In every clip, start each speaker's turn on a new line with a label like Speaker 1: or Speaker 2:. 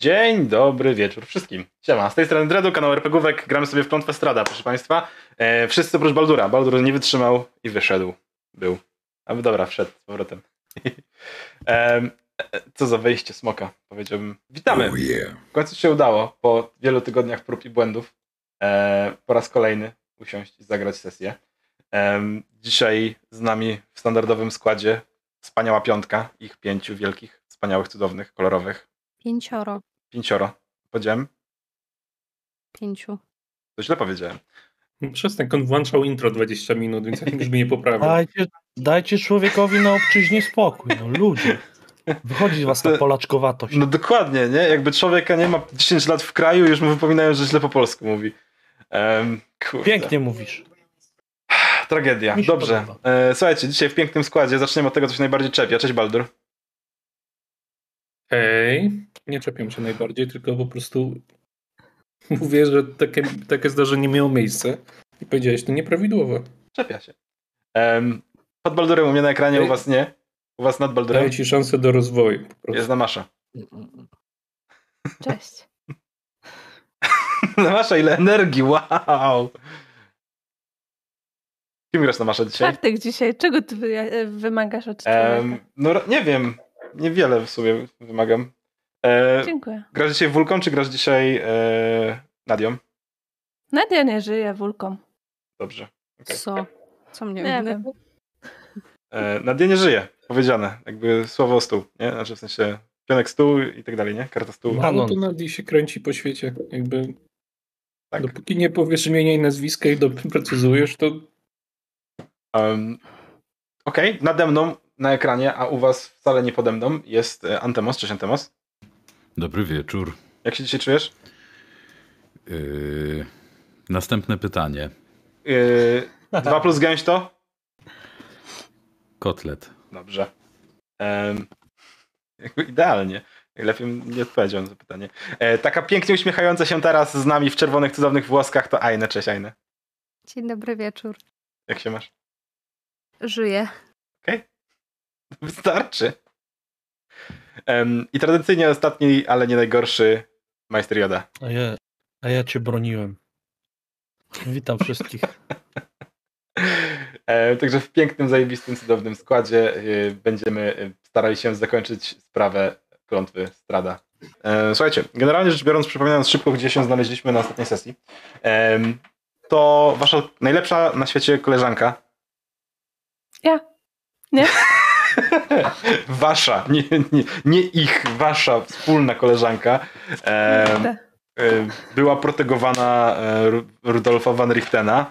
Speaker 1: Dzień dobry wieczór wszystkim. Siema, z tej strony Dredu, kanał RPGówek, gramy sobie w Klątwę Strada, proszę Państwa. E, wszyscy oprócz Baldura. Baldur nie wytrzymał i wyszedł. Był. A dobra, wszedł z powrotem. e, co za wejście smoka, powiedziałbym. Witamy.
Speaker 2: Oh yeah.
Speaker 1: W końcu się udało, po wielu tygodniach prób i błędów, e, po raz kolejny usiąść i zagrać sesję. E, dzisiaj z nami w standardowym składzie wspaniała piątka, ich pięciu wielkich, wspaniałych, cudownych, kolorowych.
Speaker 3: Pięcioro.
Speaker 1: Pięcioro. Powiedziałem?
Speaker 3: Pięciu.
Speaker 1: To źle powiedziałem.
Speaker 4: Przestań, on włączał intro 20 minut, więc jak brzmi niepoprawnie.
Speaker 5: Dajcie, dajcie człowiekowi na obczyźnie spokój, no ludzie. Wychodzi z was ta polaczkowatość.
Speaker 1: No dokładnie, nie? Jakby człowieka nie ma 10 lat w kraju, już mu wypominają, że źle po polsku mówi. Um.
Speaker 5: Pięknie mówisz.
Speaker 1: Tragedia. Dobrze.
Speaker 5: podoba.
Speaker 1: E, słuchajcie, dzisiaj w pięknym składzie zaczniemy od tego, co się najbardziej czepia. Cześć Baldur.
Speaker 4: Hej, nie czepiam się najbardziej, tylko po prostu mówię, że takie, takie zdarzenie miało miejsce i powiedziałeś to nieprawidłowo.
Speaker 1: Czepia się. Um, pod Baldurem u mnie na ekranie,
Speaker 4: Ej.
Speaker 1: u was nie. U was nad Baldurem
Speaker 4: Daję ci szansę do rozwoju. Po prostu.
Speaker 1: jest Namasza.
Speaker 3: Cześć.
Speaker 1: Namasza, ile energii, wow! Kim grasz Namasza dzisiaj?
Speaker 6: Czwartek dzisiaj. Czego ty wy, wymagasz od człowieka?
Speaker 1: Em, no nie wiem. Niewiele w sumie wymagam. E,
Speaker 6: Dziękuję.
Speaker 1: grasz dzisiaj Wulką, czy grasz dzisiaj e, Nadią?
Speaker 6: Nadia nie żyje wulką.
Speaker 1: Dobrze. Okej.
Speaker 3: Co? Co mnie
Speaker 6: Nie wiem.
Speaker 1: E, Nadia nie żyje, powiedziane. Jakby słowo stół, nie? Znaczy w sensie pionek stół i tak dalej, nie? Karta stół.
Speaker 4: No
Speaker 5: Kanon.
Speaker 4: to Nadi się kręci po świecie. Jakby
Speaker 1: Tak.
Speaker 4: dopóki nie powiesz imienia i nazwiska i doprecyzujesz, to
Speaker 1: Um, Okej, nade mną na ekranie, a u was wcale nie pode mną jest e, Antemos. Cześć Antemos.
Speaker 2: Dobry wieczór.
Speaker 1: Jak się dzisiaj czujesz?
Speaker 2: Yy, następne pytanie.
Speaker 1: Yy, 2 plus gęś to?
Speaker 2: Kotlet.
Speaker 1: Dobrze. Jakby idealnie. Lepiej nie odpowiedział na to pytanie. E, taka pięknie uśmiechająca się teraz z nami w czerwonych, cudownych włoskach to Ajne. Cześć Ajne.
Speaker 3: Dzień dobry wieczór.
Speaker 1: Jak się masz?
Speaker 3: Żyję.
Speaker 1: Wystarczy. Em, I tradycyjnie ostatni, ale nie najgorszy, Majster Joda.
Speaker 5: A ja, a ja cię broniłem. Witam wszystkich.
Speaker 1: E, także w pięknym, zajebistym, cudownym składzie e, będziemy e, starali się zakończyć sprawę klątwy Strada. E, słuchajcie, generalnie rzecz biorąc, przypominając szybko, gdzie się znaleźliśmy na ostatniej sesji, to wasza najlepsza na świecie koleżanka.
Speaker 6: Ja. Nie?
Speaker 1: wasza, nie, nie, nie ich, wasza wspólna koleżanka
Speaker 6: Kurde.
Speaker 1: e, była protegowana e, Ru- Rudolfa van Richtena,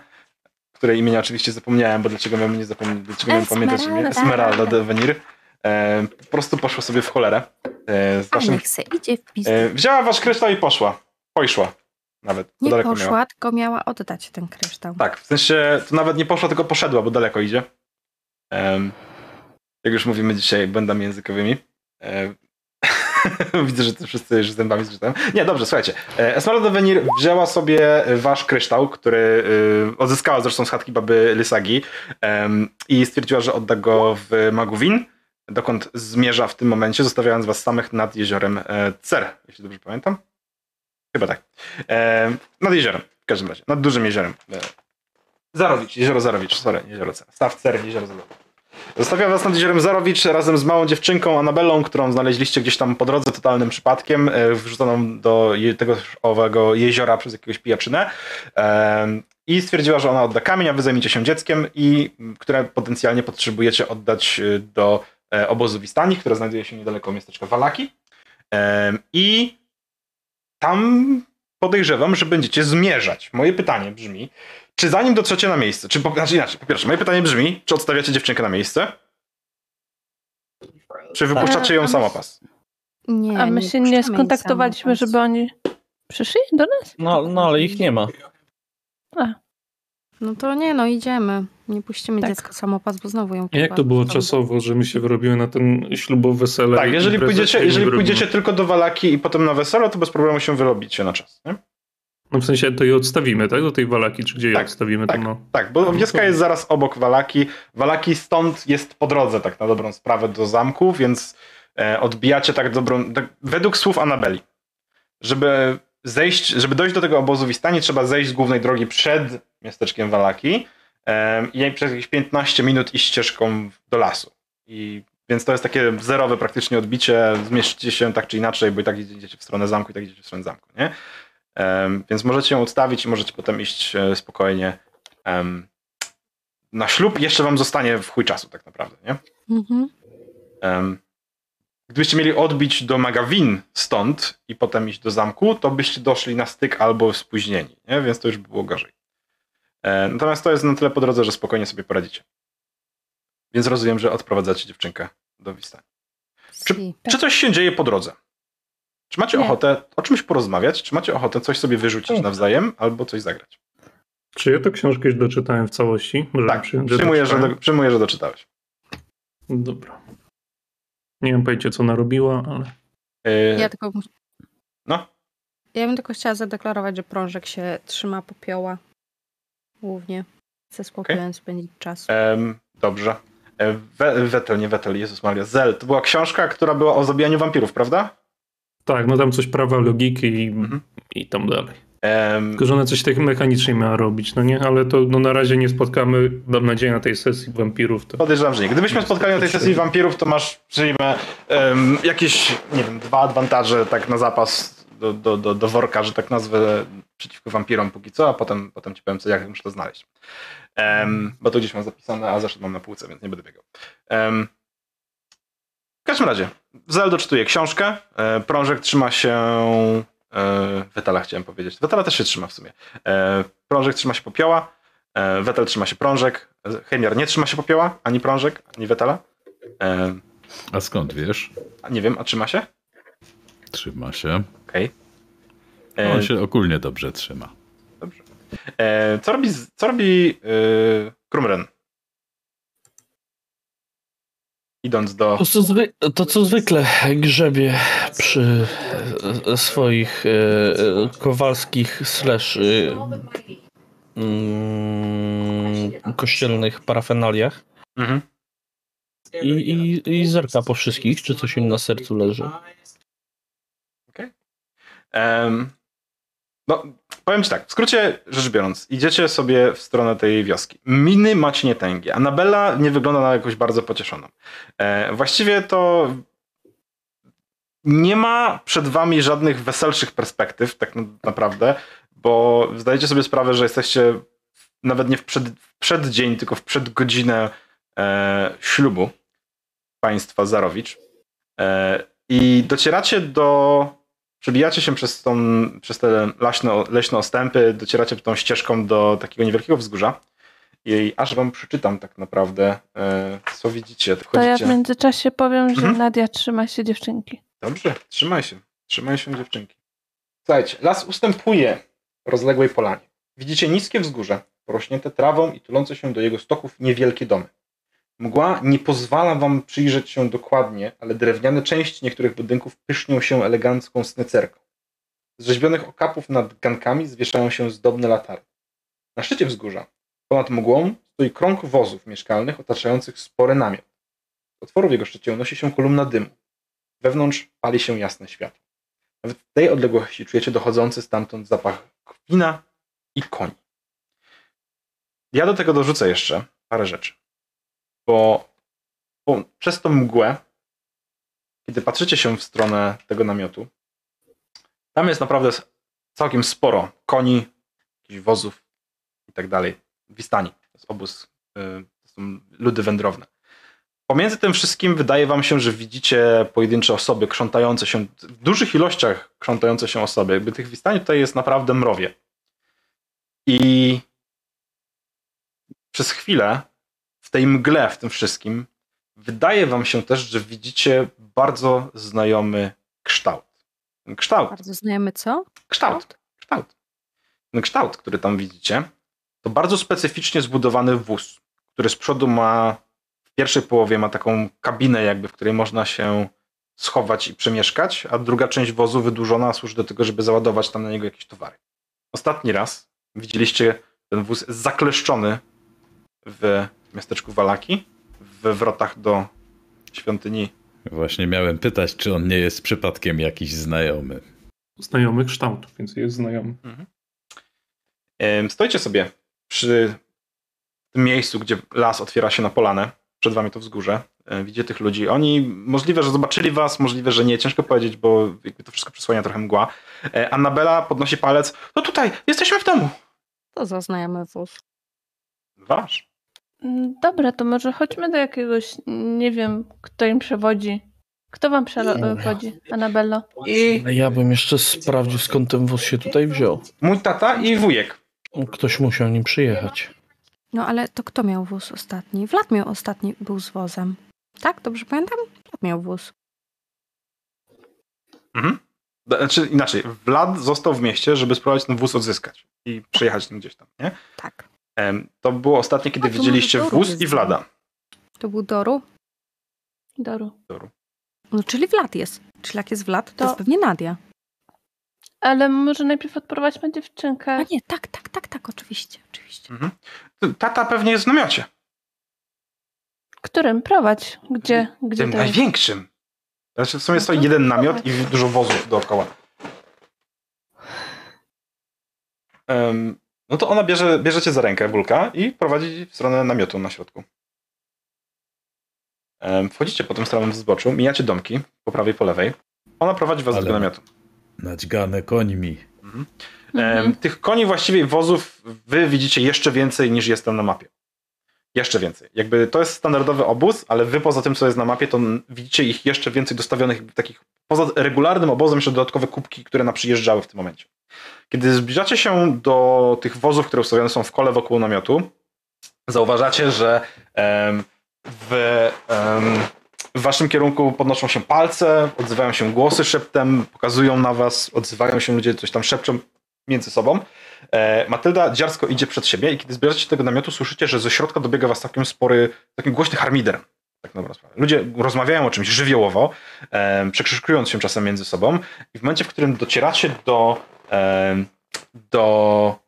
Speaker 1: której imienia oczywiście zapomniałem, bo dlaczego miałbym nie zapomnieć, dlaczego miałem pamiętać imię?
Speaker 3: Esmeralda.
Speaker 1: De Venir. E, po prostu poszła sobie w cholerę. E, z
Speaker 3: A
Speaker 1: waszym,
Speaker 3: niech se idzie w pis.
Speaker 1: e, wzięła wasz kryształ i poszła. Pojszła. Nawet.
Speaker 3: Nie
Speaker 1: daleko
Speaker 3: poszła,
Speaker 1: miała.
Speaker 3: tylko miała oddać ten kryształ.
Speaker 1: Tak, w sensie to nawet nie poszła, tylko poszedła, bo daleko idzie. Em, jak już mówimy dzisiaj błędami językowymi. E, Widzę, że to wszyscy już zębami zgrzytają. Nie, dobrze, słuchajcie. E, Esmeralda Venir wzięła sobie wasz kryształ, który y, odzyskała zresztą z chatki baby Lysagi i stwierdziła, że odda go w Maguwin, dokąd zmierza w tym momencie, zostawiając was samych nad jeziorem e, Cer, jeśli dobrze pamiętam. Chyba tak. E, nad jeziorem, w każdym razie. Nad dużym jeziorem. E, Zarowicz, jezioro Zarowicz, sorry, jezioro Cer. Staw Cer, jezioro Zarowicz. Zostawia was nad jeziorem Zarowicz razem z małą dziewczynką Anabelą, którą znaleźliście gdzieś tam po drodze totalnym przypadkiem, e, wrzuconą do tego owego jeziora przez jakiegoś pijaczynę. I stwierdziła, że ona odda kamień, a wy zajmiecie się dzieckiem, i które potencjalnie potrzebujecie oddać e, do e, obozu Wistani, które znajduje się niedaleko miasteczka Walaki. I tam podejrzewam, że będziecie zmierzać. Moje pytanie brzmi, czy zanim dotrzecie na miejsce, czy po, znaczy inaczej, po pierwsze, moje pytanie brzmi, czy odstawiacie dziewczynkę na miejsce? Czy wypuszczacie ją
Speaker 6: A
Speaker 1: samopas?
Speaker 3: Nie,
Speaker 6: A my się nie
Speaker 3: puszczamy
Speaker 6: skontaktowaliśmy,
Speaker 3: samopas.
Speaker 6: żeby oni przyszli do nas?
Speaker 5: No, no ale ich nie ma.
Speaker 3: No to nie, no idziemy. Nie puścimy
Speaker 6: Tak.
Speaker 3: dziecka samopas, bo znowu ją
Speaker 4: jak to było czasowo, że my się wyrobiły na ten ślubowe wesele?
Speaker 1: Tak, jeżeli pójdziecie, jeżeli
Speaker 4: wyrobimy?
Speaker 1: pójdziecie tylko do Walaki i potem na wesele, to bez problemu się wyrobicie na czas. Nie?
Speaker 4: No w sensie to je odstawimy, tak? Do tej walaki, czy gdzie je
Speaker 1: Tak,
Speaker 4: odstawimy?
Speaker 1: tak.
Speaker 4: To no.
Speaker 1: Tak, bo wioska jest zaraz obok Walaki. Walaki stąd jest po drodze, tak na dobrą sprawę, do zamku, więc e, odbijacie tak dobrą. Tak, według słów Anabeli. żeby zejść, żeby dojść do tego obozu Wistani, trzeba zejść z głównej drogi przed miasteczkiem Walaki em, i przez jakieś 15 minut iść ścieżką do lasu. I więc to jest takie zerowe praktycznie odbicie, zmieścicie się tak czy inaczej, bo i tak idziecie w stronę zamku, i tak idziecie w stronę zamku, nie? Więc możecie ją odstawić i możecie potem iść e, spokojnie na ślub. Jeszcze wam zostanie w chuj czasu tak naprawdę, nie?
Speaker 3: Mhm.
Speaker 1: Gdybyście mieli odbić do Magawin stąd i potem iść do zamku, to byście doszli na styk albo spóźnieni, nie? więc to już by było gorzej. E, natomiast to jest na tyle po drodze, że spokojnie sobie poradzicie. Więc rozumiem, że odprowadzacie dziewczynkę do Wistani. Czy, czy coś się dzieje po drodze? Czy macie
Speaker 3: Nie.
Speaker 1: ochotę o czymś porozmawiać? Czy macie ochotę coś sobie wyrzucić nawzajem albo coś zagrać?
Speaker 4: Czy ja tę książkę już doczytałem w całości? Może
Speaker 1: Tak,
Speaker 4: przyjąć,
Speaker 1: przyjmuję, że, do, przyjmuję, że doczytałeś.
Speaker 4: Dobra. Nie wiem pojęcia, co narobiła, ale...
Speaker 1: E,
Speaker 3: Ja tylko.
Speaker 1: No,
Speaker 3: Ja bym tylko chciała zadeklarować, że prążek się trzyma popioła. Głównie. Chce spokojem spędzić czas.
Speaker 1: Em, dobrze. E, We, Wetel, nie Wetel, Jezus Maria. Zel, to była książka, która była o zabijaniu wampirów, prawda?
Speaker 4: Tak, no tam coś prawa logiki i,
Speaker 1: Mhm.
Speaker 4: i tam dalej.
Speaker 1: Em,
Speaker 4: Tylko, że ona coś tak mechanicznie miała robić, no nie? Ale to no, na razie nie spotkamy, mam nadzieję, na tej sesji wampirów. To...
Speaker 1: podejrzewam, że nie. Gdybyśmy spotkali na tej sesji wampirów, to masz, przyjmę, em, jakieś, nie wiem, dwa adwantaże tak na zapas do, do, do, do worka, że tak nazwę, przeciwko wampirom póki co, a potem, potem ci powiem, co, jak muszę to znaleźć. Em, bo to gdzieś mam zapisane, a zresztą mam na półce, więc nie będę biegał. Em, w każdym razie, Zel doczytuje książkę, e, prążek trzyma się... E, Wetala chciałem powiedzieć. Wetala też się trzyma w sumie. E, prążek trzyma się popioła, Wetel trzyma się prążek, Heimiar nie trzyma się popioła, ani prążek, ani Wetala.
Speaker 2: A skąd wiesz?
Speaker 1: nie wiem, a trzyma się?
Speaker 2: Trzyma się.
Speaker 1: Okej. E,
Speaker 2: On się ogólnie dobrze trzyma.
Speaker 1: Dobrze. Co robi, co robi Krumren? Idąc do...
Speaker 5: To co, zwy, to co zwykle grzebie przy e, swoich e, e, kowalskich slash mm, kościelnych parafenaliach
Speaker 1: Mhm.
Speaker 5: i, i, i zerka po wszystkich, czy coś im na sercu leży.
Speaker 1: Em, no, powiem ci tak, w skrócie rzecz biorąc, idziecie sobie w stronę tej wioski. Miny macie nietęgie. Anabella nie wygląda na jakąś bardzo pocieszoną. E, właściwie to nie ma przed wami żadnych weselszych perspektyw, tak na- naprawdę, bo zdajecie sobie sprawę, że jesteście nawet nie w, przed, w przeddzień, tylko w przedgodzinę e, ślubu państwa Zarowicz. E, I docieracie do Przebijacie się przez, tą, przez te leśne, leśne ostępy, docieracie tą ścieżką do takiego niewielkiego wzgórza. I aż wam przeczytam tak naprawdę, e, co widzicie.
Speaker 6: To ja w międzyczasie powiem, że
Speaker 1: Mhm.
Speaker 6: Nadia trzyma się dziewczynki.
Speaker 1: Dobrze, trzymaj się. Trzymaj się dziewczynki. Słuchajcie, las ustępuje rozległej polanie. Widzicie niskie wzgórze, porośnięte trawą i tulące się do jego stoków niewielkie domy. Mgła nie pozwala wam przyjrzeć się dokładnie, ale drewniane części niektórych budynków pysznią się elegancką snecerką. Z rzeźbionych okapów nad gankami zwieszają się zdobne latarnie. Na szczycie wzgórza, ponad mgłą, stoi krąg wozów mieszkalnych otaczających spory namiot. Z otworu w jego szczycie unosi się kolumna dymu. Wewnątrz pali się jasne światło. Nawet w tej odległości czujecie dochodzący stamtąd zapach wina i koni. Ja do tego dorzucę jeszcze parę rzeczy. Bo, bo przez tą mgłę, kiedy patrzycie się w stronę tego namiotu, tam jest naprawdę całkiem sporo koni, jakichś wozów i tak dalej. Wistani. To jest obóz, y, to są ludy wędrowne. Pomiędzy tym wszystkim wydaje wam się, że widzicie pojedyncze osoby krzątające się, w dużych ilościach krzątające się osoby. Jakby tych wistani tutaj jest naprawdę mrowie. I przez chwilę w tej mgle, w tym wszystkim, wydaje wam się też, że widzicie bardzo znajomy kształt. Ten kształt,
Speaker 3: Bardzo znajomy co?
Speaker 1: kształt, kształt. Ten kształt, który tam widzicie, to bardzo specyficznie zbudowany wóz, który z przodu ma, w pierwszej połowie ma taką kabinę jakby, w której można się schować i przemieszkać, a druga część wozu wydłużona służy do tego, żeby załadować tam na niego jakieś towary. Ostatni raz widzieliście ten wóz zakleszczony w miasteczku Walaki, w wrotach do świątyni.
Speaker 2: Właśnie miałem pytać, czy on nie jest przypadkiem jakiś znajomy.
Speaker 4: znajomy kształt, więc jest znajomy.
Speaker 1: Em, Stoicie sobie przy tym miejscu, gdzie las otwiera się na polanę. Przed wami to wzgórze. E, Widzicie tych ludzi. Oni możliwe, że zobaczyli was, możliwe, że nie. Ciężko powiedzieć, bo jakby to wszystko przysłania trochę mgła. E, Annabela podnosi palec. No tutaj, jesteśmy w domu.
Speaker 3: To za znajomy wóz.
Speaker 1: Wasz.
Speaker 6: Mm, Dobra, to może chodźmy do jakiegoś, nie wiem, kto im przewodzi. Kto wam przewodzi, Anabello?
Speaker 1: I
Speaker 5: Ja bym jeszcze sprawdził, skąd ten wóz się tutaj wziął.
Speaker 1: mój tata i wujek.
Speaker 5: Ktoś musiał nim przyjechać.
Speaker 3: No ale to kto miał wóz ostatni? Vlad miał ostatni, był z wozem. Tak? Dobrze pamiętam? Vlad miał wóz.
Speaker 1: Mhm. Znaczy inaczej, Vlad został w mieście, żeby spróbować ten wóz odzyskać i przyjechać nim gdzieś tam, nie?
Speaker 3: Tak.
Speaker 1: To było ostatnie, kiedy
Speaker 3: A,
Speaker 1: widzieliście
Speaker 3: Doru
Speaker 1: wóz i Vlada.
Speaker 3: To był Doru?
Speaker 6: Doru.
Speaker 3: No czyli Vlad jest. Czyli jak jest Vlad, to,
Speaker 6: To-
Speaker 3: jest pewnie Nadia.
Speaker 6: Ale może najpierw odprowadźmy dziewczynkę.
Speaker 3: A nie, tak, tak, tak, tak, oczywiście, oczywiście.
Speaker 1: Mhm. Tata pewnie jest w namiocie.
Speaker 6: Którym? Prowadź. Gdzie, gdzie
Speaker 1: Tym największym. Znaczy w sumie
Speaker 6: No
Speaker 1: stoi
Speaker 6: to
Speaker 1: jeden namiot i dużo wozów dookoła. Em, no to ona bierze, bierze cię za rękę, Wulka, i prowadzi w stronę namiotu na środku. Wchodzicie potem stronę w zboczu, mijacie domki po prawej i po lewej. Ona prowadzi was do
Speaker 2: Ale-
Speaker 1: tego namiotu.
Speaker 2: Nadźgane końmi.
Speaker 1: Mhm.
Speaker 6: Mhm.
Speaker 1: Tych koni właściwie wozów wy widzicie jeszcze więcej niż jest tam na mapie. Jeszcze więcej. Jakby to jest standardowy obóz, ale wy poza tym, co jest na mapie, to widzicie ich jeszcze więcej dostawionych takich, poza regularnym obozem, jeszcze dodatkowe kubki, które na przyjeżdżały w tym momencie. Kiedy zbliżacie się do tych wozów, które ustawione są w kole wokół namiotu, zauważacie, że em, w, em, w waszym kierunku podnoszą się palce, odzywają się głosy szeptem, pokazują na was, odzywają się ludzie, coś tam szepczą między sobą. E, Matylda dziarsko idzie przed siebie i kiedy zbliżacie się tego namiotu, słyszycie, że ze środka dobiega was całkiem spory, taki głośny harmider. Tak. Ludzie rozmawiają o czymś żywiołowo, e, się czasem między sobą i w momencie, w którym docieracie do, e, do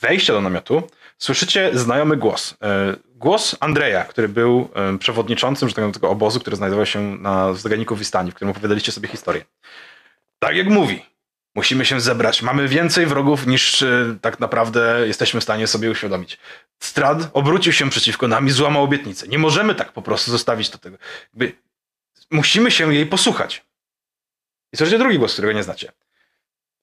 Speaker 1: wejścia do namiotu, słyszycie znajomy głos. E, Głos Andrzeja, który był e, przewodniczącym że tak tego obozu, który znajdował się na zaganiku Wistani, w którym opowiadaliście sobie historię. Tak jak mówi, musimy się zebrać. Mamy więcej wrogów niż e, tak naprawdę jesteśmy w stanie sobie uświadomić. Strad obrócił się przeciwko nam i złamał obietnicę. Nie możemy tak po prostu zostawić do tego. Jakby musimy się jej posłuchać. I słyszycie drugi głos, którego nie znacie.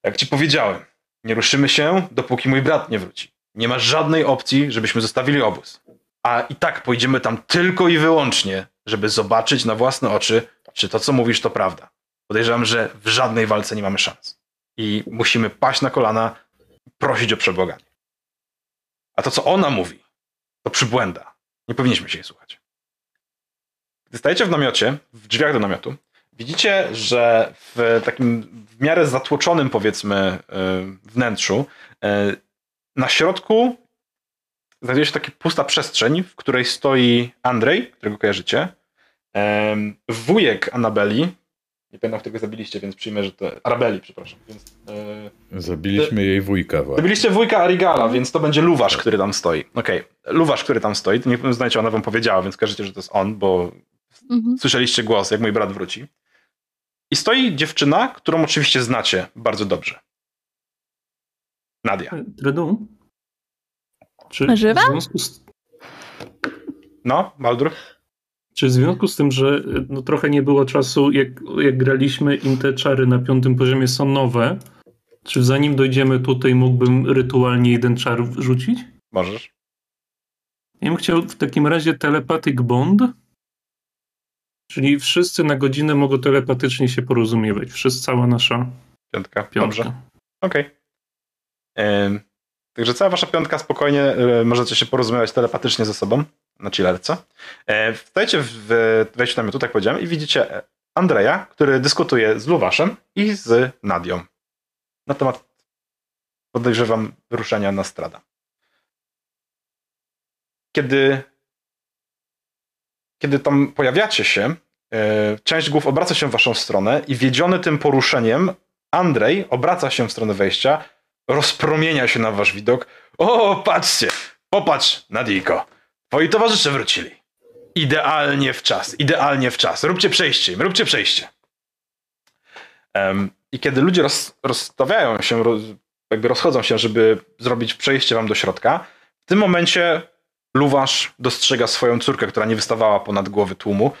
Speaker 1: Jak ci powiedziałem, nie ruszymy się, dopóki mój brat nie wróci. Nie ma żadnej opcji, żebyśmy zostawili obóz. A i tak pójdziemy tam tylko i wyłącznie, żeby zobaczyć na własne oczy, czy to, co mówisz, to prawda. Podejrzewam, że w żadnej walce nie mamy szans. I musimy paść na kolana, prosić o przebłaganie. A to, co ona mówi, to przybłęda. Nie powinniśmy się jej słuchać. Gdy stajecie w namiocie, w drzwiach do namiotu, widzicie, że w takim w miarę zatłoczonym, powiedzmy, y, wnętrzu, y, na środku znajduje się taka pusta przestrzeń, w której stoi Andrzej, którego kojarzycie, em, wujek Anabeli, nie pamiętam, którego zabiliście, więc przyjmę, że to... Arabeli, przepraszam. Więc, e,
Speaker 2: Zabiliśmy jej wujka właśnie.
Speaker 1: Zabiliście wujka Arigala, więc to będzie Luwasz, który tam stoi. Okej, Luwasz, który tam stoi, to nie znacie, ona wam powiedziała, więc kojarzycie, że to jest on, bo
Speaker 3: Mhm.
Speaker 1: słyszeliście głos, jak mój brat wróci. I stoi dziewczyna, którą oczywiście znacie bardzo dobrze. Nadia.
Speaker 4: Dredu? Czy
Speaker 6: Żywa?
Speaker 4: w związku z,
Speaker 1: No, Baldur?
Speaker 4: Czy w związku z tym, że no, trochę nie było czasu, jak, jak graliśmy i te czary na piątym poziomie są nowe, czy zanim dojdziemy tutaj mógłbym rytualnie jeden czar rzucić?
Speaker 1: Możesz.
Speaker 4: Ja bym chciał w takim razie telepathic bond, czyli wszyscy na godzinę mogą telepatycznie się porozumiewać. Wszyscy, cała nasza
Speaker 1: Piątka.
Speaker 4: piątka.
Speaker 1: Dobrze. Okej. Em, Także cała wasza piątka spokojnie e, możecie się porozumiewać telepatycznie ze sobą na chillerce. E, Wstajecie w wejściu do namiotu, tak powiedziałem, i widzicie Andrzeja, który dyskutuje z Luwaszem i z Nadią na temat, podejrzewam, wyruszenia na strada. Kiedy, kiedy tam pojawiacie się, e, część głów obraca się w waszą stronę i wiedziony tym poruszeniem Andrzej obraca się w stronę wejścia, rozpromienia się na wasz widok. O, patrzcie! Popatrz, Nadijko. Twoi towarzysze wrócili. Idealnie w czas, idealnie w czas. Róbcie przejście im, róbcie przejście. Em, I kiedy ludzie roz, rozstawiają się, roz, jakby rozchodzą się, żeby zrobić przejście wam do środka, w tym momencie Luwasz dostrzega swoją córkę, która nie wystawała ponad głowy tłumu.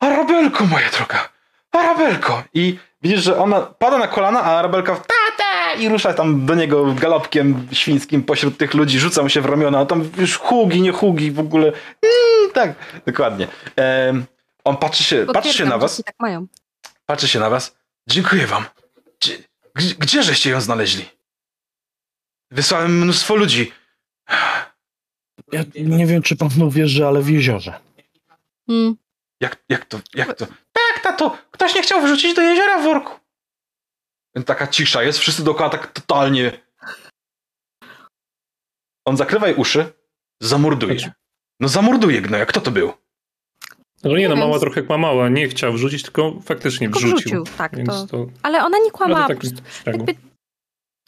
Speaker 1: Arabelko, moja droga! Arabelko! I widzisz, że ona pada na kolana, a Arabelka tata i rusza tam do niego galopkiem świńskim pośród tych ludzi, rzuca mu się w ramiona, a tam już hugi, nie hugi w ogóle. Mm, tak, dokładnie. On patrzy się, patrzy się na was,
Speaker 3: tak mają.
Speaker 1: patrzy się na was. Dziękuję wam. Gdzie, gdzie, żeście ją znaleźli? Wysłałem mnóstwo ludzi.
Speaker 5: Ja nie wiem, czy pan uwierzy, ale w jeziorze.
Speaker 3: Mm.
Speaker 1: Jak, jak to, jak to? Tak, tato, ktoś nie chciał wyrzucić do jeziora w worku. Taka cisza jest, wszyscy dookoła tak totalnie. On zakrywa jej uszy, zamorduje. No zamorduje gnoja, kto to był?
Speaker 4: No nie, no mama trochę kłamała, nie chciał wrzucić, tylko faktycznie
Speaker 3: Tylko
Speaker 4: wrzucił.
Speaker 3: wrzucił, tak, to-
Speaker 4: to,
Speaker 3: Ale ona nie
Speaker 4: no
Speaker 3: kłamała. prostu
Speaker 4: szczegół.
Speaker 3: jakby...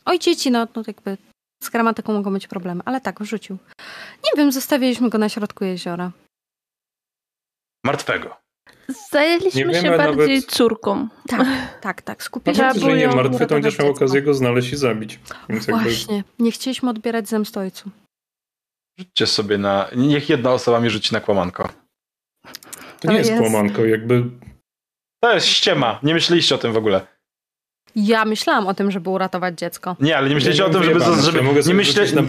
Speaker 3: Oj, dzieci, no, no jakby z gramatyką mogą być problemy, ale tak, wrzucił. Nie wiem, zostawiliśmy go na środku jeziora.
Speaker 1: Martwego.
Speaker 6: Zajęliśmy się bardziej
Speaker 4: nawet-
Speaker 6: córką.
Speaker 3: Tak, tak, tak, skupiliśmy
Speaker 4: Nawet jeżeli nie martwy, to będziesz miał okazję go znaleźć i zabić. Więc jakby
Speaker 3: Właśnie, nie chcieliśmy odbierać zemsty ojcu.
Speaker 1: Rzućcie sobie na. Niech jedna osoba mi rzuci na kłamanko.
Speaker 4: to nie jest,
Speaker 3: jest-
Speaker 4: kłamanko, jakby
Speaker 1: To jest ściema. Nie myśleliście o tym w ogóle.
Speaker 3: Ja myślałam o tym, żeby uratować dziecko.
Speaker 1: Nie, ale nie myśleliście
Speaker 4: Ja
Speaker 1: o tym, żeby.
Speaker 4: wyjebane,
Speaker 1: żeby nie, myśle,
Speaker 4: na-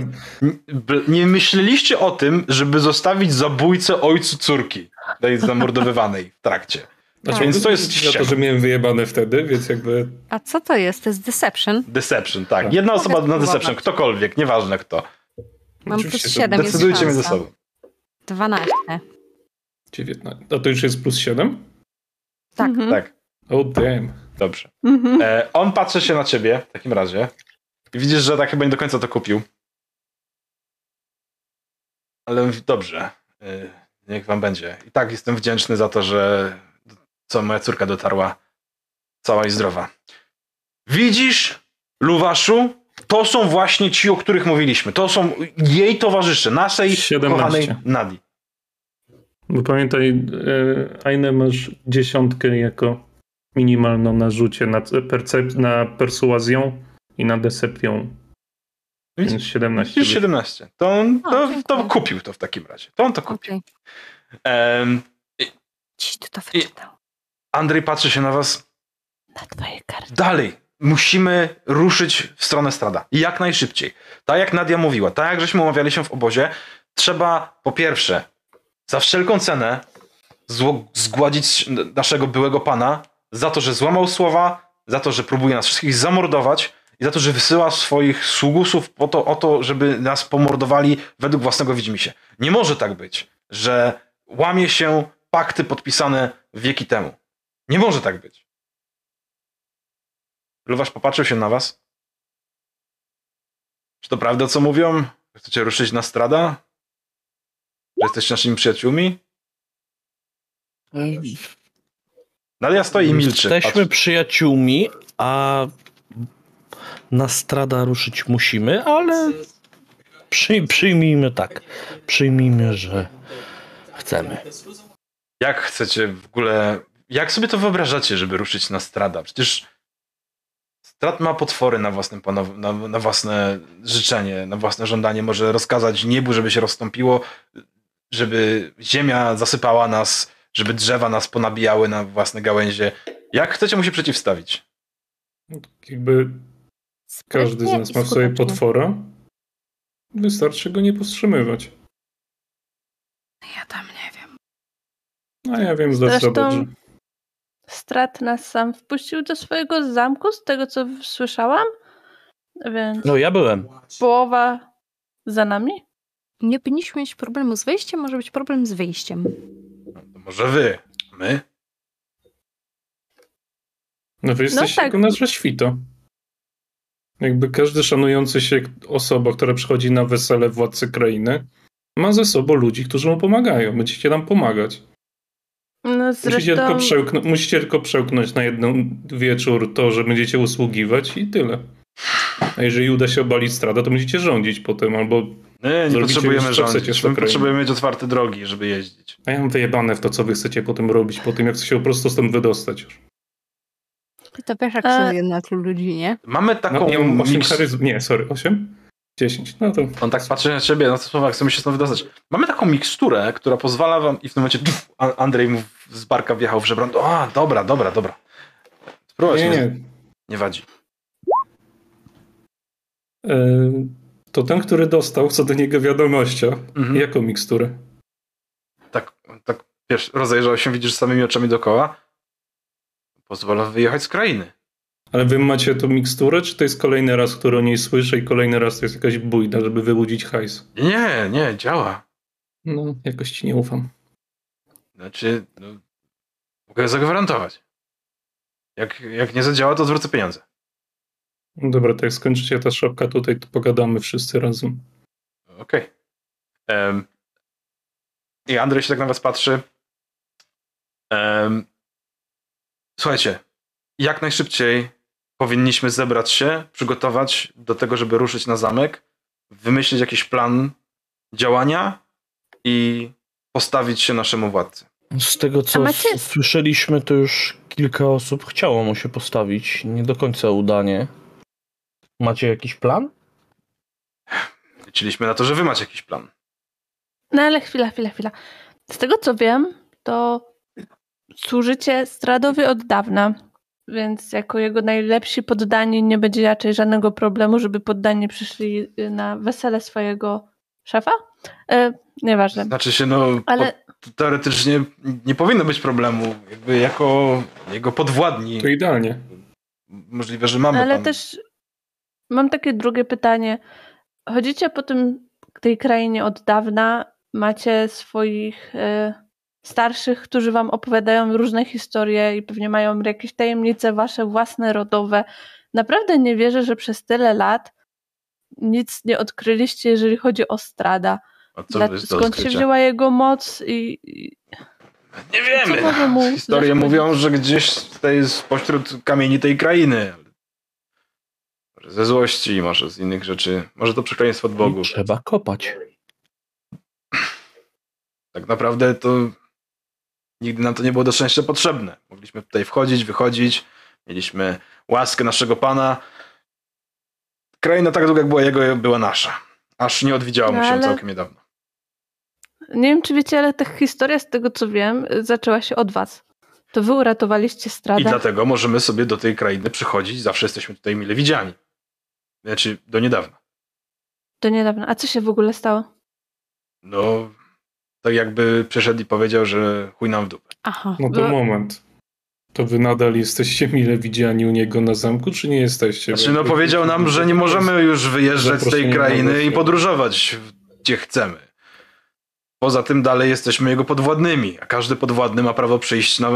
Speaker 1: nie myśleliście o tym, żeby zostawić zabójcę ojcu córki. Tej zamordowywanej w trakcie.
Speaker 4: Znaczy,
Speaker 1: Więc to jest
Speaker 4: powiedzieć za to,
Speaker 1: ściema.
Speaker 4: że miałem wyjebane wtedy, więc jakby
Speaker 3: A co to jest? To jest deception.
Speaker 1: Deception, tak.
Speaker 4: Tak.
Speaker 1: Jedna
Speaker 3: Mogę
Speaker 1: osoba na. Deception, ktokolwiek, nieważne kto.
Speaker 3: Mam
Speaker 4: oczywiście
Speaker 3: plus
Speaker 4: to
Speaker 3: 7 jest
Speaker 1: Decydujcie między sobą.
Speaker 3: 12.
Speaker 4: 19. A to już jest plus 7?
Speaker 3: Tak.
Speaker 6: Mhm.
Speaker 1: Tak,
Speaker 4: Oh damn.
Speaker 1: dobrze.
Speaker 6: Mhm.
Speaker 1: E, on patrzy się na ciebie w takim razie i widzisz, że tak chyba nie do końca to kupił. Ale dobrze, e, niech wam będzie. I tak jestem wdzięczny za to, że co moja córka dotarła cała i zdrowa. Widzisz, Luwaszu? To są właśnie ci, o których mówiliśmy. To są jej towarzysze, naszej
Speaker 4: 17.
Speaker 1: kochanej Nadi.
Speaker 4: Bo pamiętaj, e, Aine masz dziesiątkę jako minimalną na rzucie na, percep- na persuazją i na decepcją. Więc 17.
Speaker 1: Widzisz 17. To on
Speaker 3: O,
Speaker 1: to, to kupił to w takim razie. To on to kupił. Em,
Speaker 3: Dziś ty to wyczytał.
Speaker 1: Andrzej patrzy się na was.
Speaker 6: Na twojej karcie.
Speaker 1: Dalej. Musimy ruszyć w stronę strada. I jak najszybciej. Tak jak Nadia mówiła, tak jak żeśmy umawiali się w obozie, trzeba po pierwsze za wszelką cenę zło- zgładzić naszego byłego pana za to, że złamał słowa, za to, że próbuje nas wszystkich zamordować i za to, że wysyła swoich sługusów po to, o to, żeby nas pomordowali według własnego widzimisię. Nie może tak być, że łamie się pakty podpisane wieki temu. Nie może tak być. Luwasz popatrzył się na was. Czy to prawda, co mówią? Chcecie ruszyć na strada? Że jesteście naszymi przyjaciółmi? Nadia stoi i milczy.
Speaker 5: Jesteśmy
Speaker 1: Patrzy.
Speaker 5: przyjaciółmi, a na strada ruszyć musimy, ale przy, przyjmijmy tak. Przyjmijmy, że chcemy.
Speaker 1: Jak chcecie w ogóle... Jak sobie to wyobrażacie, żeby ruszyć na strada? Przecież strat ma potwory na, własnym panow- na, na własne życzenie, na własne żądanie. Może rozkazać niebu, żeby się rozstąpiło, żeby ziemia zasypała nas, żeby drzewa nas ponabijały na własne gałęzie. Jak chcecie mu się przeciwstawić?
Speaker 4: Jakby każdy z
Speaker 3: Sprytnie
Speaker 4: nas ma w sobie potwora. Wystarczy go nie powstrzymywać.
Speaker 3: Ja tam nie wiem.
Speaker 4: No ja wiem za
Speaker 6: Zresztą-
Speaker 4: dobrze.
Speaker 6: Strat nas sam wpuścił do swojego zamku, z tego co słyszałam. Więc
Speaker 5: No ja byłem.
Speaker 6: połowa za nami.
Speaker 3: Nie powinniśmy mieć problemu z wejściem, może być problem z wyjściem.
Speaker 1: No, to może wy? My?
Speaker 4: No wy jesteście
Speaker 6: tak.
Speaker 4: jako nasza świta. Jakby każdy szanujący się osoba, która przychodzi na wesele władcy krainy, ma ze sobą ludzi, którzy mu pomagają. Będziecie nam pomagać.
Speaker 6: No
Speaker 4: Musicie, tylko
Speaker 6: zresztą
Speaker 4: przełknąć, musicie tylko przełknąć na jeden wieczór to, że będziecie usługiwać i tyle. A jeżeli uda się obalić strada, to będziecie rządzić potem, albo
Speaker 1: Nie, nie potrzebujemy rządzić. My potrzebujemy mieć otwarte drogi, żeby jeździć.
Speaker 4: a ja mam wyjebane w to, co wy chcecie potem robić, po tym jak się po prostu stąd wydostać już.
Speaker 3: Ty to wiesz, jak
Speaker 6: E,
Speaker 3: na tylu ludzi, nie?
Speaker 1: Mamy taką
Speaker 4: No, ja mam 8
Speaker 1: miks-
Speaker 4: charyzm. Nie, sorry, 8? 10. No to
Speaker 1: On tak patrzy na ciebie, na te słowa, chcemy się stąd wydostać. Mamy taką miksturę, która pozwala wam i w tym momencie A- Andrzej mu z barka wjechał w żebro. A, dobra, dobra, dobra. Spróbować
Speaker 4: nie,
Speaker 1: nie,
Speaker 4: nie.
Speaker 1: nie wadzi.
Speaker 4: E, To ten, który dostał co do niego wiadomością.
Speaker 1: Mhm.
Speaker 4: Jaką miksturę?
Speaker 1: Tak, tak, wiesz, rozejrzał się, widzisz samymi oczami dookoła. Pozwala wyjechać z krainy.
Speaker 4: Ale wy macie tą miksturę, czy to jest kolejny raz, który o niej słyszę i kolejny raz to jest jakaś bójda, żeby wyłudzić hajs?
Speaker 1: Nie, nie, działa.
Speaker 4: No, jakoś ci nie ufam.
Speaker 1: Znaczy, no, mogę zagwarantować. Jak, jak nie zadziała, to zwrócę pieniądze.
Speaker 4: Dobra, to jak skończycie ta szopka tutaj, to pogadamy wszyscy razem.
Speaker 1: Okej. Em, I Andrzej się tak na was patrzy. Em, słuchajcie, jak najszybciej powinniśmy zebrać się, przygotować do tego, żeby ruszyć na zamek, wymyślić jakiś plan działania i postawić się naszemu władcy.
Speaker 5: Z tego, co
Speaker 6: macie-
Speaker 5: słyszeliśmy, to już kilka osób chciało mu się postawić. Nie do końca udanie. Macie jakiś plan?
Speaker 1: Liczyliśmy na to, że wy macie jakiś plan.
Speaker 6: No ale chwila, chwila, chwila. Z tego co wiem, to służycie Stradowi od dawna, więc jako jego najlepsi poddani nie będzie raczej żadnego problemu, żeby poddani przyszli na wesele swojego szefa? E, nieważne.
Speaker 1: Znaczy się, no,
Speaker 6: Ale
Speaker 1: po, teoretycznie nie powinno być problemu. Jakby jako jego podwładni.
Speaker 4: To idealnie.
Speaker 1: Możliwe, że mamy
Speaker 6: Ale
Speaker 1: tam...
Speaker 6: też mam takie drugie pytanie. Chodzicie po tym, tej krainie od dawna, macie swoich e, starszych, którzy wam opowiadają różne historie i pewnie mają jakieś tajemnice wasze własne, rodowe. Naprawdę nie wierzę, że przez tyle lat nic nie odkryliście, jeżeli chodzi o Strada.
Speaker 1: A co
Speaker 6: Dla,
Speaker 1: jest do
Speaker 6: skąd się
Speaker 1: odkrycia?
Speaker 6: wzięła jego moc i, i
Speaker 1: Nie wiemy.
Speaker 6: Mu
Speaker 1: Historie
Speaker 6: zaszkodzić?
Speaker 1: mówią, że gdzieś tutaj spośród kamieni tej krainy. Może ze złości, może z innych rzeczy. Może to przekleństwo od Bogu.
Speaker 5: Trzeba kopać.
Speaker 1: Tak naprawdę to nigdy nam to nie było do szczęścia potrzebne. Mogliśmy tutaj wchodzić, wychodzić. Mieliśmy łaskę naszego Pana. Kraina tak długo jak była jego, była nasza. Aż nie odwidziała mu
Speaker 6: No
Speaker 1: się
Speaker 6: ale-
Speaker 1: całkiem niedawno.
Speaker 6: Nie wiem, czy wiecie, ale ta historia, z tego co wiem, zaczęła się od was. To wy uratowaliście
Speaker 1: I
Speaker 6: Strada.
Speaker 1: dlatego możemy sobie do tej krainy przychodzić. Zawsze jesteśmy tutaj mile widziani. Znaczy, do niedawna.
Speaker 6: Do niedawna. A co się w ogóle stało?
Speaker 1: No, tak jakby przyszedł i powiedział, że chuj nam w dupę.
Speaker 3: Aha.
Speaker 4: No to
Speaker 6: No.
Speaker 4: moment. To wy nadal jesteście mile widziani u niego na zamku, czy nie jesteście?
Speaker 1: Znaczy, no powiedział nam, że nie możemy już wyjeżdżać z tej krainy i podróżować gdzie chcemy. Poza tym dalej jesteśmy jego podwładnymi, a każdy podwładny ma prawo przyjść na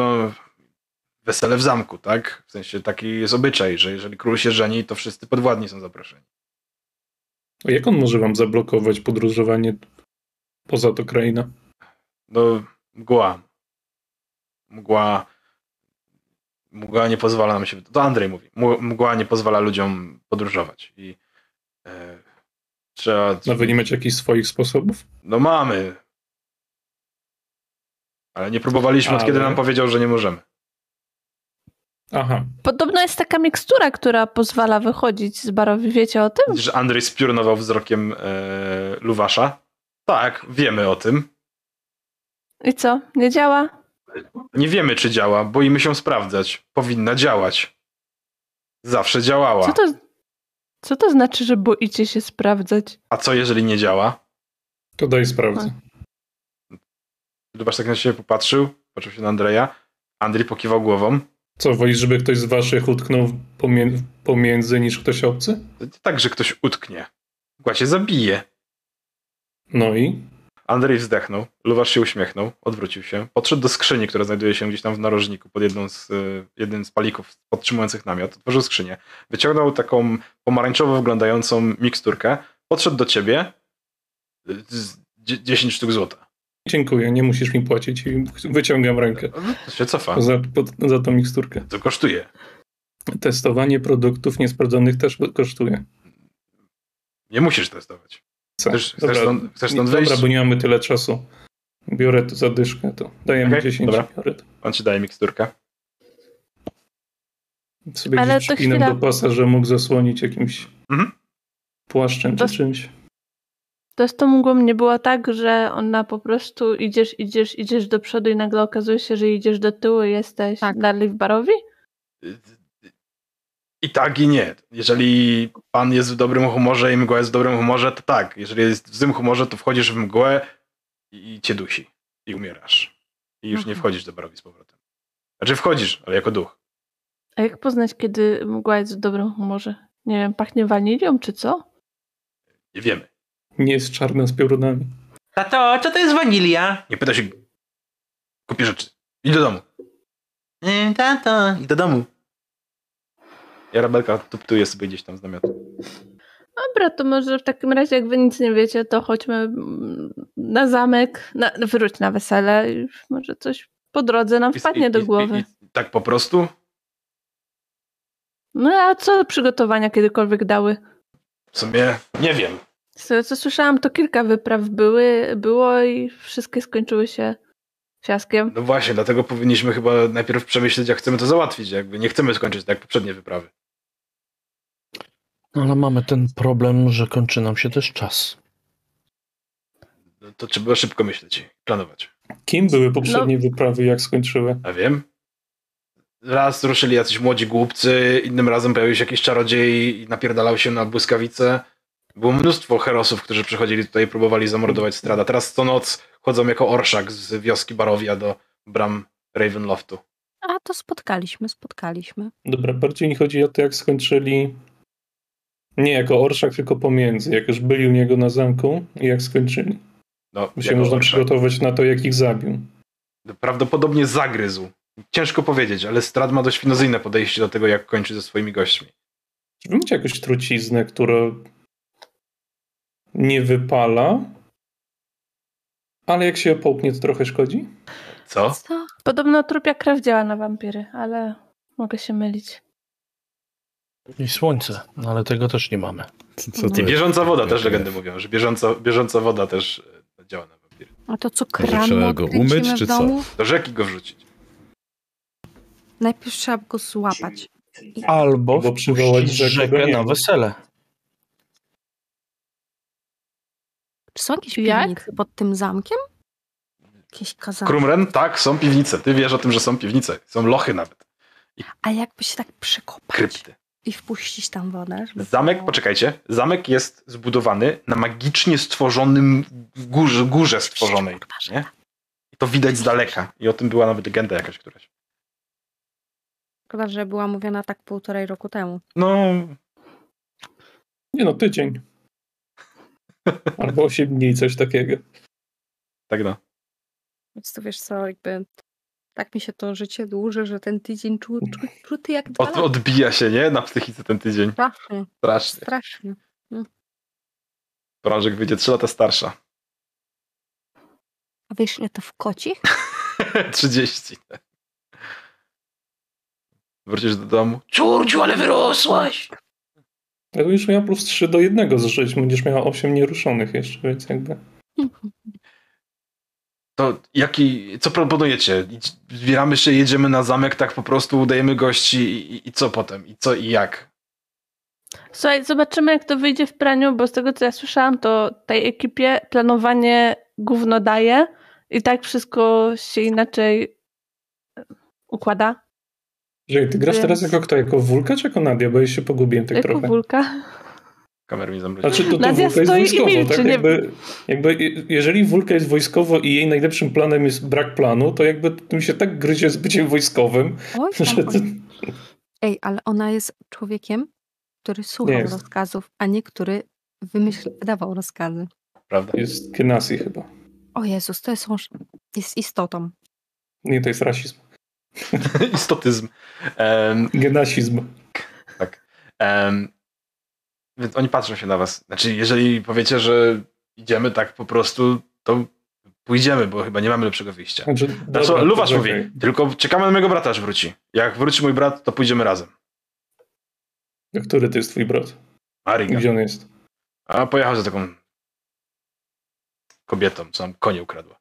Speaker 1: wesele w zamku, tak? W sensie taki jest obyczaj, że jeżeli król się żeni, to wszyscy podwładni są zaproszeni.
Speaker 4: A jak on może wam zablokować podróżowanie poza to kraina?
Speaker 1: No, mgła. Mgła. Mgła nie pozwala nam się. To Andrzej mówi. Mgła- nie pozwala ludziom podróżować. I e, trzeba.
Speaker 4: No wy nie macie jakichś swoich sposobów?
Speaker 1: No mamy. Ale nie próbowaliśmy od
Speaker 4: Ale-
Speaker 1: kiedy nam powiedział, że nie możemy.
Speaker 4: Aha.
Speaker 6: Podobno jest taka mikstura, która pozwala wychodzić z barowi. Wiecie o tym?
Speaker 1: Widzisz, że Andrzej spiórnował wzrokiem e, Luwasza. Tak, wiemy o tym.
Speaker 6: I co? Nie działa?
Speaker 1: Nie wiemy, czy działa. Boimy się sprawdzać. Powinna działać. Zawsze działała.
Speaker 6: Co to, co to znaczy, że boicie się sprawdzać?
Speaker 1: A co jeżeli nie działa?
Speaker 4: To daj sprawdzę.
Speaker 1: Lubasz tak na siebie popatrzył, patrzył się na Andrzeja. Andrzej pokiwał głową.
Speaker 4: Co, wolisz, żeby ktoś z waszych utknął pomie- pomiędzy niż ktoś obcy?
Speaker 1: To nie tak, że ktoś utknie. Mgła cię zabije.
Speaker 4: No i?
Speaker 1: Andrzej wzdechnął, Luwasz się uśmiechnął, odwrócił się, podszedł do skrzyni, która znajduje się gdzieś tam w narożniku pod jedną z, y, jednym z palików podtrzymujących namiot. Otworzył skrzynię, wyciągnął taką pomarańczowo wyglądającą miksturkę, podszedł do ciebie, y, z dzie- 10 sztuk złota.
Speaker 4: Dziękuję, nie musisz mi płacić i wyciągam rękę
Speaker 1: No, To się cofa.
Speaker 4: za, za tą miksturkę.
Speaker 1: To kosztuje.
Speaker 4: Testowanie produktów niesprawdzonych też kosztuje.
Speaker 1: Nie musisz testować.
Speaker 4: Co?
Speaker 1: Chcesz- chcesz stąd- chcesz stąd
Speaker 4: Dobra, bo nie mamy tyle czasu. Biorę to zadyszkę, to dajemy
Speaker 1: Okej,
Speaker 4: 10.
Speaker 1: dobra.
Speaker 4: Biorę to.
Speaker 1: On ci daje miksturkę.
Speaker 4: Sobie
Speaker 6: Ale
Speaker 4: gdzieś
Speaker 6: to
Speaker 4: przypinam
Speaker 6: chwila.
Speaker 4: do pasa, że mógł zasłonić jakimś
Speaker 1: Mhm.
Speaker 4: płaszczem
Speaker 6: To-
Speaker 4: czy czymś.
Speaker 6: To z tą mgłą nie było tak, że ona po prostu idziesz, idziesz, idziesz do przodu i nagle okazuje się, że idziesz do tyłu i jesteś
Speaker 3: Tak.
Speaker 6: dalej w barowi?
Speaker 1: I tak i nie. Jeżeli pan jest w dobrym humorze i mgła jest w dobrym humorze, to tak. Jeżeli jest w złym humorze, to wchodzisz w mgłę i cię dusi. I umierasz. I już nie
Speaker 3: Mhm.
Speaker 1: wchodzisz do barowi z powrotem. Znaczy wchodzisz, ale jako duch.
Speaker 6: A jak poznać, kiedy mgła jest w dobrym humorze? Nie wiem, pachnie wanilią czy co?
Speaker 1: Nie wiemy.
Speaker 4: Nie jest czarna z piorunami.
Speaker 1: Tato, co to jest wanilia? Nie pyta się. Kupię rzeczy. Idź do domu. Nie, tato, idź do domu. Jarabelka tuptuje sobie gdzieś tam z namiotu.
Speaker 6: Dobra, to może w takim razie, jak wy nic nie wiecie, to chodźmy mm, na zamek, na, wróć na wesele i może coś po drodze nam
Speaker 1: I-
Speaker 6: wpadnie
Speaker 1: i-
Speaker 6: do
Speaker 1: i-
Speaker 6: głowy.
Speaker 1: i- i tak po prostu?
Speaker 6: No a co przygotowania kiedykolwiek dały?
Speaker 1: W sumie nie wiem.
Speaker 6: Z tego co słyszałam, to kilka wypraw były, było i wszystkie skończyły się fiaskiem.
Speaker 1: No właśnie, dlatego powinniśmy chyba najpierw przemyśleć, jak chcemy to załatwić. Jakby nie chcemy skończyć tak jak poprzednie wyprawy.
Speaker 5: Ale mamy ten problem, że kończy nam się też czas.
Speaker 1: No to trzeba szybko myśleć i planować.
Speaker 4: Kim były poprzednie
Speaker 6: No.
Speaker 4: wyprawy, jak skończyły?
Speaker 1: A wiem. Raz ruszyli jacyś młodzi głupcy, innym razem pojawił się jakiś czarodziej i napierdalał się na błyskawice. Było mnóstwo herosów, którzy przychodzili tutaj i próbowali zamordować Strada. Teraz co noc chodzą jako orszak z wioski Barowia do bram Ravenloftu.
Speaker 3: A to spotkaliśmy, spotkaliśmy.
Speaker 4: Dobra, bardziej mi chodzi o to, jak skończyli. Nie jako orszak, tylko pomiędzy. Jak już byli u niego na zamku i jak skończyli.
Speaker 1: No,
Speaker 4: się można
Speaker 1: orszak.
Speaker 4: przygotować na to, jak ich zabił.
Speaker 1: Prawdopodobnie zagryzł. Ciężko powiedzieć, ale Strad ma dość filozyjne podejście do tego, jak kończy ze swoimi gośćmi.
Speaker 4: Czy wy macie jakąś truciznę, która nie wypala, ale jak się połknie, to trochę szkodzi?
Speaker 1: Co?
Speaker 3: Co?
Speaker 6: Podobno trupia krew działa na wampiry, ale mogę się mylić.
Speaker 5: I słońce, no ale tego też nie mamy.
Speaker 2: Co,
Speaker 1: I
Speaker 2: jest?
Speaker 1: bieżąca woda też legendy mówią, że bieżąca, bieżąca woda też e, działa na wampiry.
Speaker 3: A to co, kran
Speaker 2: trzeba go umyć, czy co?
Speaker 1: Do rzeki go wrzucić.
Speaker 3: Najpierw trzeba go złapać. I
Speaker 5: Albo
Speaker 4: Albo przywołać rzekę
Speaker 5: na wesele.
Speaker 3: Czy są jakieś
Speaker 6: Jak?
Speaker 3: piwnice pod tym zamkiem? Jakieś kazanki?
Speaker 1: Krumren? Tak, są piwnice. Ty wiesz o tym, że są piwnice. Są lochy nawet.
Speaker 3: A jakby się tak przekopać
Speaker 1: Krypty.
Speaker 3: I wpuścić tam wodę? Żeby
Speaker 1: Zamek,
Speaker 3: było-
Speaker 1: poczekajcie, zamek jest zbudowany na magicznie stworzonym w górze, górze stworzonej. Nie? I to widać z daleka. I o tym była nawet legenda jakaś któraś.
Speaker 3: Szkoda, że była mówiona tak półtorej roku temu.
Speaker 1: No,
Speaker 4: Nie no, tydzień. Albo 8 dni, coś takiego.
Speaker 1: tak no.
Speaker 3: Więc to wiesz co, jakby tak mi się to życie dłuży, że ten tydzień czu, czu, czuty jak dwa
Speaker 1: Od,
Speaker 3: lata.
Speaker 1: odbija się, nie? Na psychice ten tydzień.
Speaker 3: Strasznie,
Speaker 1: Strasznie.
Speaker 3: strasznie.
Speaker 1: Prążek wyjdzie 3 lata starsza.
Speaker 3: A wiesz ile to w kocich?
Speaker 1: 30. Wrócisz do domu. Ciurciu, ale wyrosłaś!
Speaker 4: Ale już miała plus 3 do 1 zżyć, będziesz miała 8 nieruszonych jeszcze, więc jakby...
Speaker 1: To jaki, co proponujecie? Zbieramy się, jedziemy na zamek, tak po prostu udajemy gości i, i, i co potem? I co i jak?
Speaker 6: Słuchaj, zobaczymy jak to wyjdzie w praniu, bo z tego co ja słyszałam, to tej ekipie planowanie gówno daje i tak wszystko się inaczej układa.
Speaker 4: Że ty grasz
Speaker 6: Więc-
Speaker 4: teraz jako kto? Jako Wulka czy jako Nadia? Bo ja się pogubiłem tak
Speaker 6: jako
Speaker 4: trochę.
Speaker 6: wulka.
Speaker 1: Kamer mi zamroził.
Speaker 4: Znaczy, to, to
Speaker 6: Nadia
Speaker 4: Wulka jest wojskowo,
Speaker 6: milczy,
Speaker 4: tak?
Speaker 6: nie-
Speaker 4: Jakby, jakby, je- jeżeli Wulka jest wojskowo i jej najlepszym planem jest brak planu, to jakby tym się tak gryzie z byciem wojskowym,
Speaker 3: Oj,
Speaker 4: że...
Speaker 3: Ej, ale ona jest człowiekiem, który słuchał
Speaker 4: jest.
Speaker 3: rozkazów, a nie który wymyśl, wydawał rozkazy.
Speaker 1: Prawda?
Speaker 4: Jest Genasi chyba.
Speaker 3: O Jezus, to jest, jest istotą.
Speaker 4: Nie, to jest rasizm.
Speaker 1: Istotyzm. Em,
Speaker 4: Genasizm.
Speaker 1: em, więc oni patrzą się na was. Znaczy, jeżeli powiecie, że idziemy tak po prostu, to pójdziemy, bo chyba nie mamy lepszego wyjścia.
Speaker 4: Znaczy,
Speaker 1: Na
Speaker 4: dobra,
Speaker 1: co Luwasz mówi, tylko czekamy na mojego brata, aż wróci. Jak wróci mój brat, to pójdziemy razem.
Speaker 4: A Który to jest twój brat?
Speaker 1: Ariga.
Speaker 4: Gdzie on jest?
Speaker 1: A pojechał za taką kobietą, co nam konie ukradła.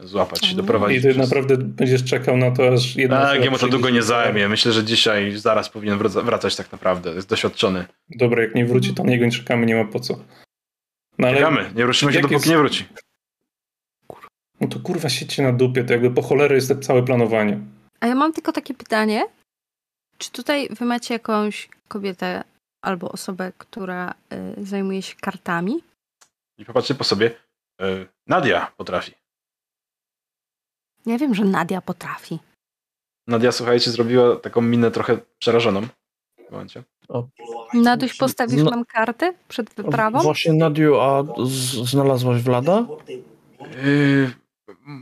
Speaker 1: Złapać,
Speaker 3: Mhm.
Speaker 1: doprowadzić.
Speaker 4: I ty
Speaker 1: przez-
Speaker 4: naprawdę będziesz czekał na to, aż jedna
Speaker 1: Tak, jemu to długo nie zajmie. Myślę, że dzisiaj, zaraz powinien wraca- wracać tak naprawdę. Jest doświadczony.
Speaker 4: Dobra, jak nie wróci, to niego nie czekamy, nie ma po co. No ale
Speaker 1: Czekamy, nie ruszymy się,
Speaker 4: jak
Speaker 1: dopóki
Speaker 4: jest-
Speaker 1: nie wróci.
Speaker 4: no to kurwa siedźcie na dupie, to jakby po cholerę jest to całe planowanie.
Speaker 3: A ja mam tylko takie pytanie. Czy tutaj wy macie jakąś kobietę albo osobę, która y, zajmuje się kartami?
Speaker 1: I popatrzcie po sobie. y, Nadia potrafi.
Speaker 3: Ja wiem, że Nadia potrafi.
Speaker 1: Nadia, słuchajcie, zrobiła taką minę trochę przerażoną. W tym momencie.
Speaker 3: Naduś, postawisz
Speaker 5: Zna-
Speaker 3: nam karty przed wyprawą?
Speaker 5: Właśnie, Nadiu, a znalazłaś Vlada?
Speaker 1: Yy,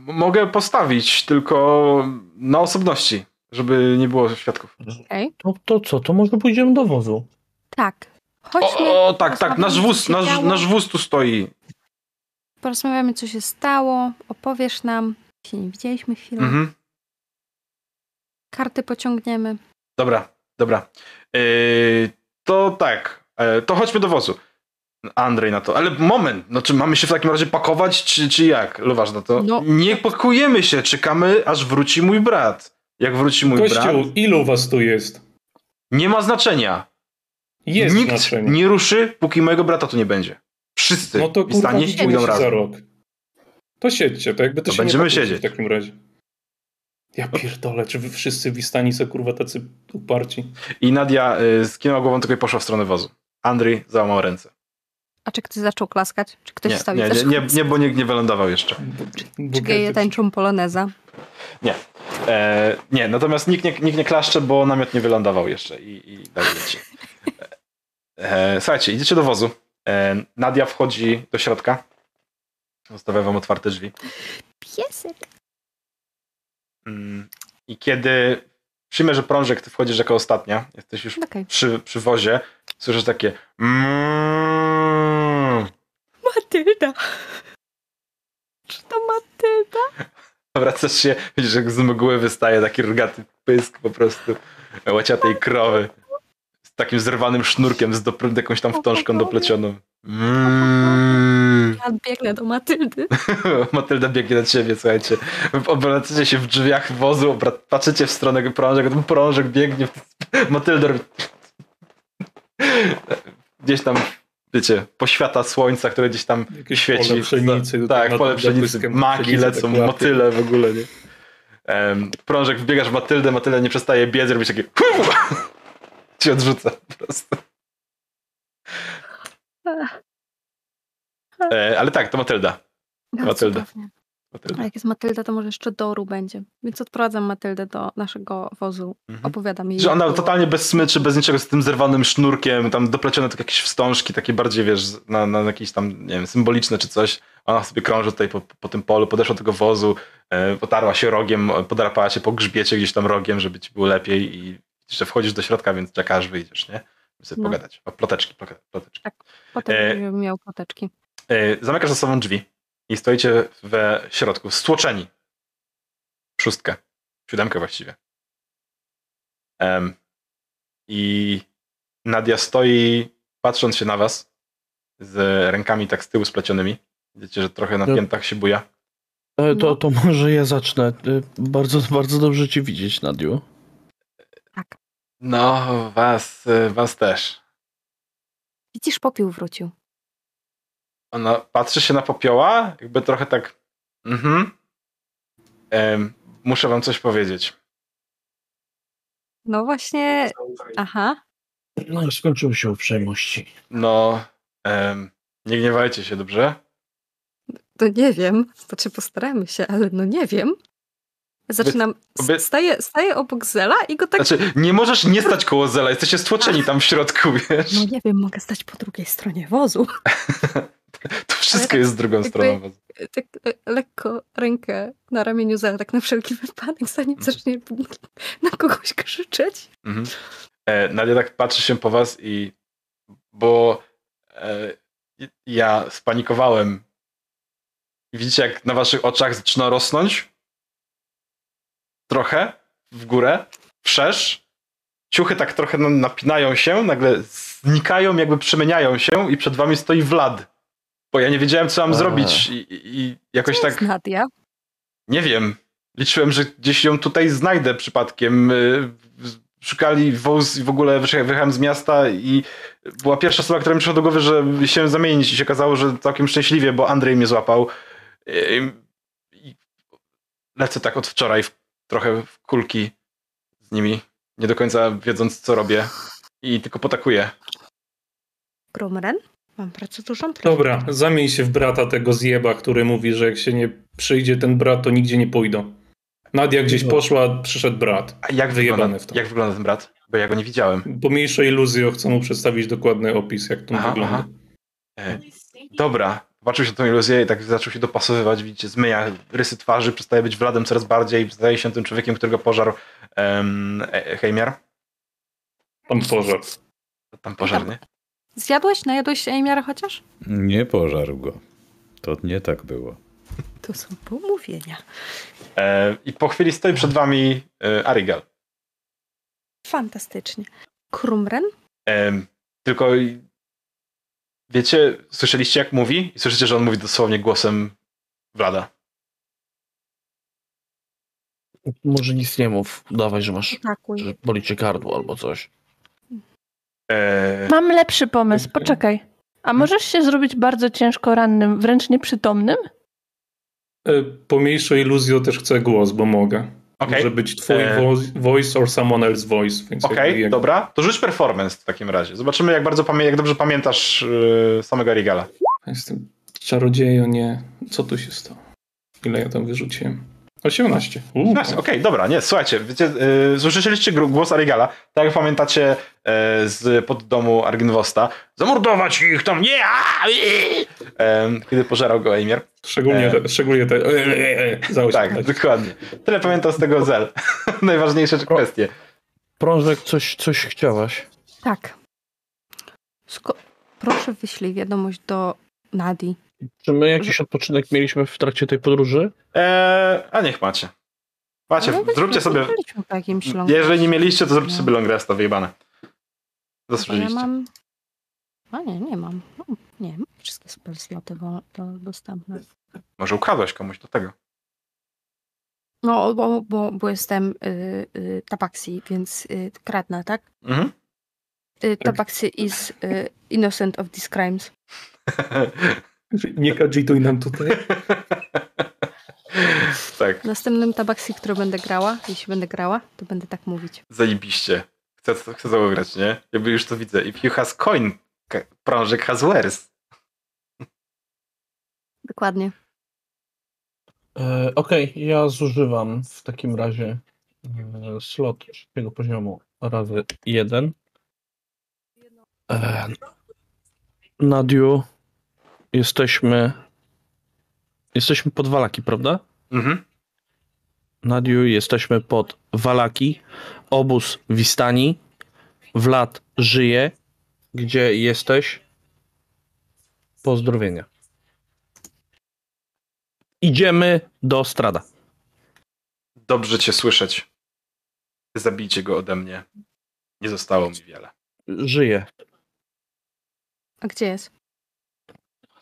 Speaker 1: mogę postawić, tylko na osobności, żeby nie było świadków.
Speaker 3: Okej.
Speaker 5: To, to co, to może pójdziemy do wozu.
Speaker 3: Tak. Chodźmy.
Speaker 1: O, o tak, tak, nasz wóz, nasz, nasz wóz tu stoi.
Speaker 3: Porozmawiamy, co się stało. Opowiesz nam. Się nie widzieliśmy chwilę.
Speaker 1: Mhm.
Speaker 3: Karty pociągniemy.
Speaker 1: Dobra, dobra. Yy, to tak, e, to chodźmy do wozu. Andrzej na to. Ale moment, no czy mamy się w takim razie pakować, czy, czy jak? Luwasz na to?
Speaker 3: No.
Speaker 1: Nie pakujemy się, czekamy, aż wróci mój brat. Jak wróci mój
Speaker 4: Kościół,
Speaker 1: brat,
Speaker 4: ilu was tu jest?
Speaker 1: nie ma znaczenia.
Speaker 4: Jest
Speaker 1: Nikt
Speaker 4: znaczenie.
Speaker 1: nie ruszy, póki mojego brata tu nie będzie. Wszyscy
Speaker 4: No to kurwa
Speaker 1: stanie pójdą
Speaker 4: się za
Speaker 1: razem.
Speaker 4: rok. To siedźcie, to jakby to,
Speaker 1: To
Speaker 4: się
Speaker 1: będziemy
Speaker 4: nie
Speaker 1: siedzieć.
Speaker 4: w takim razie. Ja pierdolę, czy wy wszyscy w Istani są kurwa tacy uparci?
Speaker 1: I Nadia y, skinęła głową tylko i poszła w stronę wozu. Andrzej załamał ręce.
Speaker 3: A czy ktoś zaczął klaskać? Czy ktoś
Speaker 1: Nie,
Speaker 3: wstał i
Speaker 1: nie, nie, nie, nie, bo nikt nie wylądował jeszcze.
Speaker 3: Czy geje tańczą poloneza?
Speaker 1: E, nie, natomiast nikt nie, nikt nie klaszcze, bo namiot nie wylądował jeszcze i, i dalej leci. E, słuchajcie, idziecie do wozu. E, Nadia wchodzi do środka. Zostawia wam otwarte drzwi.
Speaker 3: Piesek.
Speaker 1: Mm, I kiedy przyjmę, że prążek, ty wchodzisz jako ostatnia, jesteś już
Speaker 3: Okej.
Speaker 1: przy, przy wozie, słyszysz takie mm,
Speaker 3: Matylda. Czy to Matylda?
Speaker 1: wracasz się, widzisz jak z mgły wystaje taki rogaty pysk po prostu łaciatej krowy z takim zerwanym sznurkiem z dopr- jakąś tam wtążką doplecioną. Mm.
Speaker 3: Biegnę do Matyldy.
Speaker 1: Matylda biegnie na ciebie, słuchajcie. Obracacie się w drzwiach wozu, patrzycie w stronę prążek, ten prążek biegnie. Matylda robi... Gdzieś tam, wiecie, poświata słońca, które gdzieś tam
Speaker 4: Jakieś
Speaker 1: świeci.
Speaker 4: pole pszenicy.
Speaker 1: tak, pole pszenicy,
Speaker 4: pszenicy
Speaker 1: lecą,
Speaker 4: tak
Speaker 1: motyle w ogóle, nie? Em, prążek wbiegasz w Matyldę, Matylda nie przestaje biec, robisz takie ci odrzuca po prostu. E, ale tak, to Matylda.
Speaker 3: No,
Speaker 1: Matylda. Matylda.
Speaker 3: A jak jest Matylda, to może jeszcze Doru będzie. Więc odprowadzam Matyldę do naszego wozu.
Speaker 1: Mhm.
Speaker 3: Opowiadam jej.
Speaker 1: Że ona totalnie bez smyczy, bez niczego, z tym zerwanym sznurkiem, tam doplecione tak jakieś wstążki, takie bardziej, wiesz, na, na jakieś tam, nie wiem, symboliczne czy coś. Ona sobie krąży tutaj po, po tym polu, podeszła do tego wozu, e, potarła się rogiem, podrapała się po grzbiecie gdzieś tam rogiem, żeby ci było lepiej i że wchodzisz do środka, więc czekasz, wyjdziesz, nie? Żeby sobie
Speaker 3: No.
Speaker 1: pogadać. O, ploteczki, plote- ploteczki.
Speaker 3: Potem
Speaker 1: e,
Speaker 3: miał koteczki.
Speaker 1: E, zamykasz za sobą drzwi i stoicie we środku, stłoczeni. Szóstkę. Siódemkę właściwie. I Nadia stoi, patrząc się na was, z rękami tak z tyłu splecionymi. Widzicie, że trochę na piętach się buja.
Speaker 5: E, To,
Speaker 3: No.
Speaker 5: to może ja zacznę. E, Bardzo, bardzo dobrze cię widzieć, Nadiu.
Speaker 3: Tak.
Speaker 1: No, was, was też.
Speaker 3: Widzisz, popiół wrócił.
Speaker 1: Ona patrzy się na popioła, jakby trochę tak. Mhm. Muszę wam coś powiedzieć.
Speaker 3: No właśnie. Aha.
Speaker 5: No, skończyły się uprzejmości.
Speaker 1: No, nie gniewajcie się, dobrze?
Speaker 3: To nie wiem. Znaczy postaramy się, ale no nie wiem. Zaczynam.
Speaker 1: Obie-
Speaker 3: Staję, staję obok Zela i go tak.
Speaker 1: Znaczy, nie możesz nie stać koło Zela, jesteście stłoczeni tam w środku, wiesz?
Speaker 3: No nie wiem, mogę stać po drugiej stronie wozu.
Speaker 1: To wszystko
Speaker 3: tak
Speaker 1: jest z drugą
Speaker 3: jakby-
Speaker 1: stroną. wozu.
Speaker 3: Tak e, lekko rękę na ramieniu Zela, tak na wszelki wypadek, zanim zacznie na kogoś krzyczeć.
Speaker 1: Mhm. E, Nadia tak patrzy się po was i... Bo e, ja spanikowałem. Widzicie, jak na waszych oczach zaczyna rosnąć? Trochę w górę, wszerz. Ciuchy tak trochę na- napinają się, nagle znikają, jakby przemieniają się i przed wami stoi Vlad. Bo ja nie wiedziałem, co mam
Speaker 5: A.
Speaker 1: zrobić i, i, jakoś
Speaker 3: To
Speaker 1: tak...
Speaker 3: jest Nadia.
Speaker 1: Nie wiem. Liczyłem, że gdzieś ją tutaj znajdę przypadkiem. Y, Szukali wóz i w ogóle wyjechałem z miasta i była pierwsza osoba, która mi przyszła do głowy, że się zamienić i się okazało, że całkiem szczęśliwie, bo Andrzej mnie złapał. I lecę tak od wczoraj w, trochę w kulki z nimi, nie do końca wiedząc co robię i tylko potakuję.
Speaker 3: Grumren? Mam bardzo dużą
Speaker 4: Dobra, zamień się w brata tego zjeba, który mówi, że jak się nie przyjdzie ten brat, to nigdzie nie pójdą. Nadia gdzieś poszła, przyszedł brat.
Speaker 1: A jak wygląda,
Speaker 4: w to.
Speaker 1: jak wygląda ten brat? Bo ja go nie widziałem.
Speaker 4: Pomniejsze iluzje, chcę mu przedstawić dokładny opis, jak to
Speaker 1: Aha,
Speaker 4: wygląda.
Speaker 1: aha. E, dobra, patrzył się na tą iluzję i tak zaczął się dopasowywać, widzicie, zmienia rysy twarzy, przestaje być Wladem coraz bardziej, staje się tym człowiekiem, którego pożarł um, Heimiar.
Speaker 4: Tam pożar.
Speaker 1: Tam pożar, nie?
Speaker 3: Zjadłeś? Najadłeś się Ejmiara chociaż?
Speaker 2: Nie pożarł go. To nie tak było.
Speaker 3: To są pomówienia.
Speaker 1: E, I po chwili stoi przed wami e, Arigal.
Speaker 3: Fantastycznie. Krumren?
Speaker 1: E, tylko wiecie, słyszeliście jak mówi? I słyszycie, że on mówi dosłownie głosem Vlada.
Speaker 5: Może nic nie mów. Dawaj, że masz,
Speaker 3: Takuj.
Speaker 5: że boli cię gardło albo coś.
Speaker 1: E,
Speaker 6: Mam lepszy pomysł, poczekaj. A możesz się zrobić bardzo ciężko rannym, wręcz nieprzytomnym?
Speaker 4: E, Pomniejsze iluzjo też chcę głos, bo mogę.
Speaker 1: Okej.
Speaker 4: Może być twój
Speaker 1: E.
Speaker 4: vo- voice or someone else voice. Więc
Speaker 1: Okej,
Speaker 4: jak-
Speaker 1: dobra. To rzuć performance w takim razie. Zobaczymy, jak bardzo jak dobrze pamiętasz e, samego Arigala.
Speaker 4: Jestem czarodziejo, nie. Co tu się stało? Ile ja tam wyrzuciłem? 18. Uuu,
Speaker 1: Nice, Okej, dobra, nie, słuchajcie, wiecie, yy, słyszeliście głos Arigala, tak jak pamiętacie e, z pod domu Argynwosta. Zamordować ich tam, nie! a, i! Em, kiedy pożerał go Eimir.
Speaker 4: Szczególnie,
Speaker 1: E.
Speaker 4: te, szczególnie te. Za
Speaker 1: Tak, dokładnie. Tyle pamiętam z tego Zel. Najważniejsze kwestie.
Speaker 5: Prążek, coś, coś chciałaś?
Speaker 3: Tak. Sko- Proszę wyślij wiadomość do Nadi.
Speaker 5: Czy my jakiś odpoczynek mieliśmy w trakcie tej podróży?
Speaker 1: Eee, a niech macie. Macie,
Speaker 3: No,
Speaker 1: zróbcie sobie, jeżeli nie mieliście, to zróbcie sobie long resta, wyjebane.
Speaker 3: Bo ja
Speaker 1: Zasłużyliście.
Speaker 3: mam... A nie, nie mam. No, nie, mam wszystkie spell sloty wo- do, dostępne.
Speaker 1: Może ukradłeś komuś do tego.
Speaker 3: No, bo, bo, bo jestem y, y, tabaksi, więc y, kradnę, tak?
Speaker 1: Mhm.
Speaker 3: Y, tabaksi is y, innocent of these crimes.
Speaker 4: Nie kadzituj nam tutaj.
Speaker 1: tak.
Speaker 3: W następnym tabaksi, który będę grała, jeśli będę grała, to będę tak mówić.
Speaker 1: Zajebiście. Chcę, chcę to grać, nie? Jakby już to widzę. If you has coin, prążek has wares.
Speaker 3: Dokładnie.
Speaker 5: E, Okej, ja zużywam w takim razie e, slot trzeciego poziomu razy jeden. E, Nadiu, jesteśmy jesteśmy pod Walaki, prawda?
Speaker 1: Mhm.
Speaker 5: Nadiu, jesteśmy pod Walaki. Obóz Wistani. Wlad żyje. Gdzie jesteś? Pozdrowienia. Idziemy do Strada.
Speaker 1: Dobrze cię słyszeć. Zabijcie go ode mnie. Nie zostało mi wiele.
Speaker 5: Żyje.
Speaker 3: A gdzie jest?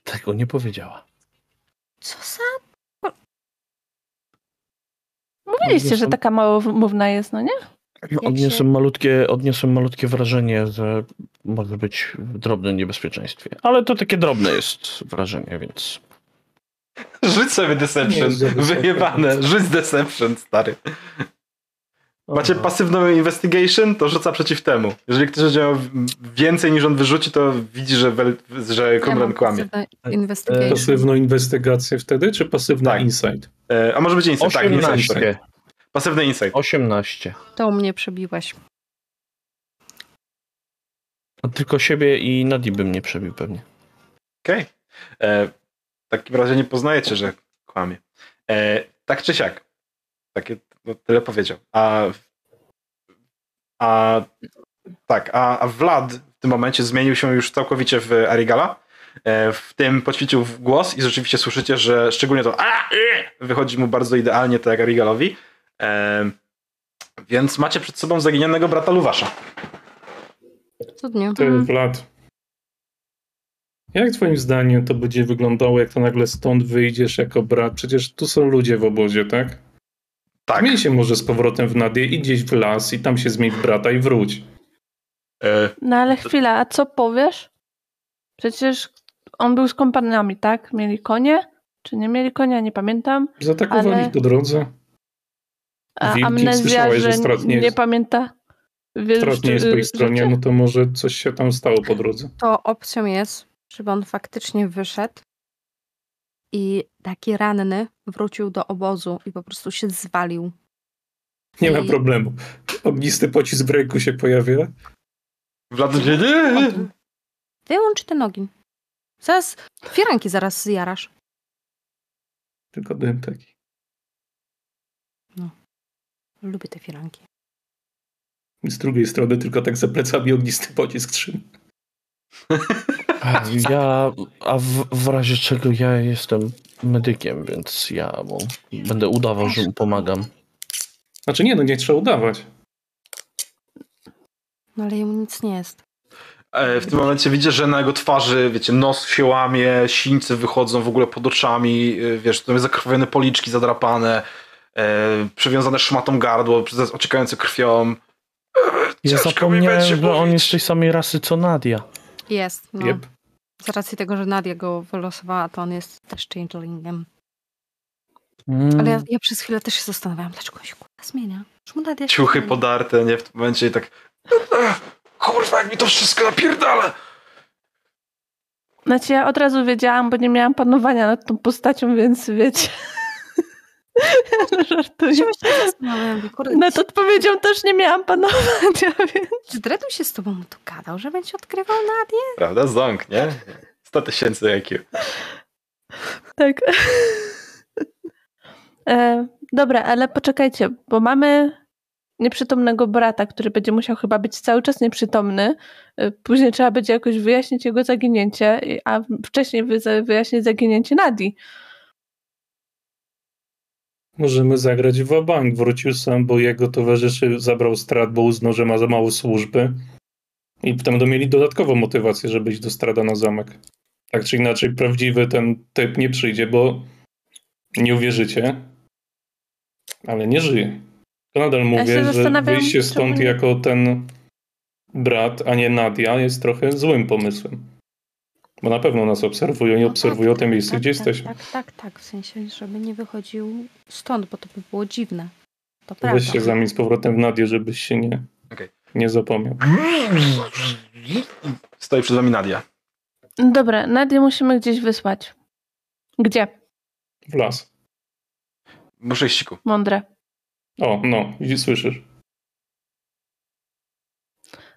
Speaker 5: Tego nie powiedziała.
Speaker 3: Co za...
Speaker 6: Mówiliście, że
Speaker 5: Odniosłem-
Speaker 6: taka małomówna jest, no nie?
Speaker 5: Odniosłem malutkie, odniosłem malutkie wrażenie, że może być w drobnym niebezpieczeństwie. Ale to takie drobne jest wrażenie, więc.
Speaker 1: Rzuć sobie Deception. Wyjebane. Rzuć Deception, stary. Macie pasywną Investigation, to rzuca przeciw temu. Jeżeli ktoś będzie miał więcej niż on wyrzuci, to widzi, że, wel, że Krumren kłamie.
Speaker 3: pasywne Investigation.
Speaker 4: Pasywną inwestygację wtedy, czy pasywna
Speaker 1: Tak.
Speaker 4: insight?
Speaker 1: E, a może być Insight. Tak, Insight.
Speaker 5: 18.
Speaker 1: Pasywny Insight.
Speaker 5: 18.
Speaker 3: To mnie przebiłaś.
Speaker 5: A tylko siebie i Nadi bym nie przebił pewnie.
Speaker 1: Okej. E, W takim razie nie poznajecie, że kłamie. E, tak czy siak. Takie, no, tyle powiedział. A, a tak, a, a Vlad w tym momencie zmienił się już całkowicie w Arigala. E, w tym poćwiczył w głos i rzeczywiście słyszycie, że szczególnie to a, y, wychodzi mu bardzo idealnie, tak jak Arigalowi. E, więc macie przed sobą zaginionego brata Luwasza.
Speaker 3: Cudnie.
Speaker 4: Ty,
Speaker 3: Mhm.
Speaker 4: Vlad. Jak twoim zdaniem to będzie wyglądało, jak to nagle stąd wyjdziesz jako brat? Przecież tu są ludzie w obozie, tak?
Speaker 1: Tak.
Speaker 4: Zmień się może z powrotem w Nadię, idź gdzieś w las i tam się zmień w brata i wróć.
Speaker 1: E,
Speaker 6: No ale chwila, a co powiesz? Przecież on był z kompanami, tak? Mieli konie? Czy nie mieli konia? Nie pamiętam.
Speaker 4: Zaatakowali
Speaker 6: Ale-
Speaker 4: ich po drodze.
Speaker 6: A
Speaker 4: Wilki,
Speaker 6: amnezja,
Speaker 4: że nie
Speaker 6: nie,
Speaker 4: jest-
Speaker 6: pamięta. Wiesz,
Speaker 4: Strat nie jest po ich stronie, no to może coś się tam stało po drodze.
Speaker 3: To opcją jest, żeby on faktycznie wyszedł i taki ranny wrócił do obozu i po prostu się zwalił.
Speaker 4: Nie ma
Speaker 3: I-
Speaker 4: problemu. Ognisty pocisk w ręku się pojawia.
Speaker 1: Nie.
Speaker 3: Wyłącz ten ogień. Zaraz, firanki zaraz zjarasz.
Speaker 4: Tylko dym taki.
Speaker 3: Lubię te firanki.
Speaker 4: I z drugiej strony tylko tak za plecami ognisty pocisk trzyma.
Speaker 5: A Ja, a w, w razie czego ja jestem medykiem, więc ja mu będę udawał, że mu pomagam.
Speaker 4: Znaczy nie, no nie trzeba udawać.
Speaker 3: No ale jemu nic nie jest.
Speaker 1: E, w tym momencie widzisz, że na jego twarzy, wiecie, nos się łamie, sińce wychodzą w ogóle pod oczami, e, wiesz, tu jest zakrwawione policzki zadrapane, e, przywiązane szmatą gardło, przez- ociekające krwią. E,
Speaker 5: Ja zapomniałem, że on jest tej samej rasy co Nadia.
Speaker 3: Jest, no.
Speaker 4: Jep.
Speaker 3: Z racji tego, że Nadia go wylosowała, to on jest też changelingiem.
Speaker 5: Mm.
Speaker 3: Ale ja, ja przez chwilę też się zastanawiałam, dlaczego on się kurwa zmienia. Czemu Nadia
Speaker 1: Ciuchy
Speaker 3: zmienia?
Speaker 1: podarte, nie? W tym momencie i tak kurwa, jak mi to wszystko napierdala.
Speaker 6: Znaczy ja od razu wiedziałam, bo nie miałam panowania nad tą postacią, więc wiecie. Żartuję.
Speaker 3: Ja się
Speaker 6: Nad odpowiedzią też nie miałam panowania, więc...
Speaker 3: czy Dredu się z tobą tu gadał, że będzie odkrywał Nadię?
Speaker 1: Prawda? Ząk, nie? 100 tysięcy IQ.
Speaker 6: Tak. E, dobra, ale poczekajcie, bo mamy nieprzytomnego brata, który będzie musiał chyba być cały czas nieprzytomny. E, Później trzeba będzie jakoś wyjaśnić jego zaginięcie, a wcześniej wy- wyjaśnić zaginięcie Nadii.
Speaker 4: Możemy zagrać w bank. Wrócił sam, bo jego towarzyszy zabrał strat, bo uznał, że ma za mało służby. I potem będą mieli dodatkową motywację, żeby iść do strada na zamek. Tak czy inaczej, prawdziwy ten typ nie przyjdzie, bo nie uwierzycie, ale nie żyje. To nadal mówię, że
Speaker 6: zastanawiam,
Speaker 4: wyjście stąd
Speaker 6: nie-
Speaker 4: jako ten brat, a nie Nadia jest trochę złym pomysłem. Bo na pewno nas obserwują i
Speaker 3: No
Speaker 4: obserwują
Speaker 3: tak,
Speaker 4: te
Speaker 3: tak,
Speaker 4: miejsce,
Speaker 3: tak,
Speaker 4: gdzie
Speaker 3: tak,
Speaker 4: jesteśmy.
Speaker 3: Tak, tak, tak. W sensie, żeby nie wychodził stąd, bo to by było dziwne. To
Speaker 4: Weź
Speaker 3: prawda.
Speaker 4: się zamień z powrotem w Nadię, żebyś się nie,
Speaker 1: Okej.
Speaker 4: nie zapomniał.
Speaker 1: Stoi przed wami Nadia.
Speaker 6: Dobra, Nadię musimy gdzieś wysłać. Gdzie?
Speaker 4: W las.
Speaker 1: Muszę iść siku.
Speaker 6: Mądre.
Speaker 4: O, no, i słyszysz.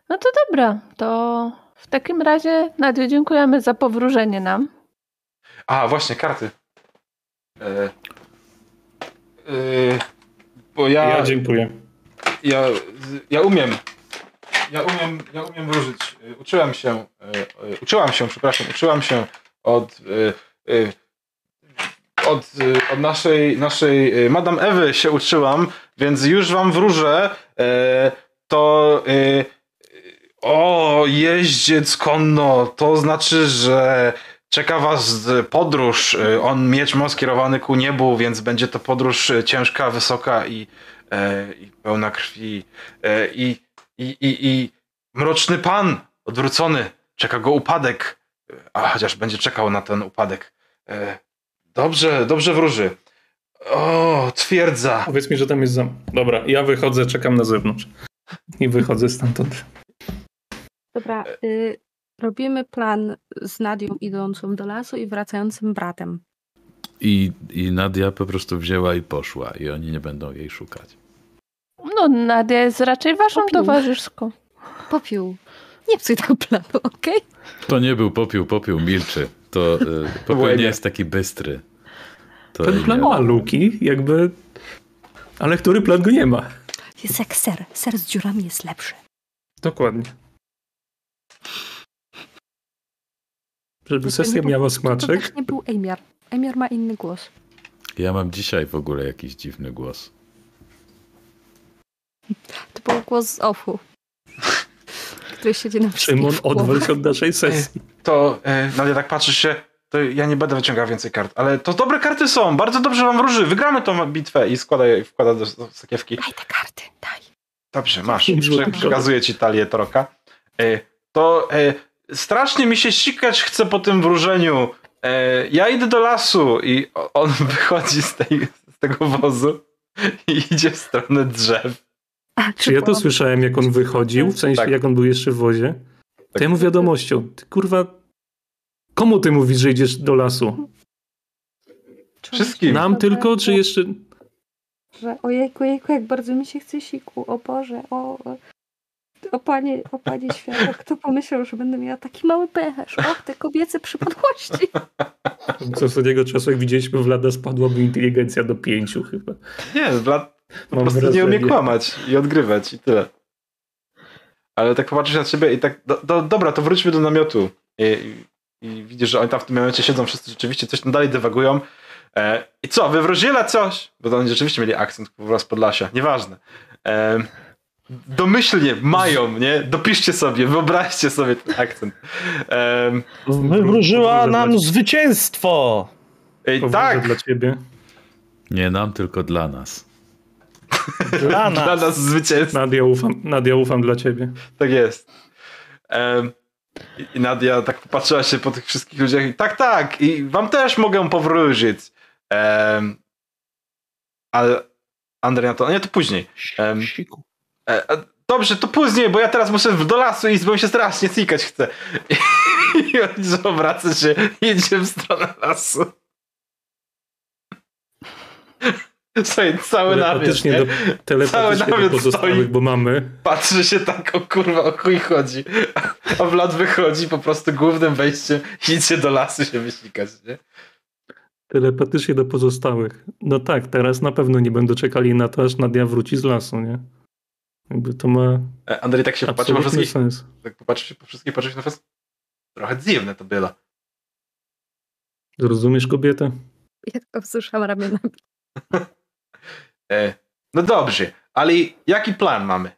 Speaker 6: No to dobra, to w takim razie Nadiu dziękujemy za powróżenie nam.
Speaker 1: A, właśnie, karty. E, e, bo ja,
Speaker 4: Ja dziękuję.
Speaker 1: ja, ja umiem. Ja umiem, ja umiem wróżyć. E, Uczyłam się, e, e, uczyłam się, przepraszam, uczyłam się od, od, od naszej, naszej Madame Ewy się uczyłam, więc już wam wróżę. To o, jeździec konno, to znaczy, że czeka was podróż. E, On miecz ma skierowany ku niebu, więc będzie to podróż e, ciężka, wysoka i, e, i pełna krwi. E, i, i, i, I mroczny pan odwrócony, czeka go upadek, a chociaż będzie czekał na ten upadek. E, dobrze, dobrze wróży. O, twierdza.
Speaker 4: Powiedz mi, że tam jest zam. Dobra, ja wychodzę, czekam na zewnątrz. I wychodzę stamtąd.
Speaker 3: Dobra, y, robimy plan z Nadią idącą do lasu i wracającym bratem.
Speaker 2: I, I Nadia po prostu wzięła i poszła i oni nie będą jej szukać.
Speaker 6: No, Nadia jest raczej waszą
Speaker 3: Popiół.
Speaker 6: towarzyszką.
Speaker 3: Popiół. Nie psuj tego planu, okej?
Speaker 2: To nie był popiół, popiół milczy. To y, popiół nie jest taki bystry. To
Speaker 4: Ten plan
Speaker 2: nie-
Speaker 4: ma luki, jakby... Ale który plan go nie ma?
Speaker 3: Jest jak ser. Ser z dziurami jest lepszy.
Speaker 4: Dokładnie. Żeby
Speaker 3: To
Speaker 4: sesja
Speaker 3: był-
Speaker 4: miała
Speaker 3: To
Speaker 4: smaczek.
Speaker 3: też nie był Emiar. Emiar ma inny głos.
Speaker 2: Ja mam dzisiaj w ogóle jakiś dziwny głos.
Speaker 3: To był głos z ofu. Który siedzi na
Speaker 4: Szymon, odwal się od naszej sesji.
Speaker 1: to e, no ja tak patrzysz się, to ja nie będę wyciągał więcej kart, ale to dobre karty są, bardzo dobrze wam wróży, wygramy tą bitwę i składa je, wkłada do, do sakiewki.
Speaker 3: Daj te karty, daj.
Speaker 1: Dobrze, masz, Prze- przekazuję ci talię Toroka. To e, strasznie mi się sikać chce po tym wróżeniu. E, ja idę do lasu i on wychodzi z, tej, z tego wozu i idzie w stronę drzew.
Speaker 3: A,
Speaker 4: Czy ja to słyszałem, jak on wychodził? W sensie,
Speaker 1: Tak.
Speaker 4: jak on był jeszcze w wozie? To
Speaker 1: Tak.
Speaker 4: ja mu wiadomością. Ty kurwa, komu ty mówisz, że idziesz do lasu?
Speaker 1: Wszystkim.
Speaker 4: Nam tylko, czy jeszcze...
Speaker 3: Że ojejku, ojejku, jak bardzo mi się chce siku, o Boże, o... o- panie, o panie świata, kto pomyślał, że będę miała taki mały pęcherz? Och, te kobiece przypadłości.
Speaker 4: Z ostatniego czasu, jak widzieliśmy Vlada, spadłaby inteligencja do pięciu chyba.
Speaker 1: Nie, Vlad po
Speaker 4: Mam
Speaker 1: prostu nie umie
Speaker 4: wrażenie.
Speaker 1: kłamać i odgrywać i tyle. Ale tak popatrzysz na siebie i tak, do, do, dobra, to wróćmy do namiotu. I, i, I widzisz, że oni tam w tym namiocie siedzą, wszyscy rzeczywiście coś tam dalej dywagują. E, I co, wywróżyła coś? Bo to oni rzeczywiście mieli akcent kurwa z Podlasia, nieważne. E, domyślnie mają, nie? Dopiszcie sobie, wyobraźcie sobie ten akcent. E,
Speaker 5: Wywróżyła
Speaker 4: Powróżę
Speaker 5: nam
Speaker 4: dla-
Speaker 5: zwycięstwo!
Speaker 4: Powróżę
Speaker 1: tak,
Speaker 4: dla ciebie.
Speaker 2: Nie nam, tylko dla nas.
Speaker 5: Dla nas.
Speaker 1: dla nas zwycięstwo.
Speaker 4: Nadia, ufam, Nadia, ufam dla ciebie.
Speaker 1: Tak jest. I- Nadia tak popatrzyła się po tych wszystkich ludziach i tak, tak, i wam też mogę powróżyć. Um, ale Andrzej na to, nie, to później.
Speaker 5: Siku.
Speaker 1: E, dobrze, to później, bo ja teraz muszę do lasu iść, bo mi się strasznie cikać chce. I, on obraca się i idzie w stronę lasu. Słuchaj, cały namiot, nie?
Speaker 4: do, telepatycznie do
Speaker 1: namiot
Speaker 4: pozostałych,
Speaker 1: stoi.
Speaker 4: bo mamy.
Speaker 1: Patrzy się tak, o kurwa, o chuj chodzi. A Vlad wychodzi po prostu głównym wejściem i idzie do lasu się wysikać, nie?
Speaker 4: Telepatycznie do pozostałych. No tak, teraz na pewno nie będą czekali na to, aż Nadia wróci z lasu, nie? Jakby to ma
Speaker 1: E, Andrzej tak się popatrzy po wszystkich,
Speaker 4: sens.
Speaker 1: tak popatrzy się po wszystkich, patrzy się na was. Trochę dziwne to było.
Speaker 4: Zrozumiesz kobietę?
Speaker 3: Ja tylko wzruszam ramionami.
Speaker 1: E, no dobrze, ale jaki plan mamy?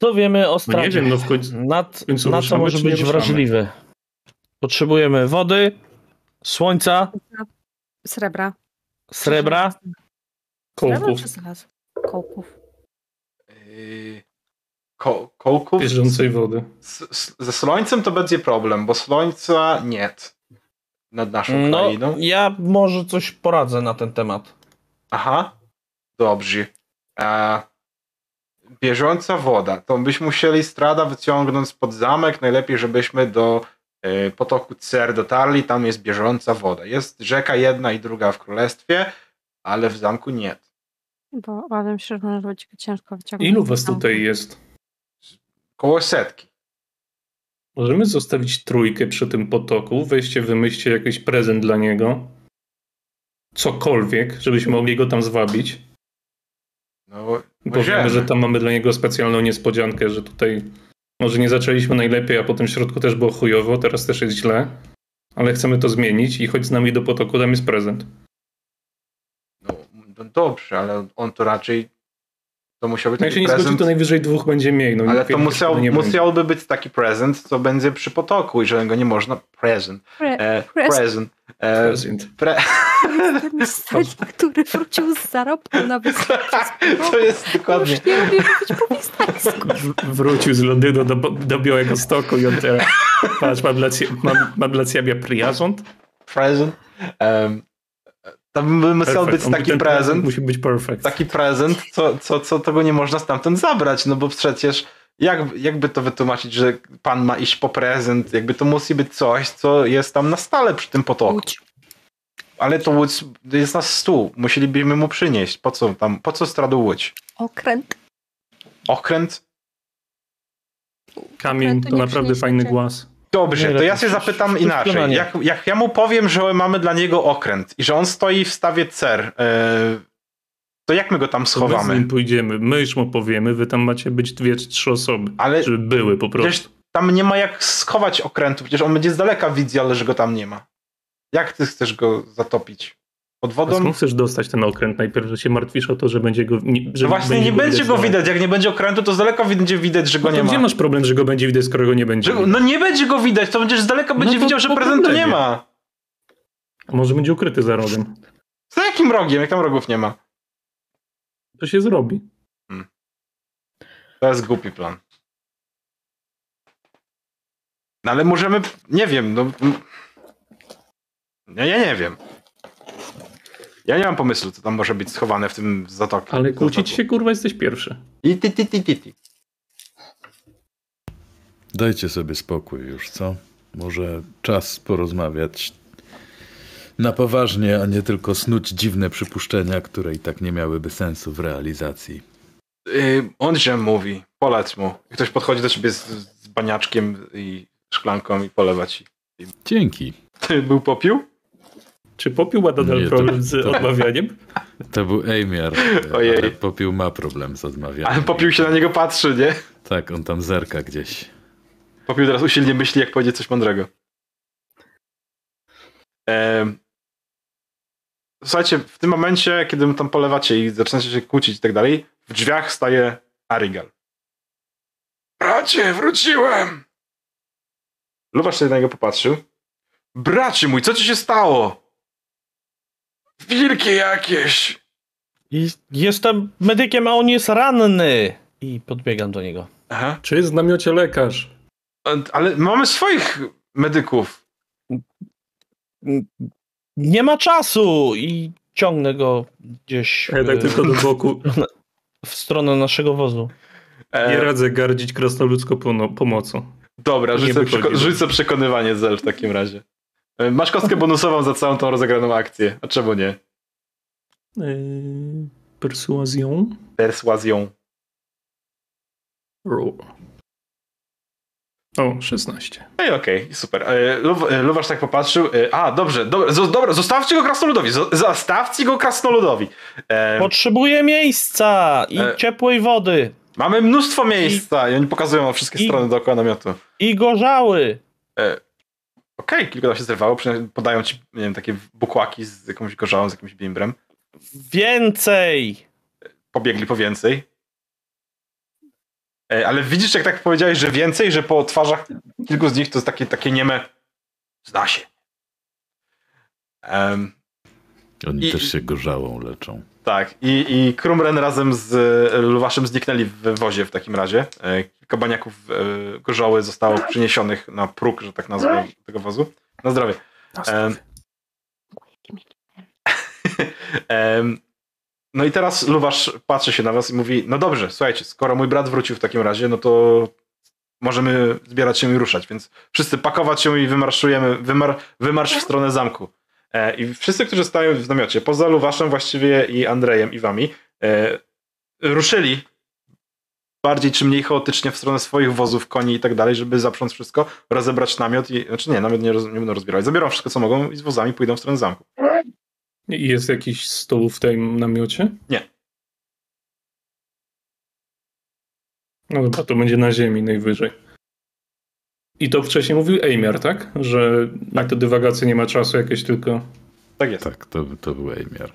Speaker 5: Co wiemy o
Speaker 4: No nie wiem, no w końcu...
Speaker 5: Nad,
Speaker 4: końcu
Speaker 5: na co może być
Speaker 4: ruszamy?
Speaker 5: wrażliwy? Potrzebujemy wody, słońca,
Speaker 3: Srebra.
Speaker 5: srebra.
Speaker 3: Srebra
Speaker 4: Kołków.
Speaker 3: czy żelazo? Kołków.
Speaker 1: Yy, ko kołków?
Speaker 4: Bieżącej wody.
Speaker 1: S- s- ze słońcem to będzie problem, bo słońca nie nad naszą
Speaker 5: No,
Speaker 1: krainą.
Speaker 5: ja może coś poradzę na ten temat.
Speaker 1: Aha, dobrze. A, bieżąca woda. To byśmy musieli strada wyciągnąć pod zamek. Najlepiej, żebyśmy do y, potoku Cer dotarli. Tam jest bieżąca woda. Jest rzeka jedna i druga w królestwie, ale w zamku nie.
Speaker 3: Bo obawiam się, że może być ciężko wyciągnąć.
Speaker 4: Ilu was tutaj jest?
Speaker 1: Koło setki.
Speaker 4: Możemy zostawić trójkę przy tym potoku, weźcie, wymyślcie jakiś prezent dla niego. Cokolwiek, żebyśmy mogli go tam zwabić.
Speaker 1: No,
Speaker 4: Powiemy,
Speaker 1: możemy.
Speaker 4: że tam mamy dla niego specjalną niespodziankę, że tutaj może nie zaczęliśmy najlepiej, a potem w środku też było chujowo, teraz też jest źle. Ale chcemy to zmienić i chodź z nami do potoku, tam jest prezent.
Speaker 1: No, dobrze, ale on to raczej to musiał być
Speaker 4: No jak się
Speaker 1: taki
Speaker 4: nie zgodzi,
Speaker 1: prezent.
Speaker 4: to najwyżej dwóch będzie mniej. No,
Speaker 1: Ale to musiał,
Speaker 4: nie będzie.
Speaker 1: musiałby być taki prezent, co będzie przy potoku i że go nie można. Prezent.
Speaker 3: Pre-
Speaker 1: E,
Speaker 3: Prezent.
Speaker 1: prezent. E,
Speaker 4: Prezent.
Speaker 1: pre,
Speaker 3: Ten stary, który wrócił z zarobku na wyspę.
Speaker 1: to jest dokładnie.
Speaker 3: Już nie umie mówić po wistańsku.
Speaker 4: Wrócił z Londynu do, do Białego Stoku i on teraz, patrz, mam dla, cie, mam, mam dla ciebie prezent.
Speaker 1: Present. Um, tam by musiał być taki
Speaker 4: ten
Speaker 1: prezent,
Speaker 4: Musi być perfect.
Speaker 1: taki prezent, co, co, co tego nie można stamtąd zabrać, no bo przecież jak, jakby to wytłumaczyć, że pan ma iść po prezent, jakby to musi być coś, co jest tam na stale przy tym potoku.
Speaker 3: Łódź.
Speaker 1: Ale to łódź jest na stół, musielibyśmy mu przynieść. Po co tam, po co stradu łódź?
Speaker 3: Okręt.
Speaker 1: Okręt?
Speaker 4: Kamień to
Speaker 3: nie
Speaker 4: naprawdę fajny głaz.
Speaker 1: Dobrze,
Speaker 5: Nie,
Speaker 1: to ja
Speaker 5: to
Speaker 1: się zapytam inaczej. Jak, jak ja mu powiem, że mamy dla niego okręt i że on stoi w stawie cer, e, to jak my go tam
Speaker 4: To my z
Speaker 1: schowamy?
Speaker 4: nim pójdziemy, my już mu powiemy, wy tam macie być dwie czy trzy osoby,
Speaker 1: Ale
Speaker 4: żeby były po prostu.
Speaker 1: przecież tam nie ma jak schować okrętu, przecież on będzie z daleka widzi, ale że go tam nie ma. Jak ty chcesz go zatopić? Pod
Speaker 4: A
Speaker 1: wodą.
Speaker 4: skąd chcesz dostać ten okręt? Najpierw, że się martwisz o to, że będzie go. Nie, że
Speaker 1: No właśnie nie będzie go widać. Jak nie będzie okrętu, to z daleka będzie widać, że go
Speaker 4: No
Speaker 1: nie
Speaker 4: to gdzie
Speaker 1: ma.
Speaker 4: masz problem, że go będzie widać, skoro go nie będzie?
Speaker 1: Że, no nie będzie go widać, to będziesz z daleka będzie
Speaker 4: to
Speaker 1: widział, że prezentu nie ma.
Speaker 4: A może będzie ukryty za rogiem?
Speaker 1: Za jakim rogiem? Jak tam rogów nie ma?
Speaker 4: To się zrobi.
Speaker 1: To jest głupi plan. No ale możemy, nie wiem, no... Ja, ja nie wiem. Ja nie mam pomysłu, co tam może być schowane w tym zatoku.
Speaker 4: Ale kłócić się, kurwa, jesteś pierwszy.
Speaker 1: I ty, ty, ty, ty, ty.
Speaker 2: Dajcie sobie spokój już, co? Może czas porozmawiać na poważnie, a nie tylko snuć dziwne przypuszczenia, które i tak nie miałyby sensu w realizacji.
Speaker 1: Yy, on się mówi, polec mu. Ktoś podchodzi do ciebie z, z baniaczkiem i szklanką i polewa ci.
Speaker 2: Dzięki.
Speaker 1: Ty był popiół?
Speaker 4: Czy popiół ma nadal
Speaker 2: Nie, to-
Speaker 4: problem z
Speaker 2: to-
Speaker 4: odmawianiem?
Speaker 2: To był Ejmiar,
Speaker 1: Ojej.
Speaker 2: ale Popiół ma problem z odmawianiem.
Speaker 1: Ale popiół się na niego patrzy, nie?
Speaker 2: Tak, on tam zerka gdzieś.
Speaker 1: Popiół teraz usilnie myśli, jak powiedzieć coś mądrego. Em, Słuchajcie, w tym momencie, kiedy mu tam polewacie i zaczynacie się kłócić i tak dalej, w drzwiach staje Arigal. Bracie, wróciłem! Lubasz się na niego popatrzył. Bracie mój, co ci się stało? Wilki jakieś!
Speaker 5: Jestem medykiem, a on jest ranny. I podbiegam do niego.
Speaker 1: Aha.
Speaker 4: Czy jest w namiocie lekarz?
Speaker 1: Ale mamy swoich medyków.
Speaker 5: Nie ma czasu! I ciągnę go gdzieś
Speaker 4: Ja tak
Speaker 5: e,
Speaker 4: tylko do boku.
Speaker 5: w stronę naszego wozu.
Speaker 1: E,
Speaker 4: Nie radzę gardzić krasnoludzką pomocą.
Speaker 1: Dobra, rzucę, przeko- rzucę przekonywanie zel w takim razie. E, Masz kostkę bonusową za całą tą rozegraną akcję. A czemu nie?
Speaker 4: Eee, persuazją?
Speaker 1: Perswazją.
Speaker 4: Roll. O, 16.
Speaker 1: No i okej, super. E, Luw- e, Luwasz tak popatrzył. e, A, dobrze, dobra, dobra zostawcie go krasnoludowi. zo- Zostawcie go krasnoludowi. E,
Speaker 5: Potrzebuję miejsca i
Speaker 1: E.
Speaker 5: ciepłej wody.
Speaker 1: Mamy mnóstwo miejsca i oni pokazują na wszystkie
Speaker 5: I-
Speaker 1: strony dookoła namiotu.
Speaker 5: I gorzały.
Speaker 1: Okej, kilka tam się zerwało, podają ci, nie wiem, takie bukłaki z jakąś gorzałą, z jakimś bimbrem.
Speaker 5: Więcej.
Speaker 1: pobiegli po więcej. E, Ale widzisz, jak tak powiedziałeś, że więcej, że po twarzach kilku z nich to jest takie, takie nieme. Zda się. Em,
Speaker 2: Oni
Speaker 1: I-
Speaker 2: też się gorzałą leczą.
Speaker 1: Tak. I, I Krumren razem z e, Luwaszem zniknęli w wozie w takim razie. E, Kilka baniaków e, gorzoły zostało przyniesionych na próg, że tak nazwę tego wozu. Na zdrowie. No i teraz Luwasz patrzy się na was i mówi, no dobrze, słuchajcie, skoro mój brat wrócił w takim razie, no to możemy zbierać się i ruszać, więc wszyscy pakować się i wymarszujemy, wymar, wymarsz w stronę zamku. E, I wszyscy, którzy stają w namiocie, poza Luwaszem właściwie i Andrejem i wami, e, ruszyli bardziej czy mniej chaotycznie w stronę swoich wozów, koni i tak dalej, żeby zaprząc wszystko, rozebrać namiot i, znaczy nie, namiot nie, roz, nie będą rozbierać, zabiorą wszystko, co mogą i z wozami pójdą w stronę zamku.
Speaker 4: I Jest jakiś stół w tym namiocie?
Speaker 1: Nie.
Speaker 4: No dobra, to będzie na ziemi najwyżej. I to wcześniej mówił Ejmiar, tak? Że na te dywagacje nie ma czasu jakieś tylko...
Speaker 1: Tak jest.
Speaker 2: Tak, to, to był Ejmiar.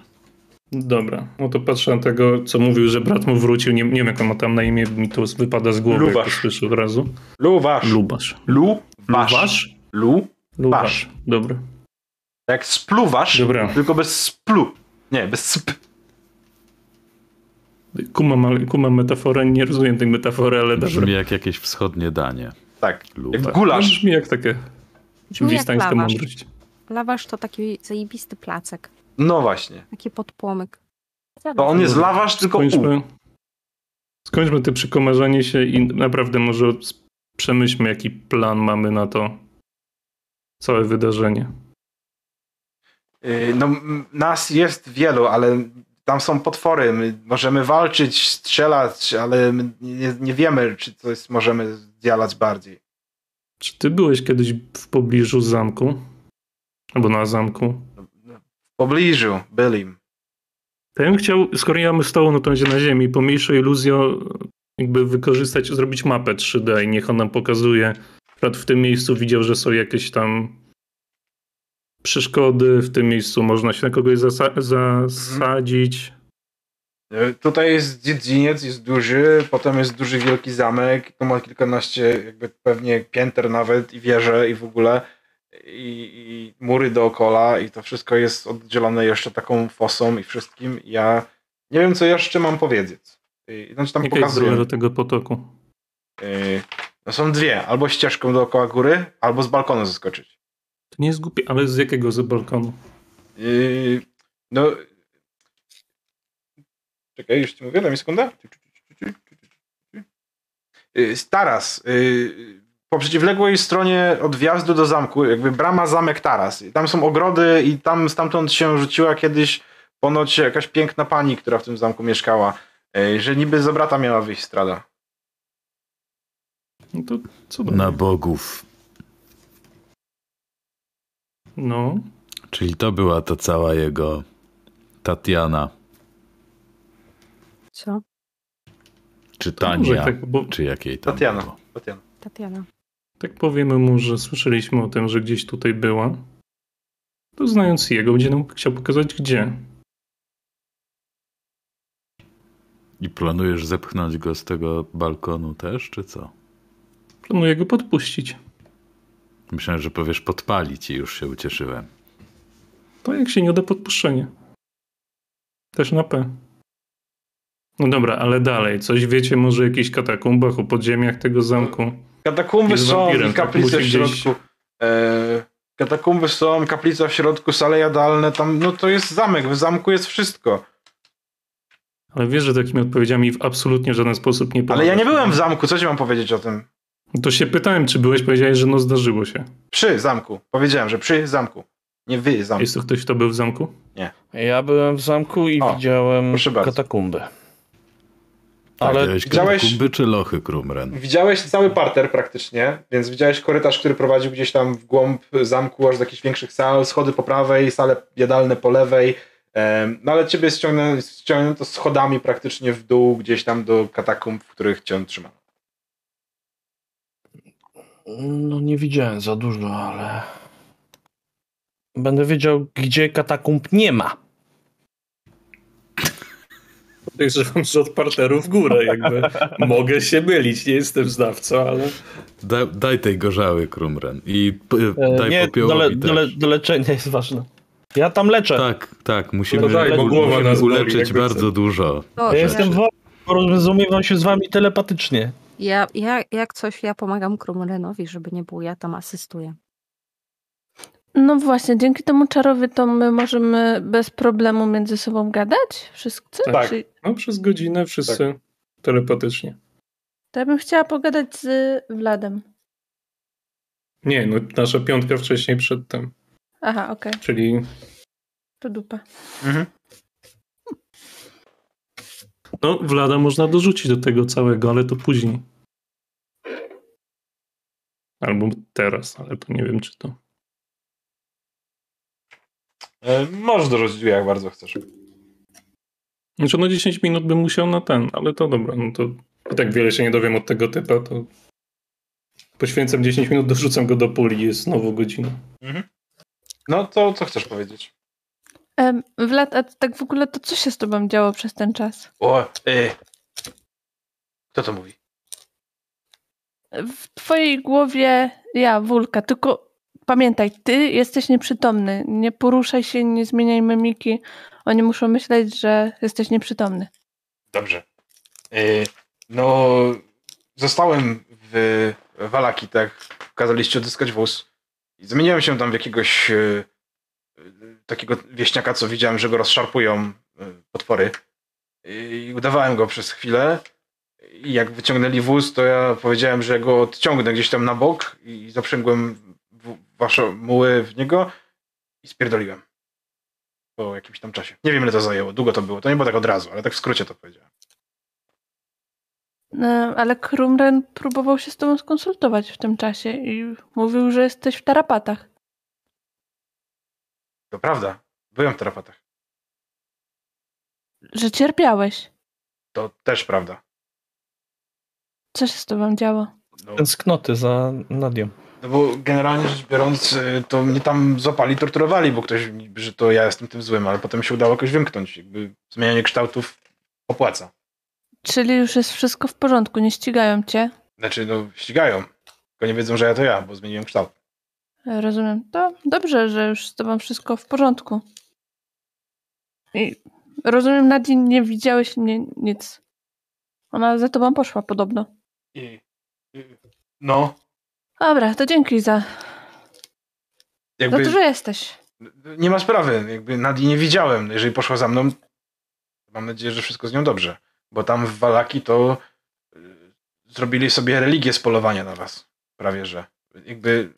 Speaker 4: Dobra, no to patrzę na tego, co mówił, że brat mu wrócił. Nie, nie wiem, jak on ma tam na imię, mi to wypada z głowy, jak
Speaker 1: Lubasz.
Speaker 4: to słyszę od razu.
Speaker 1: Luwasz.
Speaker 4: Lubasz.
Speaker 1: Luwasz.
Speaker 4: Lubasz?
Speaker 1: Lu.
Speaker 4: Lubasz. Dobra.
Speaker 1: Jak spluwasz,
Speaker 4: Dobra.
Speaker 1: tylko bez splu. Nie, bez sp.
Speaker 4: Kumam, ale- kumam metaforę, nie rozumiem tej metafory, ale
Speaker 2: Brzmi
Speaker 4: dobra.
Speaker 2: jak jakieś wschodnie danie.
Speaker 1: Tak. Jak
Speaker 4: No,
Speaker 1: gulasz.
Speaker 4: brzmi jak takie
Speaker 3: Brzmi jak
Speaker 4: wistańska
Speaker 3: lawasz.
Speaker 4: mądrość.
Speaker 3: Lawasz to taki zajebisty placek.
Speaker 1: No właśnie.
Speaker 3: Taki podpłomyk.
Speaker 1: To on jest lawasz, tylko u.
Speaker 4: Skończmy, skończmy te przekomarzanie się i naprawdę może przemyślmy, jaki plan mamy na to całe wydarzenie.
Speaker 1: Yy, No, nas jest wielu, ale tam są potwory. My możemy walczyć, strzelać, ale my nie, nie wiemy, czy coś możemy zdziałać bardziej.
Speaker 4: Czy ty byłeś kiedyś w pobliżu zamku? Albo na zamku?
Speaker 1: W pobliżu byli.
Speaker 4: To ja bym chciał, skoro nie mamy stołu, no to będzie na ziemi, pomniejszą iluzją jakby wykorzystać, zrobić mapę 3D i niech on nam pokazuje. Przykład w tym miejscu widział, że są jakieś tam przeszkody w tym miejscu? Można się na kogoś zasa- zasadzić?
Speaker 1: E, Tutaj jest dziedziniec, jest duży, potem jest duży wielki zamek, tu ma kilkanaście jakby pewnie pięter nawet i wieże i w ogóle i, i mury dookoła i to wszystko jest oddzielone jeszcze taką fosą i wszystkim. Ja nie wiem co jeszcze mam powiedzieć. I- Znaczy tam
Speaker 4: Jaka
Speaker 1: pokazuję.
Speaker 4: do tego potoku?
Speaker 1: Yy, No są dwie, albo ścieżką dookoła góry, albo z balkonu zeskoczyć.
Speaker 4: To nie jest głupie, ale z jakiego z balkonu?
Speaker 1: Yy, No. Czekaj, już ci mówię, daj mi sekundę. Taras. Po przeciwległej stronie od wjazdu do zamku, jakby brama zamek Taras. Tam są ogrody i tam stamtąd się rzuciła kiedyś ponoć jakaś piękna pani, która w tym zamku mieszkała. Yy, Że niby za brata miała wyjść strada.
Speaker 4: No to co
Speaker 2: Na bogów.
Speaker 4: No,
Speaker 2: Czyli to była to cała jego Tatiana,
Speaker 3: Co?
Speaker 2: czy Tania,
Speaker 4: tak, bo
Speaker 2: czy jakiej tam
Speaker 1: Tatiana.
Speaker 2: było.
Speaker 1: Tatiana.
Speaker 3: Tatiana.
Speaker 4: tak powiemy mu, że słyszeliśmy o tym, że gdzieś tutaj była. To znając jego, będzie nam chciał pokazać gdzie.
Speaker 2: I planujesz zepchnąć go z tego balkonu też, czy co?
Speaker 4: Planuję go podpuścić.
Speaker 2: Myślałem, że powiesz podpalić i już się ucieszyłem.
Speaker 4: To jak się nie uda podpuszczenie. Też na P. No dobra, ale dalej. Coś wiecie może o jakichś katakumbach, o podziemiach tego zamku?
Speaker 1: Katakumby
Speaker 4: Jest
Speaker 1: są
Speaker 4: wampirem,
Speaker 1: i
Speaker 4: tak?
Speaker 1: kaplice w
Speaker 4: Musi gdzieś-
Speaker 1: środku. E, katakumby są, kaplica w środku, sale jadalne, tam, no to jest zamek, w zamku jest wszystko.
Speaker 4: Ale wiesz, że takimi odpowiedziami w absolutnie żaden sposób nie
Speaker 1: Ale
Speaker 4: pomagasz.
Speaker 1: ja nie byłem w zamku, co ci mam powiedzieć o tym?
Speaker 4: To się pytałem, czy byłeś, powiedziałeś, że no zdarzyło się.
Speaker 1: Przy zamku. Powiedziałem, że przy zamku. Nie wy zamku.
Speaker 4: Jest to ktoś, kto był w zamku?
Speaker 5: Ja byłem w zamku i
Speaker 1: O,
Speaker 5: widziałem
Speaker 1: proszę bardzo.
Speaker 5: Katakumby.
Speaker 2: Ale
Speaker 5: Ale
Speaker 2: widziałeś katakumby czy lochy Krumren?
Speaker 1: Widziałeś cały parter praktycznie, więc widziałeś korytarz, który prowadził gdzieś tam w głąb zamku, aż do jakichś większych sal, schody po prawej, sale jadalne po lewej. No ale ciebie ściągnę, ściągnięto schodami praktycznie w dół, gdzieś tam do katakumb, w których cię trzymano.
Speaker 5: no nie widziałem za dużo, ale będę wiedział, gdzie katakumb nie ma.
Speaker 4: Podejrzewam, że od parteru w górę jakby. Mogę się mylić, nie jestem znawcą, ale...
Speaker 2: Da, daj tej gorzały Krumren i p,
Speaker 5: E,
Speaker 2: daj
Speaker 5: nie, do,
Speaker 2: popiołowi
Speaker 5: le,
Speaker 2: też.
Speaker 5: do, le, do leczenia jest ważne. Ja tam leczę.
Speaker 2: Tak, tak, musimy,
Speaker 5: No daj,
Speaker 2: musimy uleczyć bardzo dużo.
Speaker 3: To,
Speaker 5: Ja jestem wolny, porozumiewam się z wami telepatycznie.
Speaker 3: ja, ja, jak coś, ja pomagam Krumrenowi, żeby nie było, ja tam asystuję.
Speaker 6: No właśnie, dzięki temu czarowi to my możemy bez problemu między sobą gadać? Wszyscy?
Speaker 1: Tak.
Speaker 6: Czy-
Speaker 4: No przez godzinę wszyscy telepatycznie.
Speaker 6: To ja bym chciała pogadać z Wladem.
Speaker 4: Nie, no nasza piątka wcześniej przedtem.
Speaker 6: Aha, okej,
Speaker 4: Czyli
Speaker 6: to dupa.
Speaker 1: Mhm.
Speaker 4: no Vlada można dorzucić do tego całego, ale to później. Albo teraz, ale to nie wiem czy to.
Speaker 1: E, Możesz dorzucić jak bardzo chcesz.
Speaker 4: Znaczy no 10 minut bym musiał na ten, ale to dobra, no to i tak wiele się nie dowiem od tego typa, to poświęcam 10 minut, dorzucam go do puli, jest znowu godzina.
Speaker 1: No to co chcesz powiedzieć?
Speaker 6: Em, Vlad, a tak w ogóle to co się z tobą działo przez ten czas?
Speaker 1: O, e, kto to mówi?
Speaker 6: W twojej głowie ja, Wulka, tylko pamiętaj, ty jesteś nieprzytomny. Nie poruszaj się, nie zmieniaj mimiki. Oni muszą myśleć, że jesteś nieprzytomny.
Speaker 1: Dobrze. E, No, zostałem w Walakitach. Kazaliście odzyskać wóz. Zmieniłem się tam w jakiegoś e, takiego wieśniaka, co widziałem, że go rozszarpują e, potwory. I udawałem go przez chwilę. I jak wyciągnęli wóz, to ja powiedziałem, że go odciągnę gdzieś tam na bok i zaprzęgłem wasze muły w niego i spierdoliłem. Po jakimś tam czasie. Nie wiem, ile to zajęło. Długo to było. To nie było tak od razu, ale tak w skrócie to powiedziałem.
Speaker 6: E, Ale Krumren próbował się z tobą skonsultować w tym czasie i mówił, że jesteś w tarapatach.
Speaker 1: To prawda. Byłem w terapatach.
Speaker 6: Że cierpiałeś.
Speaker 1: To też prawda.
Speaker 6: Co się z tobą działo?
Speaker 1: No,
Speaker 5: Tęsknoty za Nadią.
Speaker 1: No bo generalnie rzecz biorąc, y, to mnie tam złapali, torturowali, bo ktoś, że to ja jestem tym złym, ale potem się udało jakoś wymknąć. Jakby zmienianie kształtów opłaca.
Speaker 6: Czyli już jest wszystko w porządku, nie ścigają cię.
Speaker 1: Znaczy, no, ścigają. Tylko nie wiedzą, że ja to ja, bo zmieniłem kształt.
Speaker 6: Rozumiem. To dobrze, że już z tobą wszystko w porządku. I rozumiem, Nadine, nie widziałeś mnie nic. Ona za tobą poszła podobno.
Speaker 1: I, i, no,
Speaker 6: Dobra, to dzięki za, za
Speaker 1: jakby
Speaker 6: to, że jesteś.
Speaker 1: nie ma sprawy. Jakby Nadii nie widziałem. Jeżeli poszła za mną, mam nadzieję, że wszystko z nią dobrze. Bo tam w Walaki to y, zrobili sobie religię z polowania na was. Prawie, że. Jakby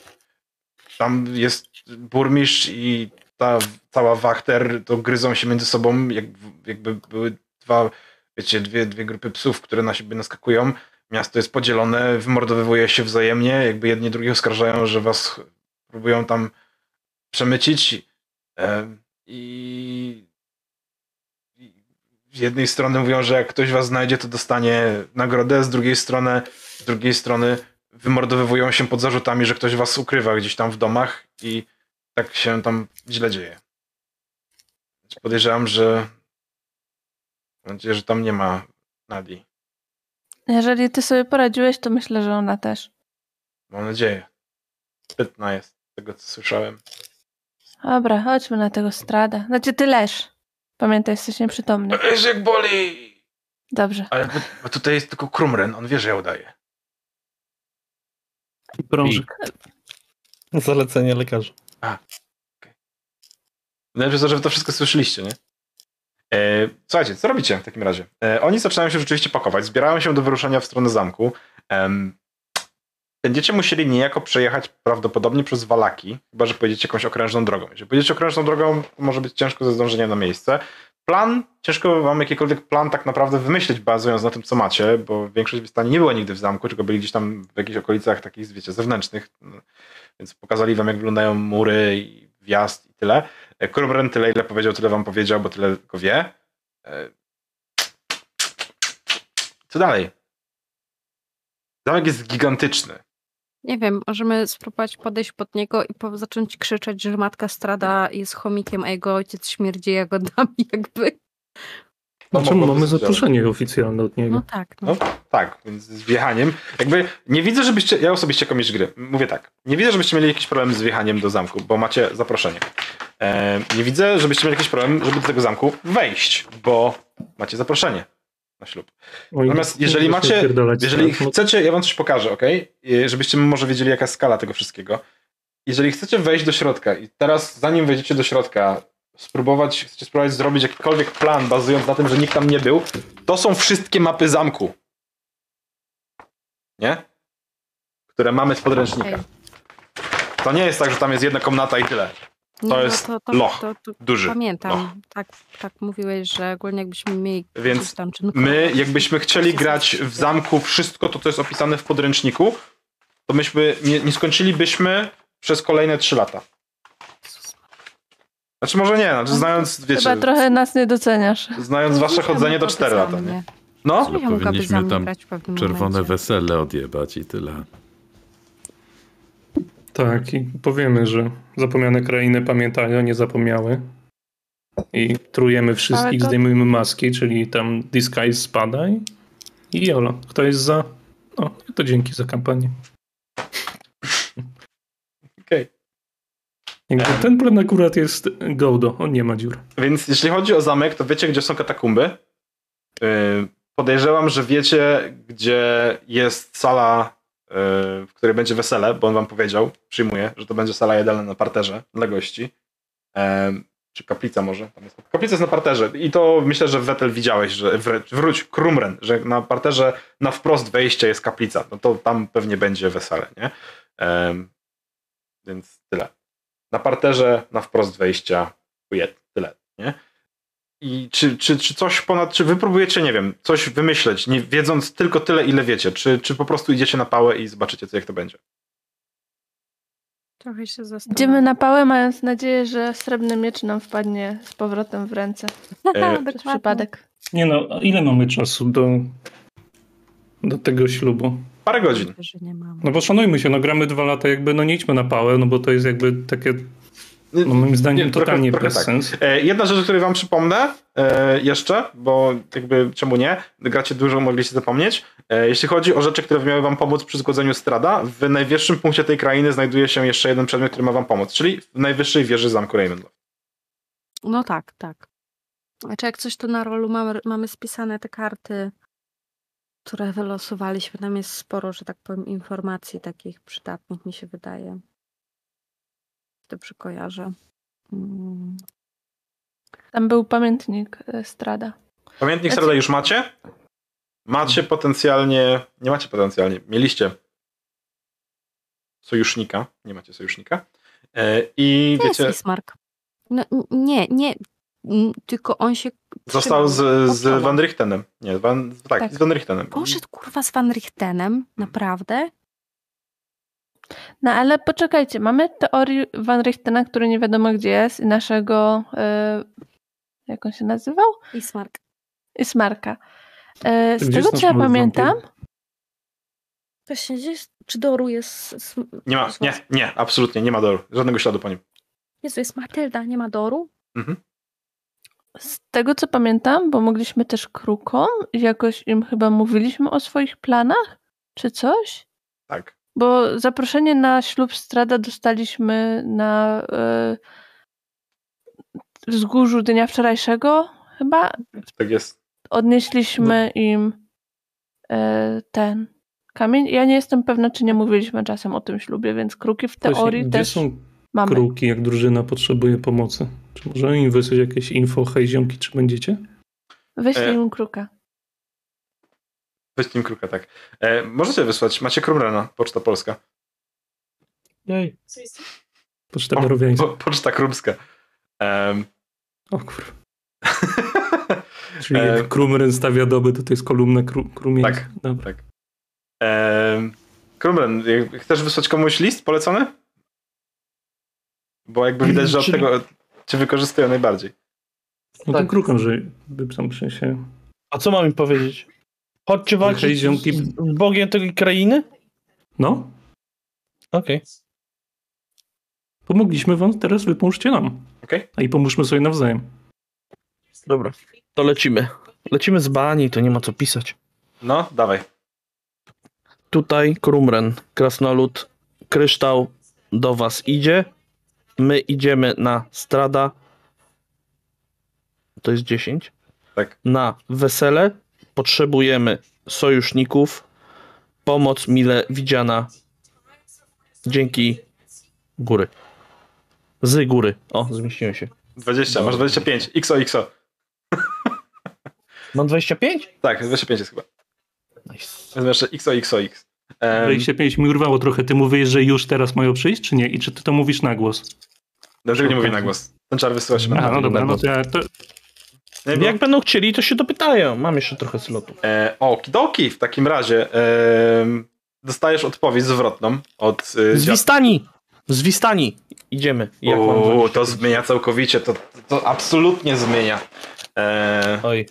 Speaker 1: tam jest burmistrz i ta cała Wachter to gryzą się między sobą, jak, jakby były dwa, wiecie, dwie, dwie grupy psów, które na siebie naskakują. Miasto jest podzielone, wymordowywuje się wzajemnie, jakby jedni drugich oskarżają, że was próbują tam przemycić. E, I z jednej strony mówią, że jak ktoś was znajdzie, to dostanie nagrodę, z drugiej strony, z drugiej strony wymordowywują się pod zarzutami, że ktoś was ukrywa gdzieś tam w domach i tak się tam źle dzieje. Podejrzewam, że mam nadzieję, że tam nie ma Nadii.
Speaker 6: Jeżeli ty sobie poradziłeś, to myślę, że ona też.
Speaker 1: Mam nadzieję. Sprytna jest, z tego co słyszałem.
Speaker 6: Dobra, chodźmy na tego strada. Znaczy, ty leż. Pamiętaj, jesteś nieprzytomny.
Speaker 1: Wiesz jak boli!
Speaker 6: Dobrze.
Speaker 1: Ale bo, tutaj jest tylko Krumren, on wie, że ja udaję.
Speaker 4: Prążek.
Speaker 5: Zalecenie lekarza.
Speaker 1: Najlepsze jest to, że wy to wszystko słyszeliście, nie? E, słuchajcie, co robicie w takim razie? E, oni zaczynają się rzeczywiście pakować, zbierają się do wyruszenia w stronę zamku. Będziecie musieli niejako przejechać prawdopodobnie przez Walaki, chyba że pojedziecie jakąś okrężną drogą. Jeżeli pojedziecie okrężną drogą, może być ciężko ze zdążeniem na miejsce. Plan, ciężko wam jakikolwiek plan tak naprawdę wymyślić, bazując na tym, co macie, bo większość wystani nie była nigdy w zamku, tylko byli gdzieś tam w jakichś okolicach takich, wiecie, zewnętrznych. No, Więc pokazali wam, jak wyglądają mury i wjazd i tyle. Krumren tyle, ile powiedział, tyle wam powiedział, bo tyle tylko wie. E, Co dalej? Zamek jest gigantyczny.
Speaker 3: Nie wiem, możemy spróbować podejść pod niego i po- zacząć krzyczeć, że matka Strada jest chomikiem, a jego ojciec śmierdzi jagodami, jakby.
Speaker 1: No,
Speaker 4: Znaczy,
Speaker 1: mogłoby
Speaker 4: mamy zaproszenie oficjalne od niego.
Speaker 3: No tak, no.
Speaker 1: No tak, więc z wjechaniem. Jakby nie widzę, żebyście. Ja osobiście jako mistrz gry. Mówię tak. Nie widzę, żebyście mieli jakiś problem z wjechaniem do zamku, bo macie zaproszenie. E, nie widzę, żebyście mieli jakiś problem, żeby do tego zamku wejść, bo macie zaproszenie na ślub.
Speaker 4: Oj,
Speaker 1: Natomiast jeżeli macie, jeżeli
Speaker 4: strach. No,
Speaker 1: chcecie, ja wam coś pokażę, ok? Żebyście może wiedzieli, jaka jest skala tego wszystkiego. Jeżeli chcecie wejść do środka i teraz, zanim wejdziecie do środka, spróbować, chcecie spróbować zrobić jakikolwiek plan, bazując na tym, że nikt tam nie był, to są wszystkie mapy zamku. Nie? Które mamy z podręcznika. To nie jest tak, że tam jest jedna komnata i tyle.
Speaker 3: Nie, no
Speaker 1: jest loch.
Speaker 3: To, to,
Speaker 1: Duży.
Speaker 3: pamiętam.
Speaker 1: loch.
Speaker 3: Tak, tak mówiłeś, że ogólnie jakbyśmy mieli
Speaker 1: Więc
Speaker 3: tam, czy
Speaker 1: My, jakbyśmy chcieli grać w zamku wszystko to, co jest opisane w podręczniku, to myśmy nie, nie skończylibyśmy przez kolejne 3 lata. Znaczy może nie, znaczy znając, wiecie,
Speaker 6: Chyba trochę nas nie doceniasz.
Speaker 1: znając wasze chodzenie to 4 lata, nie? No,
Speaker 2: Ale
Speaker 3: za
Speaker 2: powinniśmy tam Czerwone
Speaker 3: momencie.
Speaker 2: wesele odjebać i tyle.
Speaker 4: Tak, i powiemy, że zapomniane krainy pamiętają, nie zapomniały. I trujemy wszystkich,
Speaker 6: to-
Speaker 4: zdejmujemy maski, czyli tam disguise spada i, i jolo. Kto jest za? No, to dzięki za kampanię.
Speaker 1: okej.
Speaker 4: Jakby ten plan akurat jest gołdo, on nie ma dziur.
Speaker 1: Więc jeśli chodzi o zamek, to wiecie, gdzie są katakumby. Yy, podejrzewam, że wiecie, gdzie jest sala, w której będzie wesele, bo on wam powiedział, przyjmuję, że to będzie sala jadalna na parterze dla gości. Czy kaplica może? Kaplica jest na parterze i to myślę, że Wetel widziałeś, że wr- wróć, Krumren, że na parterze na wprost wejścia jest kaplica. No to tam pewnie będzie wesele, nie? Więc tyle. Na parterze na wprost wejścia tyle, nie? I czy, czy, czy coś ponad, czy wy próbujecie, nie wiem, coś wymyśleć, nie wiedząc tylko tyle, ile wiecie, czy, czy po prostu idziecie na pałę i zobaczycie, co jak to będzie?
Speaker 3: Trochę się zastanawiam.
Speaker 6: Idziemy na pałę, mając nadzieję, że srebrny miecz nam wpadnie z powrotem w ręce.
Speaker 1: E,
Speaker 6: Przez przypadek.
Speaker 4: Nie no, a ile mamy czasu do, do tego ślubu?
Speaker 1: Parę godzin.
Speaker 4: No bo szanujmy się, no gramy dwa lata, jakby no nie idźmy na pałę, no bo to jest jakby takie, no moim zdaniem,
Speaker 1: Nie, trochę-
Speaker 4: totalnie
Speaker 1: trochę
Speaker 4: bez
Speaker 1: tak.
Speaker 4: sensu.
Speaker 1: E, Jedna rzecz, o której wam przypomnę e, jeszcze, bo jakby czemu nie, gracie dużo, mogliście zapomnieć. E, Jeśli chodzi o rzeczy, które miały wam pomóc przy zgłodzeniu strada, w najwyższym punkcie tej krainy znajduje się jeszcze jeden przedmiot, który ma wam pomóc, czyli w najwyższej wieży zamku Ravenloft.
Speaker 3: No tak, tak. Znaczy jak coś to na rolu mamy, mamy spisane te karty, które wylosowaliśmy. Tam jest sporo, że tak powiem, informacji takich przydatnych, mi się wydaje. Dobrze kojarzę. Mm.
Speaker 6: Tam był pamiętnik e, Strada.
Speaker 1: Pamiętnik
Speaker 6: Znaczy-
Speaker 1: strada już macie? Macie potencjalnie, nie macie potencjalnie, mieliście sojusznika, nie macie sojusznika. E, I
Speaker 3: To jest
Speaker 1: wiecie,
Speaker 3: Bismarck. No, n- nie, nie. Tylko on się.
Speaker 1: został z, z. Van Richtenem. Nie, Van, tak,
Speaker 6: Tak.
Speaker 1: z Van Richtenem.
Speaker 3: Poszedł kurwa z Van Richtenem, naprawdę?
Speaker 6: No ale poczekajcie, mamy teorię Van Richtena, który nie wiadomo gdzie jest i naszego, e, jak on się nazywał?
Speaker 3: Bismarck.
Speaker 6: Ismarka. E, z
Speaker 4: gdzie
Speaker 6: tego
Speaker 4: jest
Speaker 6: co ja pamiętam,
Speaker 3: Właśnie gdzieś, czy Doru jest...
Speaker 1: Nie ma, nie, nie, absolutnie, nie ma doru. Żadnego śladu po nim.
Speaker 3: Jezu, jest Matylda, nie ma Doru?
Speaker 1: Mhm.
Speaker 6: z tego co pamiętam, bo mogliśmy też krukom i jakoś im chyba mówiliśmy o swoich planach, czy coś?
Speaker 1: Tak.
Speaker 6: Bo zaproszenie na ślub Strada dostaliśmy na e, wzgórzu dnia wczorajszego chyba.
Speaker 1: Tak jest.
Speaker 6: Odnieśliśmy im e, ten kamień. Ja nie jestem pewna, czy nie mówiliśmy czasem o tym ślubie, więc kruki w
Speaker 4: Właśnie,
Speaker 6: teorii
Speaker 4: gdzie
Speaker 6: też
Speaker 4: są
Speaker 6: mamy.
Speaker 4: kruki, jak drużyna potrzebuje pomocy? Czy możemy im wysłać jakieś info, hej ziomki, czy będziecie?
Speaker 6: Wyślij
Speaker 1: E,
Speaker 6: im kruka.
Speaker 1: Weź nim kruka, tak. E, możecie wysłać, macie Krumrena, Poczta Polska.
Speaker 5: Jej.
Speaker 4: Poczta
Speaker 1: Po,
Speaker 4: Borowiańska.
Speaker 1: po, poczta Krumska. Em,
Speaker 4: O kurwa. Czyli
Speaker 1: E,
Speaker 4: Krumren stawia doby, to to jest kolumna kru, krumieńska.
Speaker 1: Tak.
Speaker 4: Dobra.
Speaker 1: em, Krumren, jak- chcesz wysłać komuś list polecony? Bo jakby widać, że od tego cię wykorzystują najbardziej.
Speaker 4: No
Speaker 5: Tak.
Speaker 4: to krukom, że by się...
Speaker 5: A co mam im powiedzieć? Chodźcie walczyć
Speaker 4: ziomki.
Speaker 5: z, z Bogiem tej krainy?
Speaker 4: No,
Speaker 5: Okej.
Speaker 4: pomogliśmy wam, teraz wy pomóżcie nam.
Speaker 1: Okej?
Speaker 4: A i pomóżmy sobie nawzajem.
Speaker 5: Dobra. To lecimy. Lecimy z bani, to nie ma co pisać.
Speaker 1: No, dawaj.
Speaker 5: Tutaj Krumren, Krasnolud, Kryształ do was idzie. My idziemy na Strada. To jest 10.
Speaker 1: Tak.
Speaker 5: Na wesele potrzebujemy sojuszników. Pomoc mile widziana. Dzięki góry. Z góry. O, zmieściłem się.
Speaker 1: 20, masz 25. XO, XO.
Speaker 5: Mam 25?
Speaker 1: Tak, 25 jest chyba.
Speaker 5: Nice.
Speaker 1: Wezmę jeszcze XO, XO, X. Em,
Speaker 4: 25 mi urwało trochę. Ty mówisz, że już teraz mają przyjść, czy nie? I czy ty to mówisz na głos?
Speaker 1: Dlaczego nie mówię na głos? Ten czar wysyła się
Speaker 4: A,
Speaker 1: na
Speaker 4: no dobra, no to ja... To,
Speaker 1: bo-
Speaker 5: Jak będą chcieli, to się dopytają. Mam jeszcze trochę slotów.
Speaker 1: E, okidoki, w takim razie em, dostajesz odpowiedź zwrotną od e,
Speaker 5: Z
Speaker 1: dziad-
Speaker 5: Wistani! Z Wistani! Idziemy. Jak mam
Speaker 1: Uuu,
Speaker 5: 25?
Speaker 1: to zmienia całkowicie, to, to absolutnie zmienia. E,
Speaker 5: Oj.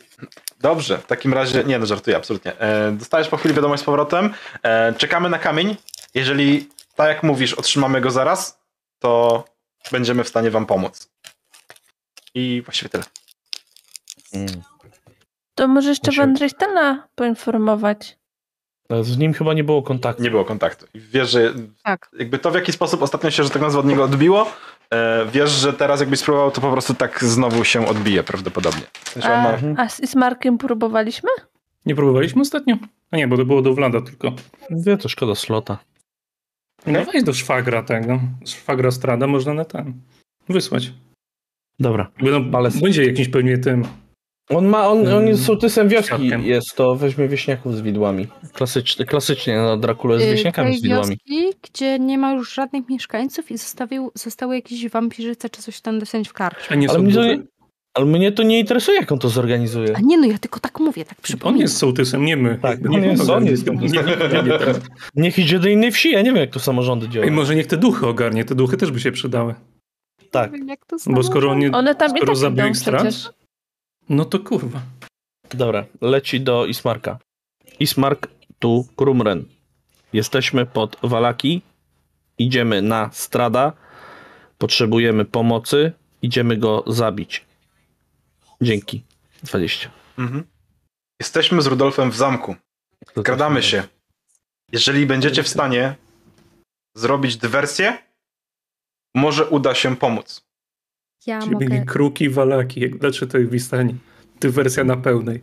Speaker 1: dobrze, w takim razie, nie no, żartuję, absolutnie. E, dostajesz po chwili wiadomość z powrotem, e, czekamy na kamień. Jeżeli, tak jak mówisz, otrzymamy go zaraz, to będziemy w stanie wam pomóc. I właściwie tyle.
Speaker 5: Mm.
Speaker 6: To może jeszcze
Speaker 5: Muszę-
Speaker 6: Van poinformować.
Speaker 5: Ale Z nim chyba nie było kontaktu.
Speaker 1: Nie było kontaktu. Wiesz, że
Speaker 3: Tak.
Speaker 1: jakby to w jaki sposób ostatnio się, że tak nazwa od niego odbiło, e, wiesz, że teraz jakbyś spróbował, to po prostu tak znowu się odbije prawdopodobnie.
Speaker 6: A,
Speaker 1: ma...
Speaker 6: A z Ismarkiem próbowaliśmy?
Speaker 4: nie próbowaliśmy ostatnio? A nie, bo to było do Vlada tylko.
Speaker 5: Wie, to szkoda slota.
Speaker 4: No weź do szwagra tego. Szwagra Strada można na ten. Wysłać.
Speaker 5: Dobra.
Speaker 4: Będą,
Speaker 5: Ale-
Speaker 4: Będzie jakimś pewnie tym.
Speaker 5: On ma, on, on jest sołtysem wioski
Speaker 4: Siatkiem.
Speaker 5: jest, to weźmie wieśniaków z widłami. Klasycznie, klasycznie na Dracula jest
Speaker 3: Y,
Speaker 5: wieśniakami
Speaker 3: tej
Speaker 5: z widłami.
Speaker 3: wioski, gdzie nie ma już żadnych mieszkańców i zostawił, zostały jakieś wampirzyce czy coś tam deseń w karczmie.
Speaker 4: A nie
Speaker 5: Ale mnie, to, ale mnie to nie interesuje, jak on to zorganizuje.
Speaker 3: A nie no, ja tylko tak mówię, tak
Speaker 4: On
Speaker 3: przypominam.
Speaker 4: jest sołtysem, nie my.
Speaker 5: Tak,
Speaker 4: nie
Speaker 5: on jest- on jest
Speaker 4: teraz.
Speaker 5: Niech idzie do innej wsi, ja nie wiem, jak to samorządy działają.
Speaker 4: może niech te duchy ogarnie, te duchy też by się przydały.
Speaker 5: Tak.
Speaker 3: Nie wiem, jak to
Speaker 4: Bo skoro on nie,
Speaker 6: One tam i
Speaker 4: skoro
Speaker 6: tak
Speaker 4: zabił
Speaker 6: idą
Speaker 4: ich straż,
Speaker 6: przecież.
Speaker 4: No to kurwa.
Speaker 5: Dobra, leci do Ismarka. Ismark tu Krumren. Jesteśmy pod Walaki, idziemy na Strada, potrzebujemy pomocy, idziemy go zabić. Dzięki. 20.
Speaker 1: Mhm. Jesteśmy z Rudolfem w zamku. Kradamy się. Jeżeli będziecie w stanie zrobić dywersję, może uda się pomóc.
Speaker 3: Ja
Speaker 4: Czyli
Speaker 3: mogę...
Speaker 4: mieli kruki, walaki, jak znaczy to w Wistanie. Dywersja na pełnej.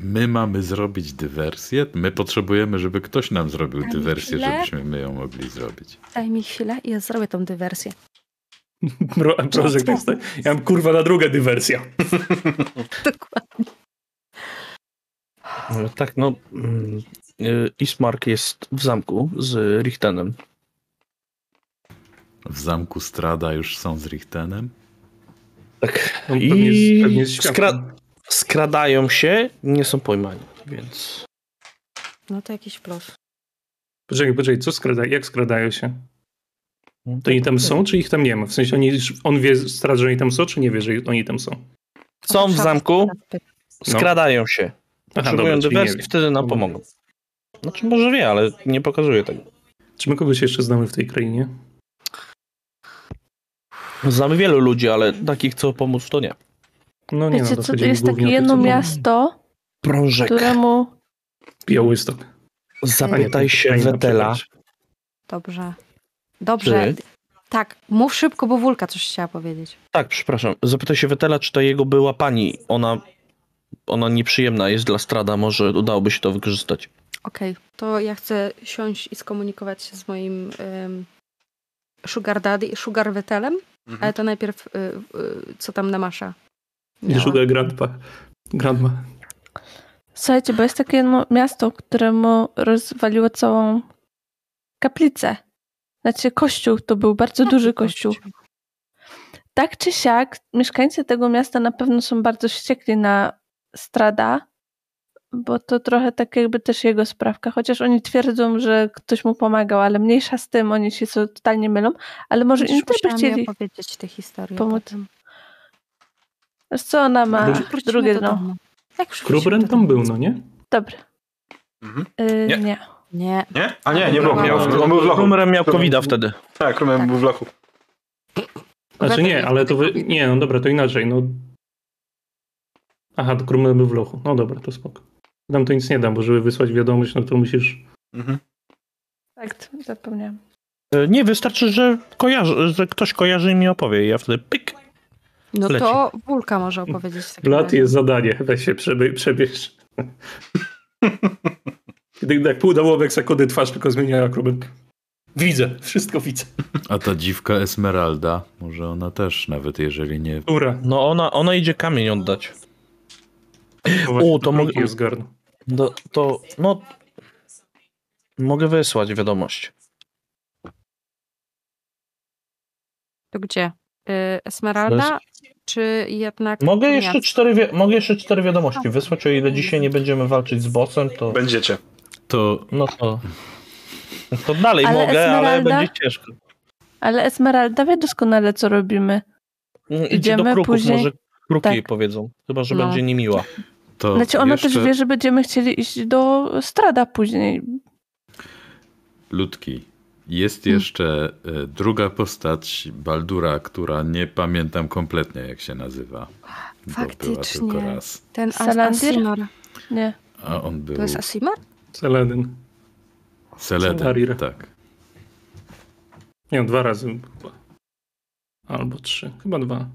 Speaker 2: My mamy zrobić dywersję? My potrzebujemy, żeby ktoś nam zrobił
Speaker 3: Daj
Speaker 2: dywersję, żebyśmy my ją mogli zrobić.
Speaker 3: Daj mi chwilę i ja zrobię tą dywersję.
Speaker 4: Bro, proszę, jest, ja mam kurwa na drugą dywersja.
Speaker 3: Dokładnie.
Speaker 5: Tak, no. mm, e, Ismark jest w zamku z Richtenem.
Speaker 2: W zamku Strada już są z Richtenem?
Speaker 5: Tak.
Speaker 4: On
Speaker 5: I
Speaker 4: pewnie jest, pewnie
Speaker 5: skra- skradają się, nie są pojmani, więc.
Speaker 3: No to jakiś plus.
Speaker 4: Poczekaj, poczekaj, co skrada, jak skradają się? To oni tam są, czy ich tam nie ma? W sensie oni, on wie, straż, że oni tam są, czy nie wie, że oni tam są?
Speaker 5: Są w zamku,
Speaker 4: No.
Speaker 5: skradają się. Potrzebują
Speaker 4: czyli nie
Speaker 5: dywersji, wtedy nam pomogą. Znaczy, może wie, ale nie pokazuje tego.
Speaker 4: Czy my kogoś jeszcze znamy w tej krainie?
Speaker 5: Znamy wielu ludzi, ale takich, co pomóc, to nie.
Speaker 4: No nie, no,
Speaker 6: Wiecie
Speaker 4: to
Speaker 6: co, to jest takie jedno
Speaker 4: co-
Speaker 6: miasto,
Speaker 5: Prążek.
Speaker 6: któremu...
Speaker 4: Białystok.
Speaker 5: Zapytaj się Wetela.
Speaker 3: Dobrze. Dobrze.
Speaker 5: Czy?
Speaker 3: Tak, mów szybko, bo Wulka coś chciała powiedzieć.
Speaker 5: Tak, przepraszam. Zapytaj się Wetela, czy to jego była pani. Ona, ona nieprzyjemna jest dla Strada, może udałoby się to wykorzystać.
Speaker 3: Okej, to ja chcę siąść i skomunikować się z moim ym, sugar daddy, sugar wetelem, ale
Speaker 1: Mhm.
Speaker 3: to najpierw y, y, co tam na masza.
Speaker 4: Nie szukaj grandpa. Grandma.
Speaker 6: Słuchajcie, bo jest takie jedno miasto, któremu rozwaliło całą kaplicę. Znaczy kościół, to był bardzo duży kościół. Tak czy siak, mieszkańcy tego miasta na pewno są bardzo wściekli na Strada, bo to trochę tak jakby też jego sprawka, chociaż oni twierdzą, że ktoś mu pomagał, ale mniejsza z tym, oni się so- totalnie mylą, ale może
Speaker 3: Będziesz
Speaker 6: im też by chcieli
Speaker 3: opowiedzieć tę historię
Speaker 6: pomóc.
Speaker 3: potem.
Speaker 6: Wiesz co ona ma? Drugie dno.
Speaker 4: Krubren tam był, no nie?
Speaker 6: Dobra.
Speaker 1: Mhm.
Speaker 6: Y,
Speaker 1: Nie.
Speaker 6: nie.
Speaker 3: Nie.
Speaker 1: Nie? A nie, nie Nie,
Speaker 3: no,
Speaker 1: on był w lochu.
Speaker 5: Numerem miał covid wtedy.
Speaker 1: Tak, Krumen
Speaker 3: Tak.
Speaker 1: był w lochu.
Speaker 4: Znaczy nie, ale to wy... Nie, no dobra, to inaczej, no. Aha, to Krumel był w lochu. No dobra, to spoko. Tam to nic nie dam, bo żeby wysłać wiadomość, no to musisz...
Speaker 1: Mhm.
Speaker 6: Tak, zapomniałam.
Speaker 5: E, Nie, wystarczy, że, kojarzy, że ktoś kojarzy i mi opowie. I ja wtedy pyk.
Speaker 3: No
Speaker 5: Leci.
Speaker 3: to Wulka może opowiedzieć. razie.
Speaker 4: jest zadanie, weź się przebie- przebierz. Gdy tak pół dołowek sekundy twarz tylko zmieniała Krumel. Widzę, wszystko widzę.
Speaker 2: A ta dziwka Esmeralda, może ona też, nawet jeżeli nie...
Speaker 4: Ura.
Speaker 5: No ona, ona idzie kamień oddać.
Speaker 4: O,
Speaker 5: to mogę-
Speaker 4: jest.
Speaker 5: No, to, no... Mogę wysłać wiadomość.
Speaker 3: To gdzie? Y, Esmeralda? Czy jednak.
Speaker 5: Mogę jeszcze, cztery, wi- mogę jeszcze cztery wiadomości wysłać, o ile dzisiaj nie będziemy walczyć z bossem, to...
Speaker 1: Będziecie.
Speaker 2: To
Speaker 5: No to... To dalej
Speaker 6: Ale
Speaker 5: mogę, ale
Speaker 6: Esmeralda?
Speaker 5: będzie ciężko.
Speaker 6: Ale Esmeralda wie doskonale, co robimy.
Speaker 5: Mm, Idzie
Speaker 6: Idziemy
Speaker 5: do kruków,
Speaker 6: później-
Speaker 5: może kruki
Speaker 6: Tak.
Speaker 5: jej powiedzą. Chyba, że
Speaker 3: No.
Speaker 5: będzie niemiła.
Speaker 2: To
Speaker 6: Znaczy ona
Speaker 2: jeszcze,
Speaker 6: też wie, że będziemy chcieli iść do Strada później.
Speaker 2: Ludki, jest
Speaker 6: Hmm.
Speaker 2: jeszcze e, druga postać Baldura, która nie pamiętam kompletnie jak się nazywa. Bo była
Speaker 3: Faktycznie.
Speaker 2: tylko raz.
Speaker 3: Ten
Speaker 6: Salandir?
Speaker 3: Asimar.
Speaker 6: Nie.
Speaker 2: A on był
Speaker 3: To jest Asimar?
Speaker 4: Celedyn.
Speaker 2: Seleden,
Speaker 4: Salarira.
Speaker 2: tak.
Speaker 4: Nie dwa razy. chyba. Albo trzy. Chyba dwa.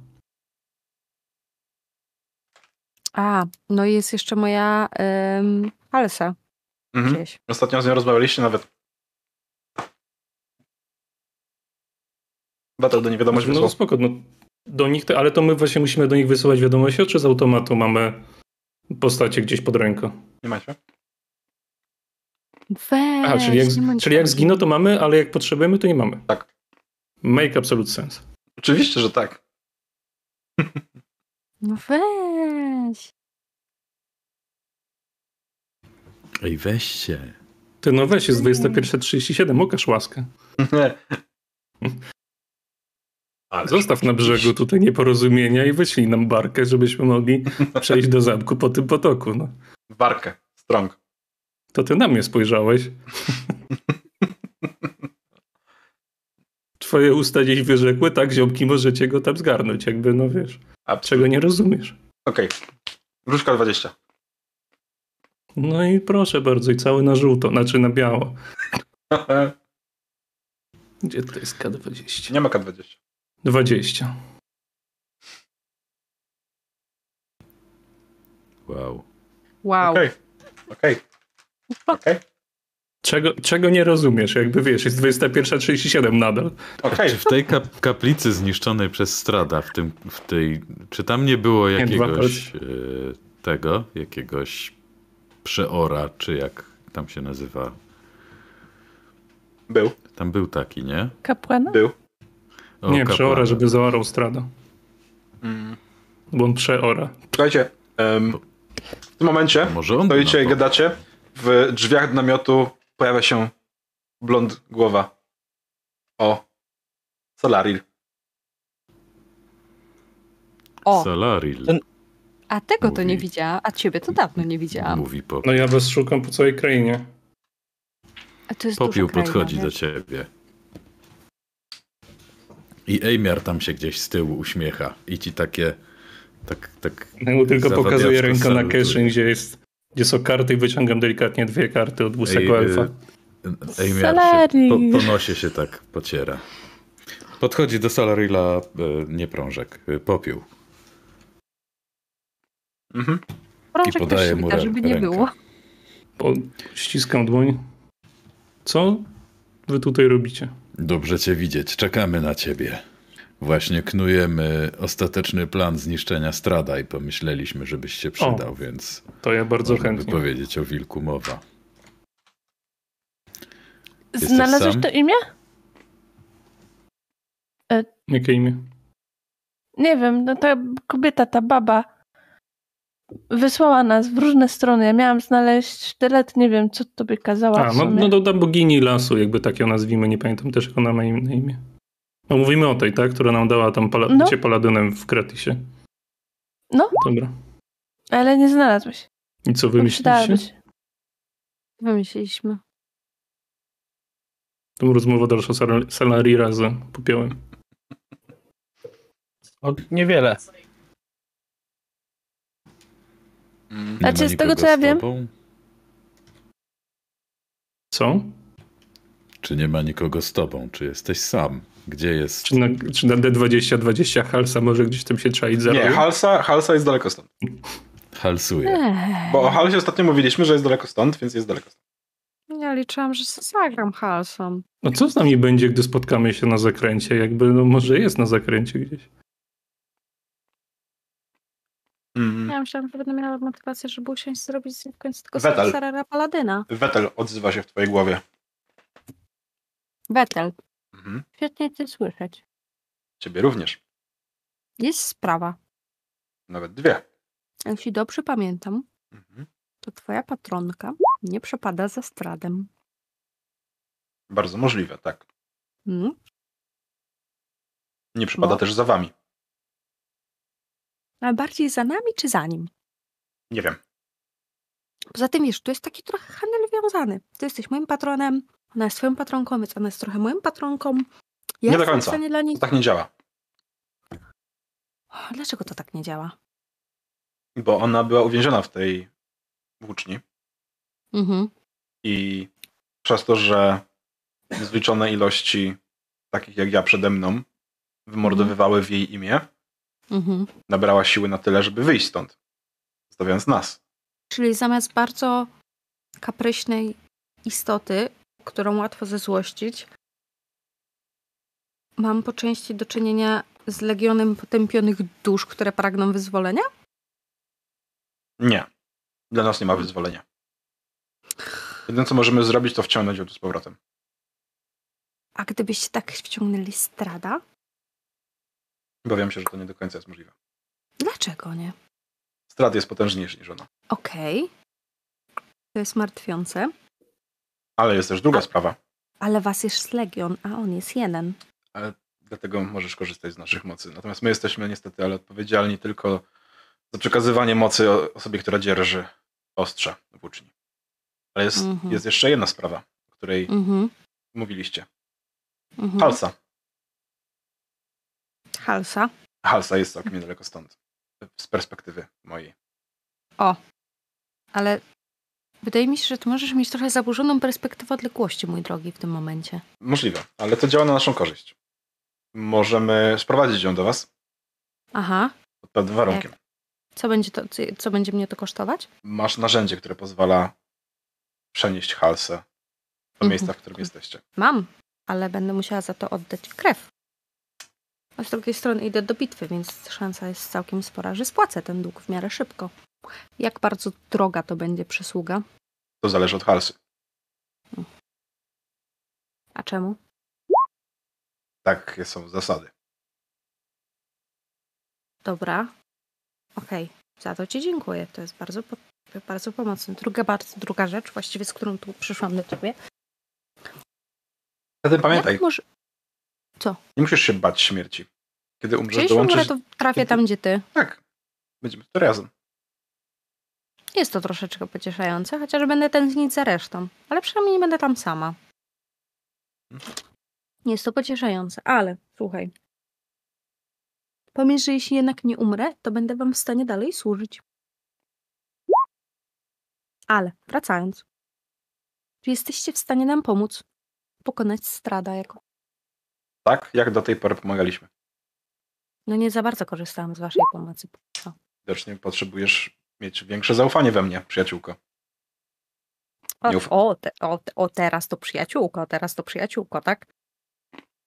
Speaker 3: A, no i jest jeszcze moja um, Halsa
Speaker 1: Mhm.
Speaker 3: gdzieś.
Speaker 1: Ostatnio z nią rozmawialiście nawet. Battle do niej wiadomość
Speaker 4: No
Speaker 1: wysłał.
Speaker 4: spoko, no, do nich, te, ale to my właśnie musimy do nich wysyłać wiadomości, czy z automatu mamy postacie gdzieś pod ręką?
Speaker 1: Nie macie?
Speaker 3: Weź,
Speaker 4: Aha, czyli jak, czyli jak zginą, to mamy, ale jak potrzebujemy, to nie mamy.
Speaker 1: Tak.
Speaker 4: Make absolute sense.
Speaker 1: Oczywiście, że tak.
Speaker 3: No weź.
Speaker 2: Ej, weźcie.
Speaker 4: Ty no weź, jest 21.37, okaż łaskę.
Speaker 1: Ale
Speaker 4: Zostaw na brzegu tutaj nieporozumienia i wyślij nam barkę, żebyśmy mogli przejść do zamku po tym potoku. No.
Speaker 1: Barkę. Strong.
Speaker 4: To ty na mnie spojrzałeś. twoje usta gdzieś wyrzekły, tak, ziomki, możecie go tam zgarnąć, jakby, no wiesz,
Speaker 1: A
Speaker 4: czego nie rozumiesz.
Speaker 1: Okej. Różka 20.
Speaker 4: No i proszę bardzo, i cały na żółto, znaczy na biało. Gdzie to jest K20?
Speaker 1: Nie ma K20.
Speaker 4: 20.
Speaker 2: Wow.
Speaker 3: Wow.
Speaker 1: Okej. Okej. Okej.
Speaker 4: Czego, czego nie rozumiesz? Jakby wiesz, jest 21.37 nadal.
Speaker 1: Okej.
Speaker 2: Czy w tej kap kaplicy zniszczonej przez Strada, w, tym, w tej, czy tam nie było
Speaker 4: Nie,
Speaker 2: jakiegoś e, tego, jakiegoś przeora, czy jak tam się nazywa?
Speaker 1: Był.
Speaker 2: Tam był taki, nie?
Speaker 6: Kapłana?
Speaker 1: Był.
Speaker 2: O,
Speaker 4: nie,
Speaker 2: kapłana.
Speaker 4: przeora, żeby zaorał strada.
Speaker 1: Mm.
Speaker 4: Bo on przeora.
Speaker 1: Słuchajcie, em, w tym momencie stoicie i gadacie. W drzwiach namiotu pojawia się blond głowa. O. Solaril.
Speaker 3: O,
Speaker 2: Solaril.
Speaker 5: Ten-
Speaker 3: a tego to nie
Speaker 2: mówi.
Speaker 3: widziałam, a ciebie to dawno nie widziałam.
Speaker 2: Mówi po,
Speaker 4: No ja was szukam po całej krainie.
Speaker 3: A to jest
Speaker 2: popiół
Speaker 3: kraina,
Speaker 2: podchodzi do ciebie. I Ejmiar tam się gdzieś z tyłu uśmiecha i ci takie tak, tak
Speaker 4: mu tylko pokazuję ręką na kieszeń, gdzie jest gdzie są karty i wyciągam delikatnie dwie karty od łysego
Speaker 2: Ej,
Speaker 4: elfa.
Speaker 2: y, Ejmiar się
Speaker 6: Salari.
Speaker 2: po, po nosie się tak pociera. Podchodzi do Salarila, y, nie prążek, y, popiół.
Speaker 1: Mhm.
Speaker 3: Prążek
Speaker 2: I podaje mu rę-
Speaker 3: żeby nie
Speaker 2: rękę.
Speaker 3: było.
Speaker 4: O, ściskam dłoń. Co wy tutaj robicie?
Speaker 2: Dobrze cię widzieć, czekamy na ciebie. Właśnie knujemy ostateczny plan zniszczenia Strada i pomyśleliśmy, żebyś się przydał, więc
Speaker 4: To ja bardzo chętnie.
Speaker 2: powiedzieć o wilku mowa. Jesteś
Speaker 6: Znalazłeś
Speaker 2: sam?
Speaker 6: to imię?
Speaker 4: Jakie imię?
Speaker 6: Nie wiem, no ta kobieta, ta baba wysłała nas w różne strony. Ja miałam znaleźć sztylet, nie wiem, co tobie kazała
Speaker 4: A, no, no do, do bogini lasu, jakby tak ją nazwijmy. Nie pamiętam też, jak ona ma im- na imię. No mówimy o tej, tak? Która nam dała tam pala-
Speaker 6: No.
Speaker 4: bycie paladynem w Kratisie.
Speaker 6: No.
Speaker 4: Dobra.
Speaker 6: Ale nie znalazłeś.
Speaker 4: I co wymyśliliście?
Speaker 3: Wymyśliliśmy.
Speaker 4: Tą rozmowę dalsza sal- Salari razy popiołem.
Speaker 5: O, niewiele.
Speaker 1: Mm.
Speaker 2: Nie
Speaker 6: Znaczy,
Speaker 2: ma
Speaker 6: z tego, co ja wiem-?
Speaker 4: Co?
Speaker 2: Czy nie ma nikogo z tobą? Czy jesteś sam? Gdzie jest?
Speaker 4: Czy na, czy na D20-20 Halsa może gdzieś tam się czaić za
Speaker 1: Nie? Halsa, Halsa jest daleko stąd.
Speaker 2: Halsuje.
Speaker 3: Ech,
Speaker 1: Bo o Halsie ostatnio mówiliśmy, że jest daleko stąd, więc jest daleko stąd.
Speaker 3: ja liczyłam, że zagram halsą.
Speaker 4: No co z nami będzie, gdy spotkamy się na zakręcie? Jakby, no może jest na zakręcie gdzieś.
Speaker 1: Mm.
Speaker 3: Ja myślałam, że będę miała motywację, żeby usiąść zrobić w końcu tego
Speaker 1: Wetel.
Speaker 3: Paladyna.
Speaker 1: Wetel odzywa się w twojej głowie.
Speaker 3: Wetel,
Speaker 1: Mhm.
Speaker 3: świetnie cię słyszeć.
Speaker 1: Ciebie również.
Speaker 3: Jest sprawa.
Speaker 1: Nawet dwie.
Speaker 3: Jeśli dobrze pamiętam,
Speaker 1: Mhm.
Speaker 3: to twoja patronka nie przepada za stradem.
Speaker 1: Bardzo możliwe, tak.
Speaker 3: Mm?
Speaker 1: Nie przypada
Speaker 3: No.
Speaker 1: też za wami.
Speaker 3: Ale bardziej za nami czy za nim?
Speaker 1: Nie wiem.
Speaker 3: Poza tym, wiesz, tu jest taki trochę handel wiązany. Ty jesteś moim patronem, ona jest twoją patronką, więc ona jest trochę moją patronką. Ja
Speaker 1: Nie do końca.
Speaker 3: dla niej...
Speaker 1: To tak nie działa.
Speaker 3: Dlaczego to tak nie działa?
Speaker 1: Bo ona była uwięziona w tej włóczni
Speaker 3: Mhm.
Speaker 1: i przez to, że niezliczone ilości takich jak ja przede mną wymordowywały w jej imię,
Speaker 3: Mhm.
Speaker 1: nabrała siły na tyle, żeby wyjść stąd, zostawiając nas.
Speaker 3: Czyli zamiast bardzo kapryśnej istoty, którą łatwo zezłościć, mam po części do czynienia z legionem potępionych dusz, które pragną wyzwolenia?
Speaker 1: Nie. Dla nas nie ma wyzwolenia. Jedyne, co możemy zrobić, to wciągnąć ją tu z powrotem.
Speaker 3: A gdybyście tak wciągnęli strada?
Speaker 1: Obawiam się, że to nie do końca jest możliwe.
Speaker 3: Dlaczego nie?
Speaker 1: Strat jest potężniejszy niż ona.
Speaker 3: Okej. To jest martwiące,
Speaker 1: Ale jest też druga
Speaker 3: A-
Speaker 1: sprawa.
Speaker 3: ale was jest legion, a on jest jeden.
Speaker 1: Dlatego możesz korzystać z naszych mocy. Natomiast my jesteśmy niestety ale odpowiedzialni tylko za przekazywanie mocy o- osobie, która dzierży ostrze włóczni. Ale jest,
Speaker 3: Mhm.
Speaker 1: jest jeszcze jedna sprawa, o której
Speaker 3: Mhm.
Speaker 1: mówiliście.
Speaker 3: Mhm.
Speaker 1: Halsa.
Speaker 3: Halsa.
Speaker 1: Halsa jest całkiem niedaleko stąd. Z perspektywy mojej.
Speaker 3: Ale wydaje mi się, że ty możesz mieć trochę zaburzoną perspektywę odległości, mój drogi, w tym momencie.
Speaker 1: Możliwe, ale to działa na naszą korzyść. Możemy sprowadzić ją do was
Speaker 3: Aha.
Speaker 1: pod pewnym warunkiem.
Speaker 3: Co będzie, to, co- co będzie mnie to kosztować?
Speaker 1: Masz narzędzie, które pozwala przenieść halsę do
Speaker 3: Mhm.
Speaker 1: miejsca, w którym jesteście.
Speaker 3: Mam, ale będę musiała za to oddać krew. A z drugiej strony idę do bitwy, więc szansa jest całkiem spora, że spłacę ten dług w miarę szybko. Jak bardzo droga to będzie przysługa?
Speaker 1: To zależy od halsy.
Speaker 3: A czemu?
Speaker 1: Takie są zasady.
Speaker 3: Dobra. Okej, za to ci dziękuję. To jest bardzo, po, bardzo pomocne. Druga, bardzo, druga rzecz, właściwie z którą tu przyszłam do ciebie.
Speaker 1: Zatem pamiętaj,
Speaker 3: Jak może...
Speaker 1: nie musisz się bać śmierci. Kiedy umrzesz,
Speaker 3: umrę,
Speaker 1: dołączysz...
Speaker 3: to trafię tam, gdzie ty.
Speaker 1: Tak. Będziemy tu razem.
Speaker 3: Jest to troszeczkę pocieszające, chociaż będę tęsknić za resztą. Ale przynajmniej nie będę tam sama. Jest to pocieszające, ale słuchaj. Pomyśl, że jeśli jednak nie umrę, to będę wam w stanie dalej służyć. Ale, wracając. Czy jesteście w stanie nam pomóc? Pokonać strada jako...
Speaker 1: Tak, jak do tej pory pomagaliśmy.
Speaker 3: No nie za bardzo korzystałam z waszej pomocy.
Speaker 1: Widocznie potrzebujesz mieć większe zaufanie we mnie, przyjaciółko.
Speaker 3: O,
Speaker 1: uf-
Speaker 3: o, te, o, o, teraz to przyjaciółko, teraz to przyjaciółko, tak?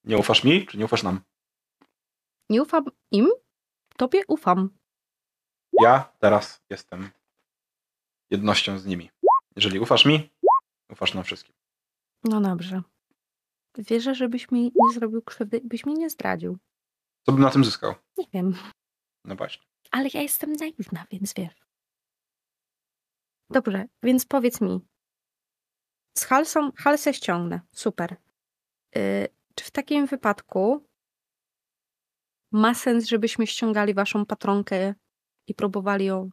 Speaker 1: Nie ufasz mi, czy nie ufasz nam?
Speaker 3: Nie ufam im, tobie ufam.
Speaker 1: Ja teraz jestem jednością z nimi. Jeżeli ufasz mi, ufasz nam wszystkim.
Speaker 3: No dobrze. Wierzę, żebyś mi nie zrobił krzywdy byś mnie nie zdradził.
Speaker 1: Co bym na tym zyskał?
Speaker 3: Nie wiem,
Speaker 1: No właśnie.
Speaker 3: ale ja jestem naiwna, więc wiesz. Dobrze, więc powiedz mi. Z Halsą, Halsę ściągnę. Super. Y, czy w takim wypadku ma sens, żebyśmy ściągali waszą patronkę i próbowali ją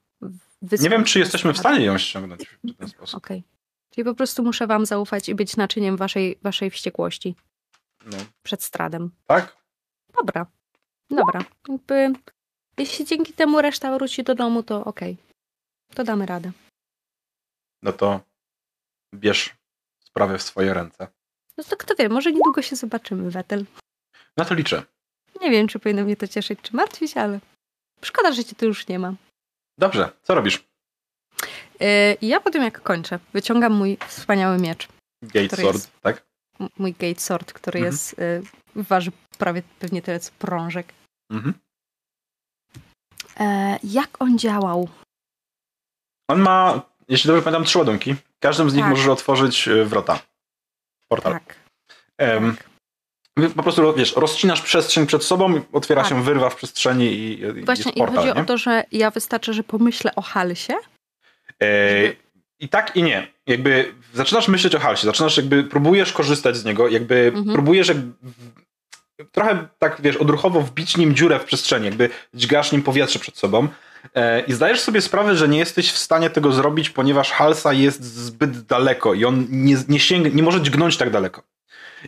Speaker 3: wysłać?
Speaker 1: Nie wiem, czy jesteśmy w stanie ją ściągnąć w ten sposób.
Speaker 3: Okej. Czyli po prostu muszę wam zaufać i być naczyniem waszej, waszej wściekłości
Speaker 1: No,
Speaker 3: przed stradem.
Speaker 1: tak?
Speaker 3: Dobra. Dobra. Jakby, jeśli dzięki temu reszta wróci do domu, to okej. To damy radę.
Speaker 1: No to bierz sprawę w swoje ręce.
Speaker 3: No to kto wie, może niedługo się zobaczymy, Wetel.
Speaker 1: Na to liczę.
Speaker 3: Nie wiem, czy powinno mnie to cieszyć, czy martwić, ale szkoda, że cię tu już nie ma.
Speaker 1: Dobrze, co robisz?
Speaker 3: Yy, ja po tym, jak kończę, wyciągam mój wspaniały miecz.
Speaker 1: Gate Sword,
Speaker 3: jest-
Speaker 1: tak?
Speaker 3: Mój Gate Sword, który
Speaker 1: Mhm.
Speaker 3: jest, yy, waży prawie pewnie tyle, co prążek.
Speaker 1: Mhm.
Speaker 3: E, jak on działał?
Speaker 1: On ma, jeśli dobrze pamiętam, trzy ładunki. Każdym z nich
Speaker 3: Tak.
Speaker 1: możesz otworzyć e, wrota. Portal.
Speaker 3: Tak. Tak.
Speaker 1: Po prostu, wiesz, rozcinasz przestrzeń przed sobą, otwiera
Speaker 3: Tak.
Speaker 1: się wyrwa w przestrzeni i,
Speaker 3: Właśnie
Speaker 1: jest
Speaker 3: i
Speaker 1: portal,
Speaker 3: chodzi
Speaker 1: nie?
Speaker 3: o to, że ja wystarczy, że pomyślę o Halsie.
Speaker 1: E,
Speaker 3: żeby-
Speaker 1: I tak i nie. Jakby zaczynasz myśleć o halsie, zaczynasz jakby, próbujesz korzystać z niego, jakby
Speaker 3: Mhm.
Speaker 1: próbujesz jakby trochę tak, wiesz, odruchowo wbić nim dziurę w przestrzeni, jakby dźgasz nim powietrze przed sobą i zdajesz sobie sprawę, że nie jesteś w stanie tego zrobić, ponieważ halsa jest zbyt daleko i on nie, nie, nie może dźgnąć tak daleko.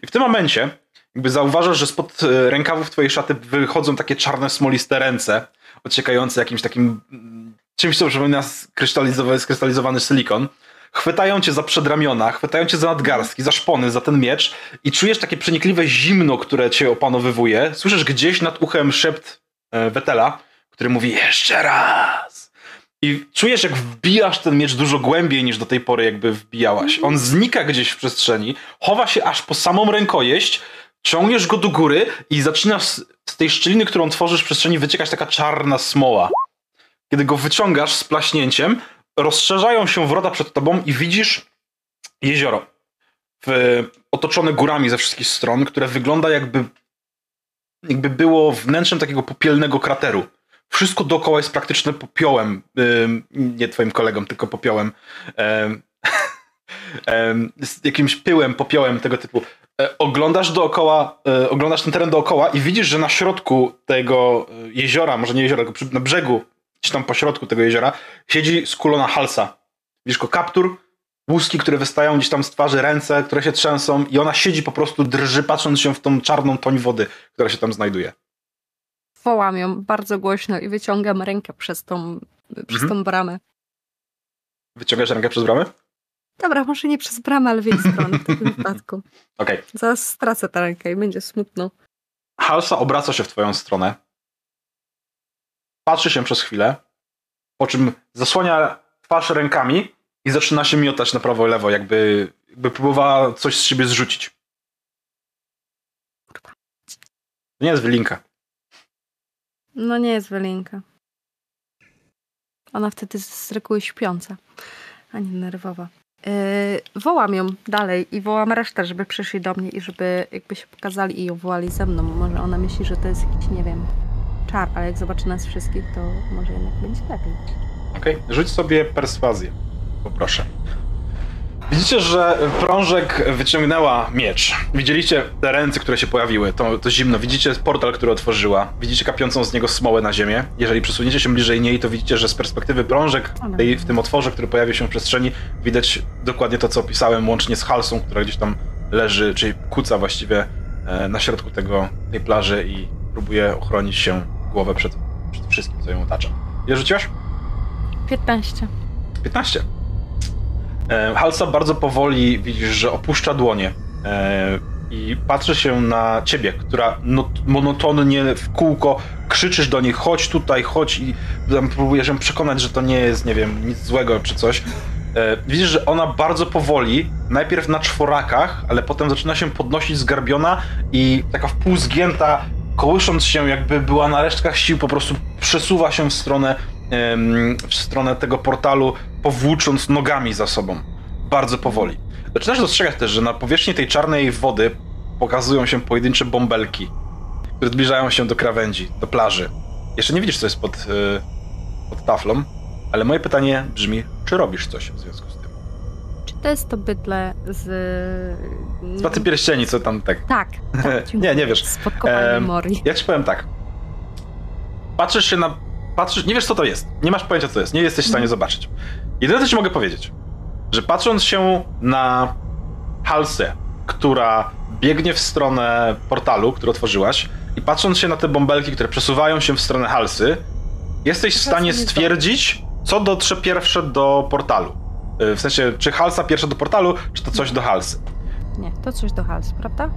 Speaker 1: I w tym momencie jakby zauważasz, że spod e, rękawów twojej szaty wychodzą takie czarne, smoliste ręce, ociekające jakimś takim mm, czymś, co przypomina skrystalizowany, skrystalizowany silikon. Chwytają cię za przedramiona, chwytają cię za nadgarstki, za szpony, za ten miecz i czujesz takie przenikliwe zimno, które cię opanowywuje. Słyszysz gdzieś nad uchem szept e, Wetela, który mówi jeszcze raz. I czujesz, jak wbijasz ten miecz dużo głębiej niż do tej pory jakby wbijałaś. On znika gdzieś w przestrzeni, chowa się aż po samą rękojeść, ciągniesz go do góry i zaczyna z, tej szczeliny, którą tworzysz w przestrzeni, wyciekać taka czarna smoła. Kiedy go wyciągasz z plaśnięciem, rozszerzają się wrota przed tobą i widzisz jezioro. W, otoczone górami ze wszystkich stron, które wygląda jakby, jakby było wnętrzem takiego popielnego krateru. Wszystko dookoła jest praktyczne popiołem. Nie twoim kolegom, tylko popiołem. Z jakimś pyłem, popiołem tego typu. E, Oglądasz dookoła, e, oglądasz ten teren dookoła i widzisz, że na środku tego e, jeziora, może nie jeziora, tylko na brzegu, gdzieś tam po środku tego jeziora, siedzi skulona halsa. Widzisz go kaptur, łuski, które wystają gdzieś tam z twarzy, ręce, które się trzęsą i ona siedzi po prostu, drży, patrząc się w tą czarną toń wody, która się tam znajduje.
Speaker 3: Wołam ją bardzo głośno i wyciągam rękę przez tą, przez
Speaker 1: Mhm.
Speaker 3: tą bramę.
Speaker 1: Wyciągasz rękę przez bramę?
Speaker 3: Dobra, może nie przez bramę, ale w jej stronę w takim wypadku.
Speaker 1: Okej.
Speaker 3: Zaraz stracę tę rękę i będzie smutno.
Speaker 1: Halsa obraca się w twoją stronę. Patrzy się przez chwilę, po czym zasłania twarz rękami i zaczyna się miotać na prawo i lewo, jakby, jakby próbowała coś z siebie zrzucić. To nie jest wylinka.
Speaker 3: No nie jest Welinka. Ona wtedy z reguły śpiąca, a nie nerwowa. Yy, wołam ją dalej i wołam resztę, żeby przyszli do mnie i żeby jakby się pokazali i ją wołali ze mną. Może ona myśli, że to jest jakiś, nie wiem, czar, ale jak zobaczy nas wszystkich, to może jednak będzie lepiej.
Speaker 1: Okej, rzuć sobie perswazję. Poproszę. Widzicie, że prążek wyciągnęła miecz. Widzieliście te ręce, które się pojawiły, to, to zimno. Widzicie portal, który otworzyła. Widzicie kapiącą z niego smołę na ziemię. Jeżeli przesuniecie się bliżej niej, to widzicie, że z perspektywy prążek tej, w tym otworze, który pojawił się w przestrzeni, widać dokładnie to, co opisałem, łącznie z halsą, która gdzieś tam leży, czyli kuca właściwie e, na środku tego, tej plaży i próbuje ochronić się głowę przed, przed wszystkim, co ją otacza. Ile rzuciłaś?
Speaker 3: 15.
Speaker 1: 15. E, Halsa bardzo powoli widzisz, że opuszcza dłonie e, i patrzy się na ciebie, która no, monotonnie w kółko krzyczysz do niej, chodź tutaj, chodź i tam próbujesz ją przekonać, że to nie jest, nie wiem, nic złego czy coś. E, widzisz, że ona bardzo powoli, najpierw na czworakach, ale potem zaczyna się podnosić zgarbiona i taka wpół zgięta, kołysząc się jakby była na resztkach sił, po prostu przesuwa się w stronę, w stronę tego portalu, powłócząc nogami za sobą. Bardzo powoli. Zaczynasz dostrzegać też, że na powierzchni tej czarnej wody pokazują się pojedyncze bąbelki, które zbliżają się do krawędzi, do plaży. Jeszcze nie widzisz, co jest pod, y, pod taflą, ale moje pytanie brzmi, czy robisz coś w związku z tym?
Speaker 3: Czy to jest to bydle z...
Speaker 1: Z Władcy Pierścieni, co tam tak...
Speaker 3: Tak, tak
Speaker 1: Nie, nie wiesz. Em,
Speaker 3: Mori.
Speaker 1: Ja ci powiem tak. Patrzysz się na. Patrzysz, nie wiesz co to jest. Nie masz pojęcia co to jest. Nie jesteś w stanie zobaczyć. Jedyne co ci mogę powiedzieć, że patrząc się na Halsę, która biegnie w stronę portalu, który otworzyłaś, i patrząc się na te bąbelki, które przesuwają się w stronę Halsy, jesteś w stanie stwierdzić, co dotrze pierwsze do portalu. Y, W sensie, czy Halsa pierwsze do portalu, czy to coś do Halsy.
Speaker 3: Nie, to coś do hals, prawda?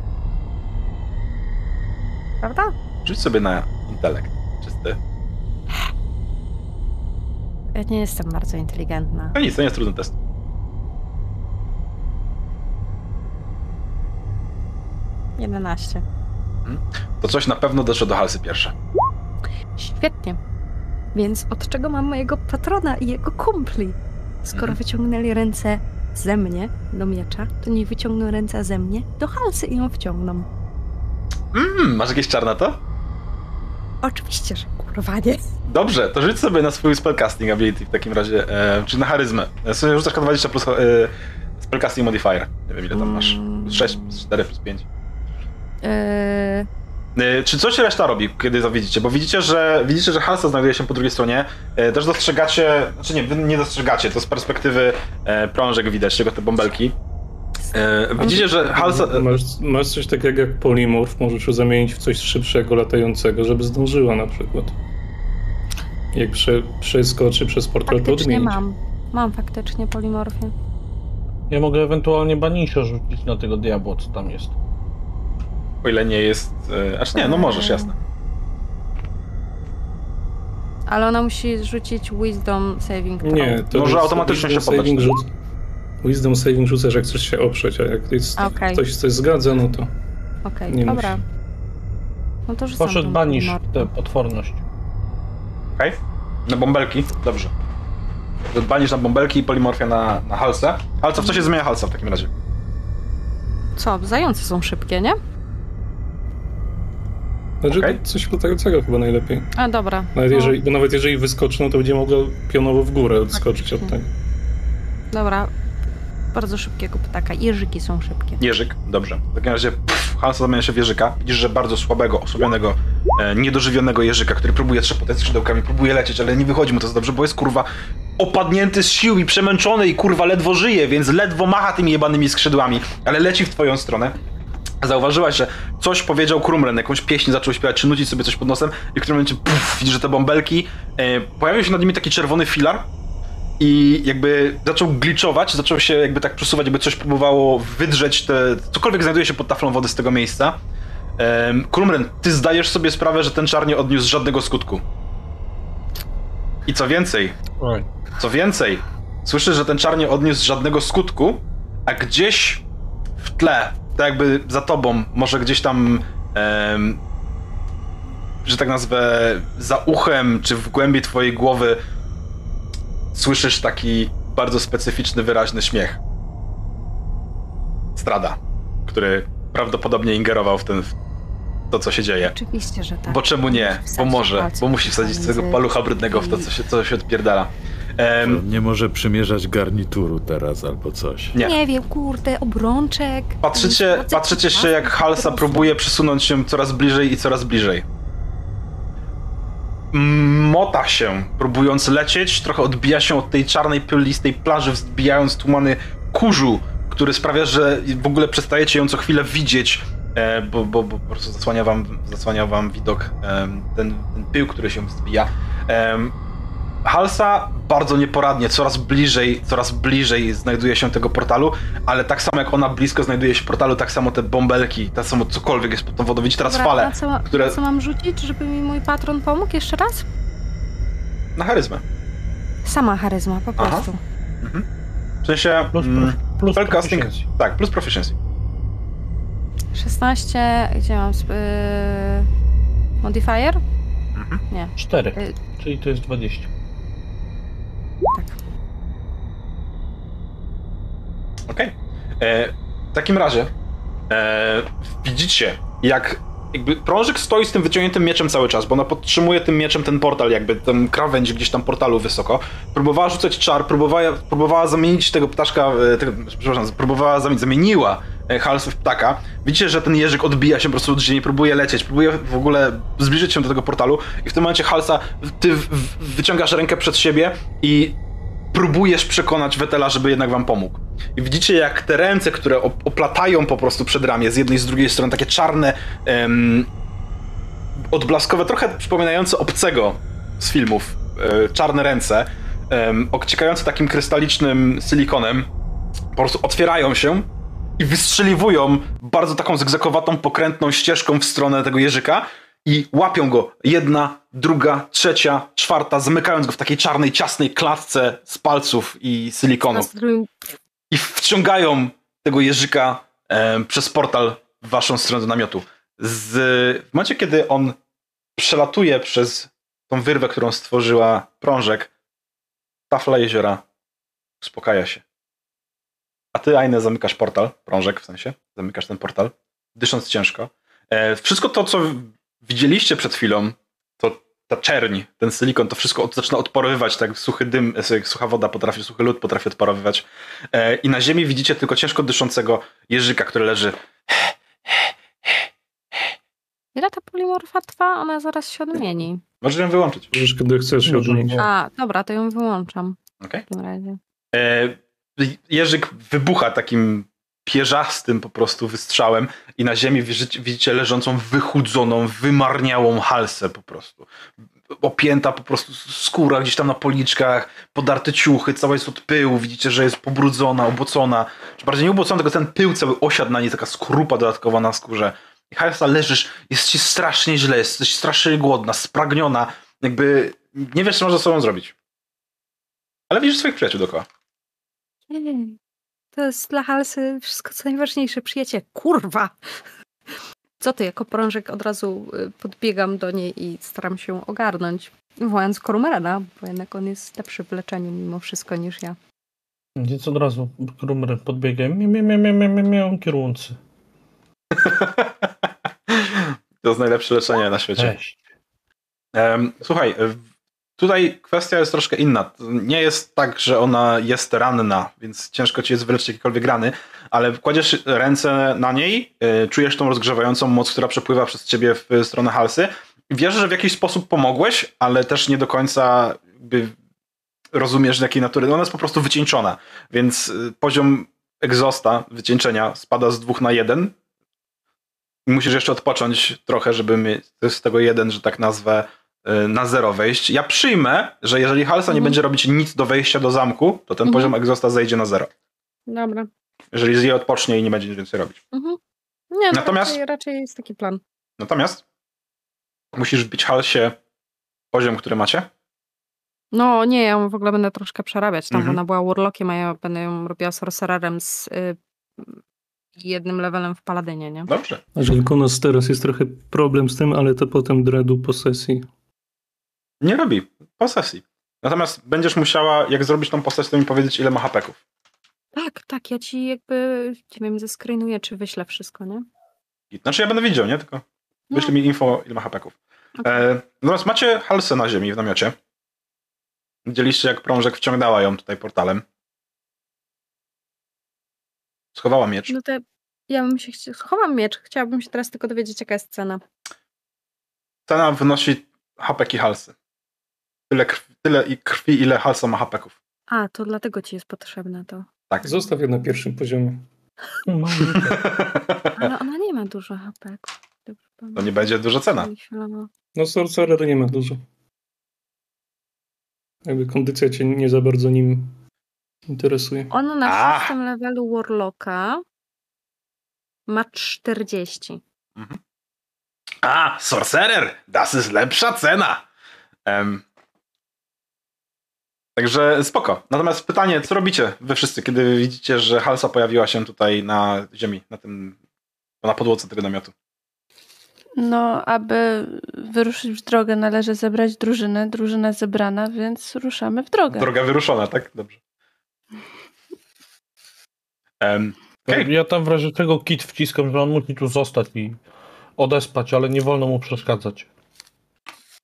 Speaker 3: Prawda?
Speaker 1: Rzuć sobie na intelekt. Czysty.
Speaker 3: Ja nie jestem bardzo inteligentna.
Speaker 1: No nic, to nie jest trudny test.
Speaker 3: Jedenaście.
Speaker 1: To coś na pewno doszło do Halsy pierwsze.
Speaker 3: Świetnie. Więc od czego mam mojego patrona i jego kumpli? Skoro
Speaker 1: Mhm.
Speaker 3: wyciągnęli ręce ze mnie do miecza, to nie wyciągną ręce ze mnie do halsy i ją wciągną.
Speaker 1: Mm, masz jakieś czarne to?
Speaker 3: Oczywiście, że
Speaker 1: Dobrze, to rzuć sobie na swój spellcasting ability w takim razie, e, czy na charyzmę. E, sobie rzucasz 20 plus e, spellcasting modifier. Nie wiem ile tam masz.
Speaker 3: Mm.
Speaker 1: Plus 6, plus 4, plus 5.
Speaker 3: Eee,
Speaker 1: czy coś reszta robi, kiedy to widzicie? Bo widzicie, że widzicie, że Halsa znajduje się po drugiej stronie. E, też dostrzegacie, znaczy nie, wy nie dostrzegacie, to z perspektywy e, prążek widać, tego te bąbelki. E, widzicie, że Halsa...
Speaker 4: Masz, masz coś takiego jak polimorf, możesz ją zamienić w coś szybszego, latającego, żeby zdążyła na przykład. Jak prze, przeskoczy przez portal, to
Speaker 3: faktycznie
Speaker 4: odmienić.
Speaker 3: mam. Mam faktycznie polimorfię.
Speaker 5: Ja mogę ewentualnie banisio rzucić na tego diabła, co tam jest.
Speaker 1: o ile nie jest... E, aż nie, no możesz, jasne.
Speaker 3: Ale ona musi rzucić Wisdom Saving throw.
Speaker 4: Nie, to
Speaker 1: Może automatycznie się poddać.
Speaker 4: saving rzuc- Wisdom saving rzucasz, jak chcesz się oprzeć, a jak jest,
Speaker 3: Okej.
Speaker 4: ktoś coś zgadza, no to
Speaker 3: Okej,
Speaker 4: nie
Speaker 3: dobra.
Speaker 4: musi.
Speaker 3: No to rzucam
Speaker 5: Poszedł banisz tę potworność.
Speaker 1: Okej? Na bąbelki? Dobrze. Banisz na bąbelki i polimorfia na, na halsę. Halsa, w co się zmienia halsa w takim razie?
Speaker 3: Co, zające są szybkie, nie?
Speaker 4: Znaczy to coś latającego chyba najlepiej.
Speaker 3: A dobra.
Speaker 4: Nawet
Speaker 3: no,
Speaker 4: jeżeli, bo nawet jeżeli wyskoczy, no to będzie mogła pionowo w górę odskoczyć od tego.
Speaker 3: Dobra. Bardzo szybkiego ptaka. Jeżyki są szybkie.
Speaker 1: Jerzyk, dobrze. W takim razie pff, Hansa zamienia się w Jerzyka. Widzisz, że bardzo słabego, osłabionego, e, niedożywionego Jerzyka, który próbuje trzepotać skrzydełkami, próbuje lecieć, ale nie wychodzi mu to za dobrze, bo jest kurwa opadnięty z sił i przemęczony i kurwa ledwo żyje, więc ledwo macha tymi jebanymi skrzydłami, ale leci w twoją stronę. Zauważyłaś, że coś powiedział Krumren, jakąś pieśń zaczął śpiewać, czy nucić sobie coś pod nosem i w którym momencie puf, widzisz, że te bąbelki, e, pojawił się nad nimi taki czerwony filar i jakby zaczął gliczować, zaczął się jakby tak przesuwać, jakby coś próbowało wydrzeć te, cokolwiek znajduje się pod taflą wody z tego miejsca. E, Krumren, ty zdajesz sobie sprawę, że ten czar nie odniósł żadnego skutku. I co więcej,
Speaker 5: Oj.
Speaker 1: co więcej, słyszysz, że ten czar nie odniósł żadnego skutku, a gdzieś w tle, tak jakby za tobą, może gdzieś tam, em, że tak nazwę, za uchem, czy w głębi twojej głowy słyszysz taki bardzo specyficzny, wyraźny śmiech. Strada, który prawdopodobnie ingerował w ten, w to, co się dzieje.
Speaker 3: Oczywiście, że tak.
Speaker 1: Bo czemu nie? Bo może, bo musi wsadzić tego palucha brudnego w to, co się, co się odpierdala. Em,
Speaker 2: Nie może przymierzać garnituru teraz albo coś.
Speaker 1: nie.
Speaker 3: Nie wiem, kurde, obrączek.
Speaker 1: Patrzycie, patrzycie się, jak Halsa próbuje przesunąć się coraz bliżej i coraz bliżej. Mota się, próbując lecieć, trochę odbija się od tej czarnej, pyłlistej plaży, wzbijając tumany kurzu, który sprawia, że w ogóle przestajecie ją co chwilę widzieć, e, bo, bo, bo po prostu zasłania wam, zasłania wam widok em, ten, ten pył, który się wzbija. Halsa bardzo nieporadnie, coraz bliżej, coraz bliżej znajduje się tego portalu, ale tak samo jak ona blisko znajduje się portalu, tak samo te bąbelki, tak samo cokolwiek jest pod tą wodą. Widzicie teraz
Speaker 3: Dobra,
Speaker 1: fale,
Speaker 3: Na co,
Speaker 1: które-
Speaker 3: co mam rzucić, żeby mi mój patron pomógł jeszcze raz?
Speaker 1: na charyzmę.
Speaker 3: Sama charyzma, po
Speaker 1: Aha.
Speaker 3: prostu.
Speaker 1: W sensie...
Speaker 5: Plus,
Speaker 1: mm,
Speaker 5: plus proficiency.
Speaker 1: Tak, plus proficiency.
Speaker 3: 16, gdzie mam sp- yy, modifier?
Speaker 1: Mhm.
Speaker 3: Nie,
Speaker 5: 4,
Speaker 3: Y-
Speaker 5: czyli to jest 20.
Speaker 3: tak.
Speaker 1: Okej. E, W takim razie e, widzicie, jak jakby prążek stoi z tym wyciągniętym mieczem cały czas, bo ona podtrzymuje tym mieczem ten portal, jakby ten krawędź gdzieś tam portalu wysoko. Próbowała rzucać czar, próbowała, próbowała zamienić tego ptaszka, e, tego, przepraszam, próbowała zamienić, zamieniła e, Hals w ptaka. Widzicie, że ten jeżyk odbija się po prostu od ziemi, próbuje lecieć, próbuje w ogóle zbliżyć się do tego portalu i w tym momencie Halsa, ty wyciągasz rękę przed siebie i próbujesz przekonać Wetela, żeby jednak wam pomógł. I widzicie, jak te ręce, które op- oplatają po prostu przed ramię z jednej i z drugiej strony, takie czarne, em, odblaskowe, trochę przypominające obcego z filmów, e, czarne ręce, em, takim krystalicznym silikonem, po prostu otwierają się i wystrzeliwują bardzo taką zygzakowatą, pokrętną ścieżką w stronę tego jeżyka i łapią go jedna, druga, trzecia, czwarta, zamykając go w takiej czarnej, ciasnej klatce z palców i silikonu i wciągają tego jeżyka e, przez portal w waszą stronę do namiotu. Z, w momencie, kiedy on przelatuje przez tą wyrwę, którą stworzyła prążek, tafla jeziora uspokaja się. A ty, Aine, zamykasz portal, prążek w sensie, zamykasz ten portal, dysząc ciężko. E, wszystko to, co widzieliście przed chwilą, ta czerń, ten silikon, to wszystko od, zaczyna odparowywać, tak suchy dym, e, jak sucha woda potrafi, suchy lód potrafi odparowywać. E, I na ziemi widzicie tylko ciężko dyszącego jeżyka, który leży.
Speaker 3: Ile ta polimorfa trwa? Ona zaraz się odmieni.
Speaker 1: Możesz ją wyłączyć.
Speaker 4: Możesz, kiedy chcesz się odmienić.
Speaker 3: A, dobra, to ją wyłączam
Speaker 1: Okej.
Speaker 3: w takim razie.
Speaker 1: E, Jerzyk wybucha takim pierzastym po prostu wystrzałem i na ziemi widzicie, leżącą wychudzoną, wymarniałą halsę po prostu. Opięta po prostu skóra gdzieś tam na policzkach, podarte ciuchy, cała jest od pyłu, widzicie, że jest pobrudzona, obocona. Czy bardziej nie ubocona, tylko ten pył cały osiadł na niej, taka skrupa dodatkowa na skórze. I halsa leżysz, jest ci strasznie źle, jesteś strasznie głodna, spragniona, jakby nie wiesz, co możesz ze sobą zrobić. Ale widzisz swoich przyjaciół dookoła.
Speaker 3: To jest dla Halsy wszystko co najważniejsze. Przyjaciel, kurwa! Co ty, jako prążek od razu y, podbiegam do niej i staram się ogarnąć. Wołając Kormerana, bo jednak on jest lepszy w leczeniu mimo wszystko niż ja.
Speaker 5: Więc od razu Krumry podbiegę. Mię, mię, mię, mię, mię, mię.
Speaker 1: To jest najlepsze leczenie na świecie.
Speaker 5: Cześć.
Speaker 1: Em, słuchaj, w- tutaj kwestia jest troszkę inna. Nie jest tak, że ona jest ranna, więc ciężko ci jest wyleczyć jakiekolwiek rany, ale kładziesz ręce na niej, y, czujesz tą rozgrzewającą moc, która przepływa przez ciebie w stronę halsy. Wiesz, że w jakiś sposób pomogłeś, ale też nie do końca rozumiesz jakiej natury. Ona jest po prostu wycieńczona, więc y, poziom egzosta, wycieńczenia spada z dwóch na jeden, Musisz jeszcze odpocząć trochę, żeby mieć z tego jeden, że tak nazwę, na zero wejść. Ja przyjmę, że jeżeli Halsa nie
Speaker 3: Mhm.
Speaker 1: będzie robić nic do wejścia do zamku, to ten
Speaker 3: Mhm.
Speaker 1: poziom egzosta zejdzie na zero.
Speaker 3: Dobra.
Speaker 1: Jeżeli zje odpocznie i nie będzie nic więcej robić.
Speaker 3: Mhm. Nie, no
Speaker 1: Natomiast-
Speaker 3: raczej, raczej jest taki plan.
Speaker 1: Natomiast musisz wbić Halsie poziom, który macie.
Speaker 3: No nie, ja w ogóle będę troszkę przerabiać. Tam
Speaker 1: Mhm.
Speaker 3: ona była warlockiem, a ja będę ją robiła sorcererem z y, jednym levelem w paladynie, nie?
Speaker 1: Dobrze.
Speaker 4: A że tylko u nas teraz jest trochę problem z tym, ale to potem dreadu po sesji.
Speaker 1: Nie robi. Po sesji. Natomiast będziesz musiała, jak zrobisz tą postać, to mi powiedzieć, ile ma hapeków.
Speaker 3: Tak, tak, ja ci jakby, nie wiem, zeskrynuję, czy wyślę wszystko, nie?
Speaker 1: Znaczy ja będę widział, nie? Tylko
Speaker 3: No,
Speaker 1: wyślij mi info, ile ma hapeków.
Speaker 3: okej.
Speaker 1: E, natomiast macie halsę na ziemi w namiocie. Widzieliście, jak prążek wciągnęła ją tutaj portalem. Schowała miecz.
Speaker 3: No to ja bym się chci- chowam miecz, chciałabym się teraz tylko dowiedzieć, jaka jest cena.
Speaker 1: Cena wynosi hapeki halsy. Tyle, krwi, tyle i krwi, ile halsa ma hapeków.
Speaker 3: A, to dlatego ci jest potrzebne to.
Speaker 1: Tak.
Speaker 4: Zostaw je na pierwszym poziomie.
Speaker 5: No,
Speaker 3: Ale ona nie ma dużo hapek. Dobrze
Speaker 1: To nie będzie duża cena.
Speaker 4: No Sorcerer nie ma dużo. Jakby kondycja cię nie za bardzo nim interesuje.
Speaker 3: Ona na
Speaker 1: A.
Speaker 3: szóstym levelu Warlocka ma 40.
Speaker 1: A, sorcerer! Das ist lepsza cena! Em, także spoko. Natomiast pytanie, co robicie wy wszyscy, kiedy widzicie, że halsa pojawiła się tutaj na ziemi, na tym, na podłodze tego namiotu?
Speaker 6: No, aby wyruszyć w drogę, należy zebrać drużynę. Drużyna zebrana, więc ruszamy w drogę.
Speaker 1: Droga wyruszona, tak? Dobrze. Em, Okej.
Speaker 5: Ja tam w razie czego kit wciskam, że on musi tu zostać i odespać, ale nie wolno mu przeszkadzać.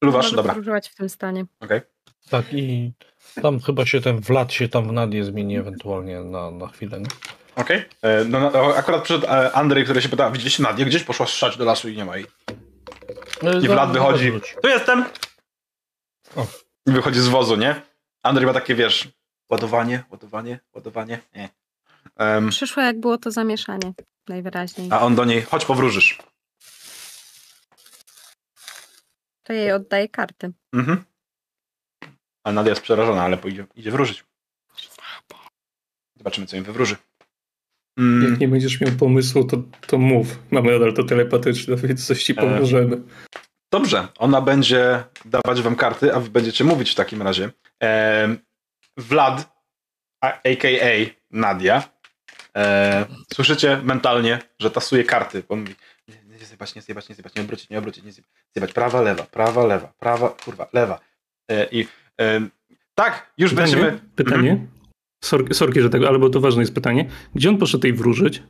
Speaker 1: Luwasz, dobra.
Speaker 3: podróżować w tym stanie.
Speaker 1: Okej.
Speaker 5: Tak i tam chyba się ten wlad się tam w Nadię zmieni ewentualnie na, na chwilę. Nie?
Speaker 1: Okej. E, No, no, akurat przyszedł e, Andrzej, który się pyta, widzieliście Nadię? Gdzieś poszła strzać do lasu i nie ma jej.
Speaker 5: No,
Speaker 1: I Vlad wychodzi. Tu jestem!
Speaker 5: O.
Speaker 1: I wychodzi z wozu, nie? Andrzej ma takie, wiesz, ładowanie, ładowanie, ładowanie. Nie. Em,
Speaker 3: Przyszło jak było to zamieszanie. Najwyraźniej.
Speaker 1: a on do niej, chodź powróżysz.
Speaker 3: To jej oddaję karty.
Speaker 1: Mhm. A Nadia jest przerażona, ale pójdzie, idzie wróżyć. Zobaczymy, co im wywróży. Mm,
Speaker 4: Jak nie będziesz miał pomysłu, to, to mów. Mamy nadal to telepatyczne, więc coś ci
Speaker 1: E.
Speaker 4: pomożemy.
Speaker 1: Dobrze, ona będzie dawać wam karty, a wy będziecie mówić w takim razie. Em, Vlad, a.k.a. Nadia, e, słyszycie mentalnie, że tasuje karty. bo On mówi, nie, nie zjebać, nie zjebać, nie zjebać, nie obrócić, nie obrócić, nie zjebać. zjebać. Prawa, lewa, prawa, lewa, prawa, kurwa, lewa. E, I e, tak, już
Speaker 4: Pytanie?
Speaker 1: będziemy...
Speaker 4: Pytanie?
Speaker 1: Mhm.
Speaker 4: Sorki, sorki, że tego, ale bo to ważne jest pytanie. Gdzie on poszedł tej wróżyć?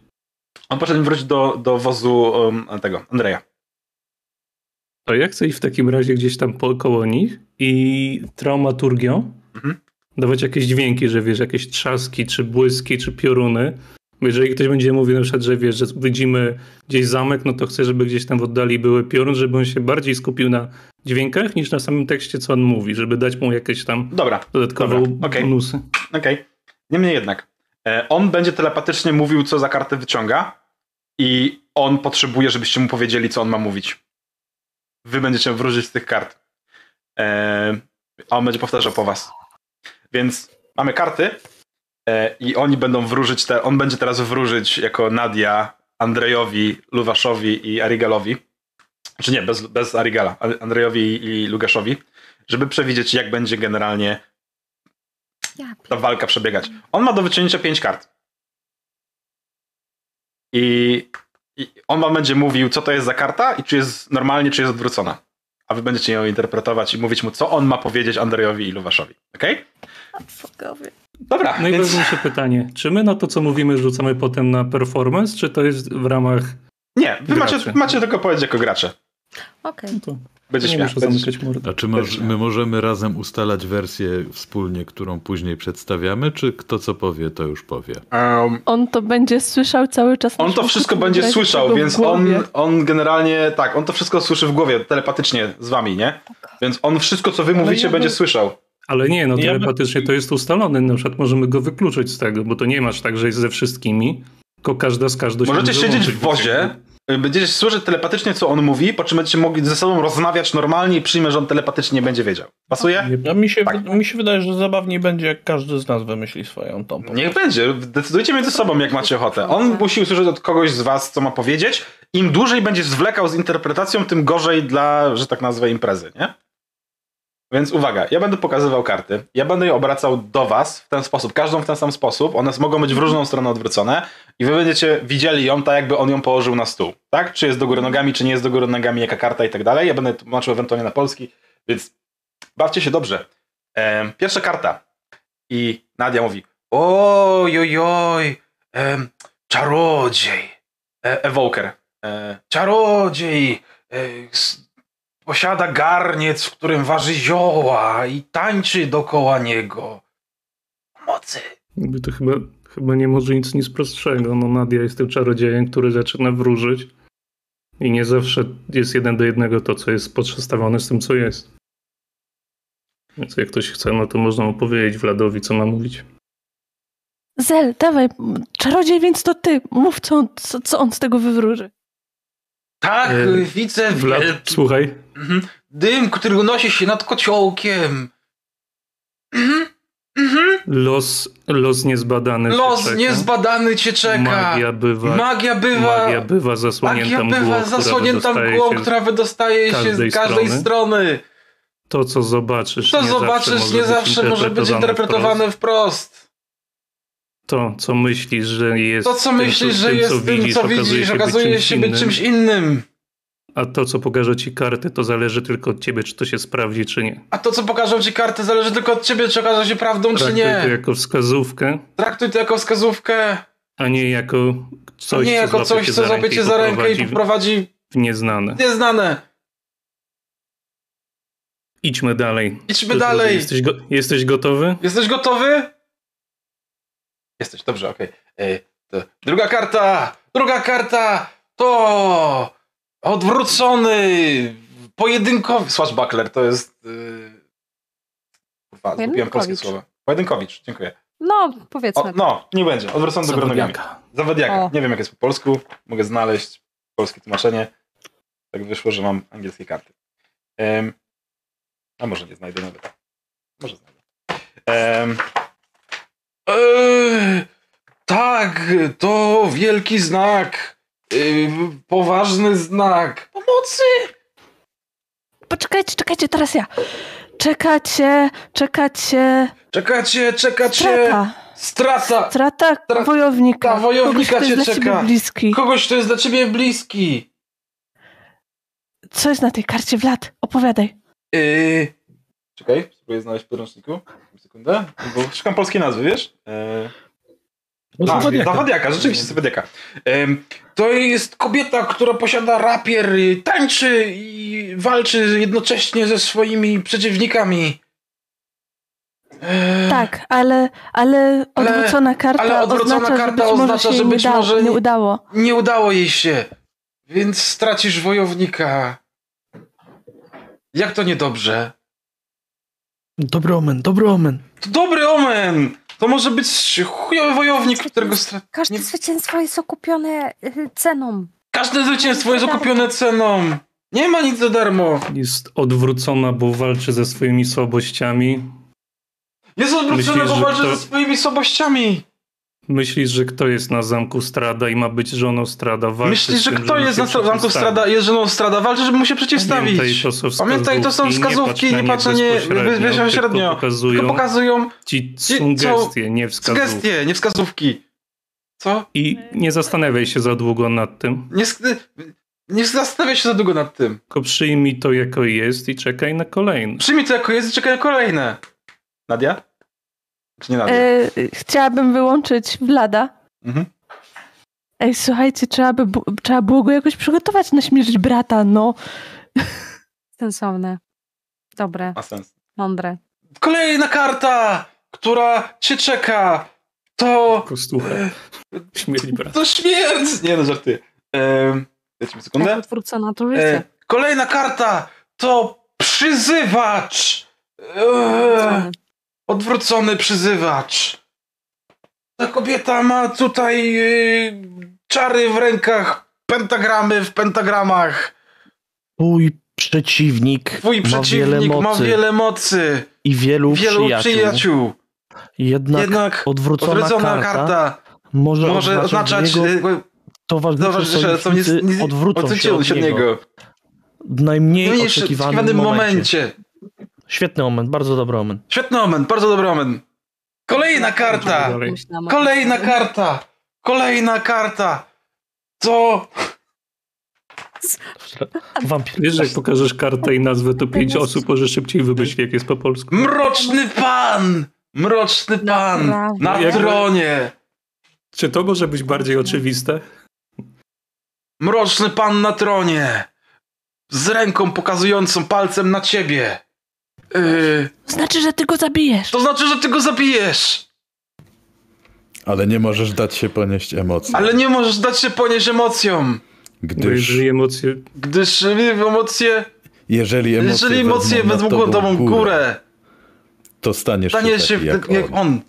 Speaker 1: On poszedł wrócić do, do wozu um, tego, Andrzeja.
Speaker 4: To ja chcę iść w takim razie gdzieś tam po, koło nich i traumaturgią
Speaker 1: Mhm.
Speaker 4: dawać jakieś dźwięki, że wiesz, jakieś trzaski, czy błyski, czy pioruny. Jeżeli ktoś będzie mówił na przykład, że wiesz, że widzimy gdzieś zamek, no to chcę, żeby gdzieś tam w oddali były piorun, żeby on się bardziej skupił na dźwiękach niż na samym tekście, co on mówi, żeby dać mu jakieś tam
Speaker 1: Dobra,
Speaker 4: dodatkowe
Speaker 1: Dobra, okej.
Speaker 4: bonusy.
Speaker 1: Okej. Niemniej jednak, e, on będzie telepatycznie mówił, co za kartę wyciąga i on potrzebuje, żebyście mu powiedzieli, co on ma mówić. Wy będziecie wróżyć z tych kart. E, a on będzie powtarzał po was. Więc mamy karty i oni będą wróżyć, te, on będzie teraz wróżyć jako Nadia, Andrejowi, Luwaszowi i Arigalowi. Czy nie, bez, bez Arigala, Andrejowi i Lugaszowi, żeby przewidzieć, jak będzie generalnie ta walka przebiegać. On ma do wyciągnięcia pięć kart. I, I on wam będzie mówił, co to jest za karta i czy jest normalnie, czy jest odwrócona. A wy będziecie ją interpretować i mówić mu, co on ma powiedzieć Andrejowi i Luwaszowi. Okej?
Speaker 6: Fuckowie.
Speaker 1: Dobra, więc
Speaker 4: Najważniejsze pytanie. Czy my na to, co mówimy, rzucamy potem na performance, czy to jest w ramach...
Speaker 1: nie, wy macie, macie tylko powiedzieć jako gracze.
Speaker 3: Okej.
Speaker 4: No to
Speaker 1: Będzie
Speaker 4: nie
Speaker 1: śmiać.
Speaker 4: muszę
Speaker 1: Będzie...
Speaker 4: zamykać mordę.
Speaker 2: A czy moż, my możemy razem ustalać wersję wspólnie, którą później przedstawiamy, czy kto co powie, to już powie?
Speaker 1: Um,
Speaker 6: On to będzie słyszał cały czas.
Speaker 1: on to wszystko będzie słyszał, więc on, on generalnie, tak, on to wszystko słyszy w głowie, telepatycznie z wami, nie? Więc on wszystko, co wy mówicie,
Speaker 5: ja
Speaker 1: będzie
Speaker 5: bym-
Speaker 1: słyszał.
Speaker 4: Ale nie, no
Speaker 5: Ja
Speaker 4: telepatycznie to jest ustalone. Na przykład możemy go wykluczyć z tego, bo to nie masz tak, że jest ze wszystkimi, tylko każda z każdą się
Speaker 1: Możecie
Speaker 4: może
Speaker 1: siedzieć w wozie, będziecie słyszeć telepatycznie, co on mówi, po czym będziecie mogli ze sobą rozmawiać normalnie i przyjmę, że on telepatycznie będzie wiedział. Pasuje?
Speaker 5: No, mi, się,
Speaker 1: Tak.
Speaker 5: mi się wydaje, że zabawniej będzie, jak każdy z nas wymyśli swoją tą.
Speaker 1: Niech będzie. Decydujcie między sobą, jak macie ochotę. On musi usłyszeć od kogoś z was, co ma powiedzieć. Im dłużej będzie zwlekał z interpretacją, tym gorzej dla, że tak nazwę, imprezy, nie? Więc uwaga, ja będę pokazywał karty. Ja będę je obracał do was w ten sposób, każdą w ten sam sposób. One mogą być w różną stronę odwrócone i wy będziecie widzieli ją tak, jakby on ją położył na stół. Tak? Czy jest do góry nogami, czy nie jest do góry nogami, jaka karta i tak dalej. Ja będę tłumaczył ewentualnie na polski, więc bawcie się dobrze. Pierwsza karta. I Nadia mówi: Oj, oj, oj, czarodziej, e, evoker, e, czarodziej, e, posiada garniec, w którym waży zioła i tańczy dokoła niego. Mocy.
Speaker 4: Jakby to chyba, chyba nie może nic nic prostszego. No Nadia jest tym czarodziejem, który zaczyna wróżyć i nie zawsze jest jeden do jednego to, co jest przedstawione z tym, co jest. Więc jak ktoś chce, no to można mu powiedzieć Vladowi, co ma mówić.
Speaker 6: Zel, dawaj, czarodziej, więc to ty. Mów, co on, co, co on z tego wywróży.
Speaker 1: Tak,
Speaker 4: E,
Speaker 1: widzę
Speaker 4: Vlad,
Speaker 1: wielki
Speaker 4: słuchaj,
Speaker 1: mhm, dym, który unosi się nad kociołkiem. Mhm, mhm.
Speaker 4: los, los niezbadany cię
Speaker 1: Los
Speaker 4: czeka.
Speaker 1: niezbadany cię czeka.
Speaker 4: Magia bywa,
Speaker 1: Magia bywa.
Speaker 4: magia bywa zasłonięta
Speaker 1: Magia
Speaker 4: mgłą,
Speaker 1: bywa
Speaker 4: która
Speaker 1: zasłonięta
Speaker 4: wydostaje
Speaker 1: mgłą,
Speaker 4: się z-
Speaker 1: która wydostaje się
Speaker 4: każdej
Speaker 1: z każdej
Speaker 4: strony.
Speaker 1: strony.
Speaker 4: To, co zobaczysz,
Speaker 1: To
Speaker 4: nie
Speaker 1: zobaczysz,
Speaker 4: zawsze
Speaker 1: nie
Speaker 4: może
Speaker 1: zawsze
Speaker 4: być
Speaker 1: może być
Speaker 4: interpretowane
Speaker 1: wprost.
Speaker 4: To, co myślisz, że jest
Speaker 1: To, co
Speaker 4: tym,
Speaker 1: myślisz, że
Speaker 4: tym,
Speaker 1: jest
Speaker 4: co
Speaker 1: tym,
Speaker 4: widzisz,
Speaker 1: co
Speaker 4: okazuje
Speaker 1: widzisz,
Speaker 4: się
Speaker 1: okazuje
Speaker 4: być
Speaker 1: się być czymś innym.
Speaker 4: A to, co pokaże ci karty, to zależy tylko od ciebie, czy to się sprawdzi, czy nie.
Speaker 1: A to, co pokażą ci karty, zależy tylko od ciebie, czy okaże się prawdą, czy
Speaker 4: Traktuj
Speaker 1: nie.
Speaker 4: to jako wskazówkę,
Speaker 1: Traktuj to jako wskazówkę,
Speaker 4: a nie jako coś,
Speaker 1: nie jako
Speaker 4: co złapie
Speaker 1: coś, co
Speaker 4: za
Speaker 1: złapie
Speaker 4: rękę
Speaker 1: cię
Speaker 4: i
Speaker 1: za rękę i
Speaker 4: poprowadzi w nieznane.
Speaker 1: w nieznane.
Speaker 4: Idźmy dalej.
Speaker 1: Idźmy
Speaker 4: Czy-
Speaker 1: dalej.
Speaker 4: Jesteś, go, jesteś gotowy?
Speaker 1: Jesteś gotowy? Jesteś, dobrze, okej. Ej, to Druga karta! Druga karta! To odwrócony pojedynkowy... Swashbuckler to jest... Yy... Kurwa, zgubiłem polskie słowo. Pojedynkowicz, dziękuję.
Speaker 3: No, powiedzmy.
Speaker 1: O, no, nie będzie. Odwrócony do góry nogami.
Speaker 4: Zawadiaka.
Speaker 3: O.
Speaker 1: Nie wiem, jak jest po polsku. Mogę znaleźć polskie tłumaczenie. Tak wyszło, że mam angielskie karty. Em, a może nie znajdę nawet. Może znajdę. Eee, tak, to wielki znak. Yy, poważny znak. Pomocy!
Speaker 6: Poczekajcie, czekajcie, teraz ja. Czekacie, czekacie.
Speaker 1: Czekacie, czekacie.
Speaker 6: Strata.
Speaker 1: Strata.
Speaker 6: Strata
Speaker 1: Tra-
Speaker 6: wojownika.
Speaker 1: ta wojownika
Speaker 6: Kogoś, kto
Speaker 1: cię
Speaker 6: jest dla
Speaker 1: czeka.
Speaker 6: ciebie bliski.
Speaker 1: Kogoś, kto jest dla ciebie bliski.
Speaker 6: Co jest na tej karcie, Vlad? Opowiadaj.
Speaker 1: Yy... Czekaj, spróbuję znaleźć w podręczniku. Sekundę. Bo szukam polskiej nazwy, wiesz? Yy...
Speaker 2: No,
Speaker 1: A,
Speaker 2: Zawadiaka.
Speaker 1: Rzeczywiście Zawadiaka. Em, To jest kobieta, która posiada rapier, y, tańczy i walczy jednocześnie ze swoimi przeciwnikami. Em,
Speaker 6: Tak, ale, ale
Speaker 1: Ale-
Speaker 6: odwrócona karta
Speaker 1: ale odwrócona
Speaker 6: oznacza,
Speaker 1: karta
Speaker 6: że być może
Speaker 1: oznacza,
Speaker 6: się
Speaker 1: że
Speaker 6: nie,
Speaker 1: być
Speaker 6: udało,
Speaker 1: może
Speaker 6: nie
Speaker 1: nie-
Speaker 6: udało.
Speaker 1: Nie udało jej się, więc stracisz wojownika. Jak to niedobrze?
Speaker 5: Dobry omen, dobry omen.
Speaker 1: To dobry omen! To może być chujowy wojownik, którego stra...
Speaker 3: Każde
Speaker 1: nie-
Speaker 3: zwycięstwo jest okupione y, ceną.
Speaker 1: Każde zwycięstwo jest okupione ceną. Nie ma nic za darmo.
Speaker 4: Jest odwrócona, bo walczy ze swoimi słabościami.
Speaker 1: Jest odwrócony,
Speaker 4: Myślisz,
Speaker 1: bo walczy
Speaker 4: kto-
Speaker 1: ze swoimi słabościami.
Speaker 4: Myślisz, że kto jest na zamku Strada i ma być żoną Strada? Walczy
Speaker 1: Myślisz,
Speaker 4: z
Speaker 1: że
Speaker 4: tym,
Speaker 1: kto jest na zamku. Strada, jest żoną Strada, walczy, żeby mu się przeciwstawić.
Speaker 4: Pamiętaj, to są wskazówki,
Speaker 1: Pamiętaj, to są wskazówki, nie patrz na nie
Speaker 4: bezpośrednio. Tylko pokazują
Speaker 1: Tylko pokazują
Speaker 4: ci sugestie, nie wskazówki.
Speaker 1: sugestie, nie wskazówki. Co?
Speaker 4: I nie zastanawiaj się za długo nad tym,
Speaker 1: Nie, nie zastanawiaj się za długo nad tym.
Speaker 4: tylko przyjmij to jako jest i czekaj na kolejne.
Speaker 1: Przyjmij to jako jest i czekaj na kolejne. Nadia? Czy nie Nadia?
Speaker 6: E, chciałabym wyłączyć Vlada.
Speaker 1: Mhm.
Speaker 6: Ej, słuchajcie, trzeba, by, trzeba było go jakoś przygotować na śmierć brata, no.
Speaker 3: Sensowne. Dobre,
Speaker 1: Ma sens.
Speaker 3: mądre.
Speaker 1: Kolejna karta, która cię czeka. To...
Speaker 4: Kostucha. Śmierć brata.
Speaker 1: To śmierć! Nie no, żarty. Ehm, dajcie mi sekundę.
Speaker 3: Jak odwrócona to
Speaker 1: E, kolejna karta to przyzywacz. E, odwrócony przyzywacz. Ta kobieta ma tutaj e, czary w rękach. pentagramy w pentagramach.
Speaker 5: Twój przeciwnik
Speaker 1: Twój
Speaker 5: ma wiele
Speaker 1: przeciwnik
Speaker 5: mocy
Speaker 1: ma wiele mocy.
Speaker 5: i wielu,
Speaker 1: Wielu
Speaker 5: przyjaciół.
Speaker 1: przyjaciół.
Speaker 5: Jednak,
Speaker 1: Jednak
Speaker 5: odwrócona,
Speaker 1: odwrócona
Speaker 5: karta,
Speaker 1: karta
Speaker 5: może,
Speaker 1: może oznaczać,
Speaker 5: jego
Speaker 1: e,
Speaker 5: towarzysze,
Speaker 1: co nie, nie
Speaker 5: odwrócą się od niego.
Speaker 1: W
Speaker 5: W najmniej
Speaker 1: najmniejszym
Speaker 5: oczekiwanym,
Speaker 1: oczekiwanym
Speaker 5: momencie.
Speaker 1: momencie.
Speaker 5: Świetny moment, bardzo dobry moment.
Speaker 1: Świetny moment, bardzo dobry moment. Kolejna karta! Kolejna karta! Kolejna karta! Co?
Speaker 5: Wampir.
Speaker 4: Wiesz, jak pokażesz kartę i nazwę, to pięć osób może szybciej wymyśli, jak jest po polsku.
Speaker 1: Mroczny pan! Mroczny pan! Na tronie!
Speaker 4: Czy to może być bardziej oczywiste?
Speaker 1: Mroczny pan na tronie! Z ręką pokazującą palcem na ciebie! Yy,
Speaker 6: Znaczy, że ty go zabijesz.
Speaker 1: to znaczy, że ty go zabijesz!
Speaker 2: Ale nie możesz dać się ponieść emocji.
Speaker 1: Ale nie możesz dać się ponieść emocjom!
Speaker 2: Gdyż
Speaker 4: jeżeli emocje...
Speaker 1: Gdyż emocje,
Speaker 2: jeżeli emocje,
Speaker 1: jeżeli emocje
Speaker 2: wezmą
Speaker 1: tobą górę,
Speaker 2: to staniesz,
Speaker 1: staniesz
Speaker 2: się
Speaker 1: się
Speaker 2: taki
Speaker 1: jak,
Speaker 2: jak,
Speaker 1: jak
Speaker 2: on.
Speaker 1: on.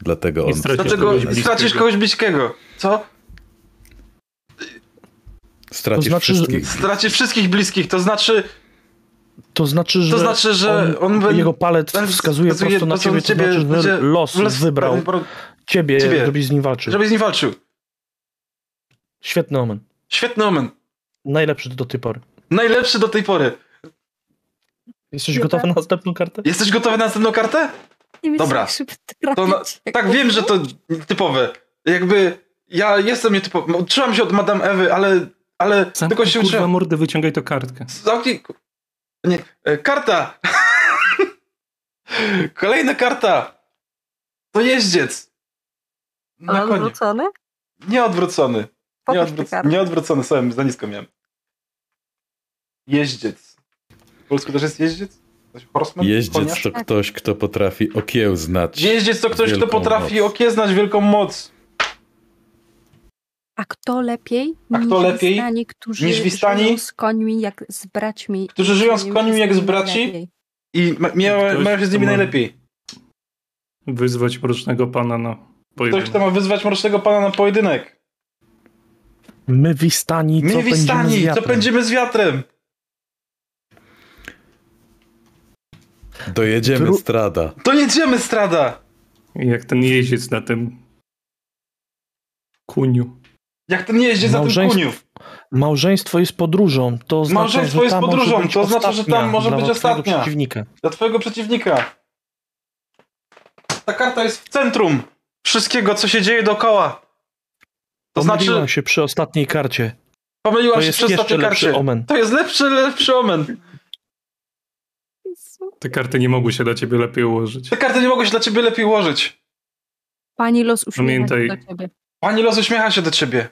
Speaker 2: Dlatego
Speaker 4: I
Speaker 2: on
Speaker 4: stracisz
Speaker 1: Dlatego
Speaker 4: kogoś bliskiego.
Speaker 1: stracisz kogoś bliskiego. Co?
Speaker 2: stracisz
Speaker 5: To znaczy, że-
Speaker 2: wszystkich.
Speaker 1: Stracisz wszystkich bliskich, to znaczy,
Speaker 5: To znaczy, że,
Speaker 1: to znaczy, że on, on
Speaker 5: jego palec
Speaker 1: on
Speaker 5: wskazuje prosto na
Speaker 1: prosto
Speaker 5: ciebie, to znaczy, że los wybrał ciebie,
Speaker 1: ciebie,
Speaker 5: żebyś z nim walczył.
Speaker 1: Żebyś z nim walczył.
Speaker 5: Świetny moment.
Speaker 1: Świetny moment.
Speaker 5: Najlepszy do tej pory.
Speaker 1: Najlepszy do tej pory.
Speaker 5: Jesteś
Speaker 3: Nie
Speaker 5: gotowy
Speaker 3: tak.
Speaker 5: na następną kartę?
Speaker 1: Jesteś gotowy na następną kartę?
Speaker 3: Nie
Speaker 1: Dobra. To na, tak, wiem, że to typowe. Jakby ja jestem nietypowy. Uczyłam się od Madame Ewy, ale, ale tylko
Speaker 4: Zamknij,
Speaker 1: się
Speaker 4: kurwa
Speaker 1: uczyłam.
Speaker 4: mordy, wyciągaj to kartkę.
Speaker 1: Zamknij. Nie, e, karta! Kolejna karta! To jeździec. Na
Speaker 3: Ale
Speaker 1: konie.
Speaker 3: odwrócony?
Speaker 1: Nie odwrócony. Nie, odwróc... odwrócony, sobie za nisko miałem. Jeździec. W polsku też jest jeździec? Horseman?
Speaker 2: Jeździec
Speaker 1: Koniarz?
Speaker 2: to ktoś, kto potrafi okiełznać.
Speaker 1: Jeździec to ktoś, kto potrafi
Speaker 2: moc.
Speaker 1: okieznać wielką moc.
Speaker 3: A kto lepiej
Speaker 1: A
Speaker 3: niż
Speaker 1: kto lepiej
Speaker 3: Wistani, którzy
Speaker 1: niż Wistani?
Speaker 3: żyją z końmi jak z braćmi.
Speaker 1: Którzy żyją z końmi jak z braci? I ma,
Speaker 4: Ktoś,
Speaker 1: mają się z nimi
Speaker 4: ma-
Speaker 1: najlepiej.
Speaker 4: Wyzwać mrocznego pana na
Speaker 1: Ktoś,
Speaker 4: pojedynek.
Speaker 1: kto ma wyzwać mrocznego pana na pojedynek.
Speaker 5: My wistani, co
Speaker 1: My wistani, co
Speaker 5: wiatrem.
Speaker 1: pędzimy z wiatrem.
Speaker 2: Dojedziemy
Speaker 5: Dru-
Speaker 2: strada.
Speaker 1: To jedziemy, strada.
Speaker 4: Jak ten jeździec na tym kuniu.
Speaker 1: Jak ten jeździec na tym
Speaker 5: Małżeństwo-
Speaker 1: kuniu.
Speaker 5: Małżeństwo jest podróżą. To oznacza,
Speaker 1: Małżeństwo
Speaker 5: że
Speaker 1: jest podróżą, to oznacza, że tam może
Speaker 5: dla
Speaker 1: być
Speaker 5: twojego
Speaker 1: ostatnia.
Speaker 5: przeciwnika.
Speaker 1: Dla twojego przeciwnika. Ta karta jest w centrum wszystkiego, co się dzieje dookoła. To
Speaker 5: Pomyliłem
Speaker 1: znaczy,
Speaker 5: się przy ostatniej karcie.
Speaker 1: pomyliłam
Speaker 5: To
Speaker 1: się
Speaker 5: jest
Speaker 1: przy
Speaker 5: jeszcze
Speaker 1: ostatniej
Speaker 5: lepszy
Speaker 1: karcie.
Speaker 5: omen.
Speaker 1: To jest lepszy, lepszy omen.
Speaker 4: Te karty nie mogły się dla ciebie lepiej ułożyć.
Speaker 1: Te karty nie mogą się dla ciebie lepiej ułożyć.
Speaker 3: Pani los uśmiecha
Speaker 4: Pamiętaj.
Speaker 3: się do ciebie.
Speaker 1: Pani los uśmiecha się do ciebie.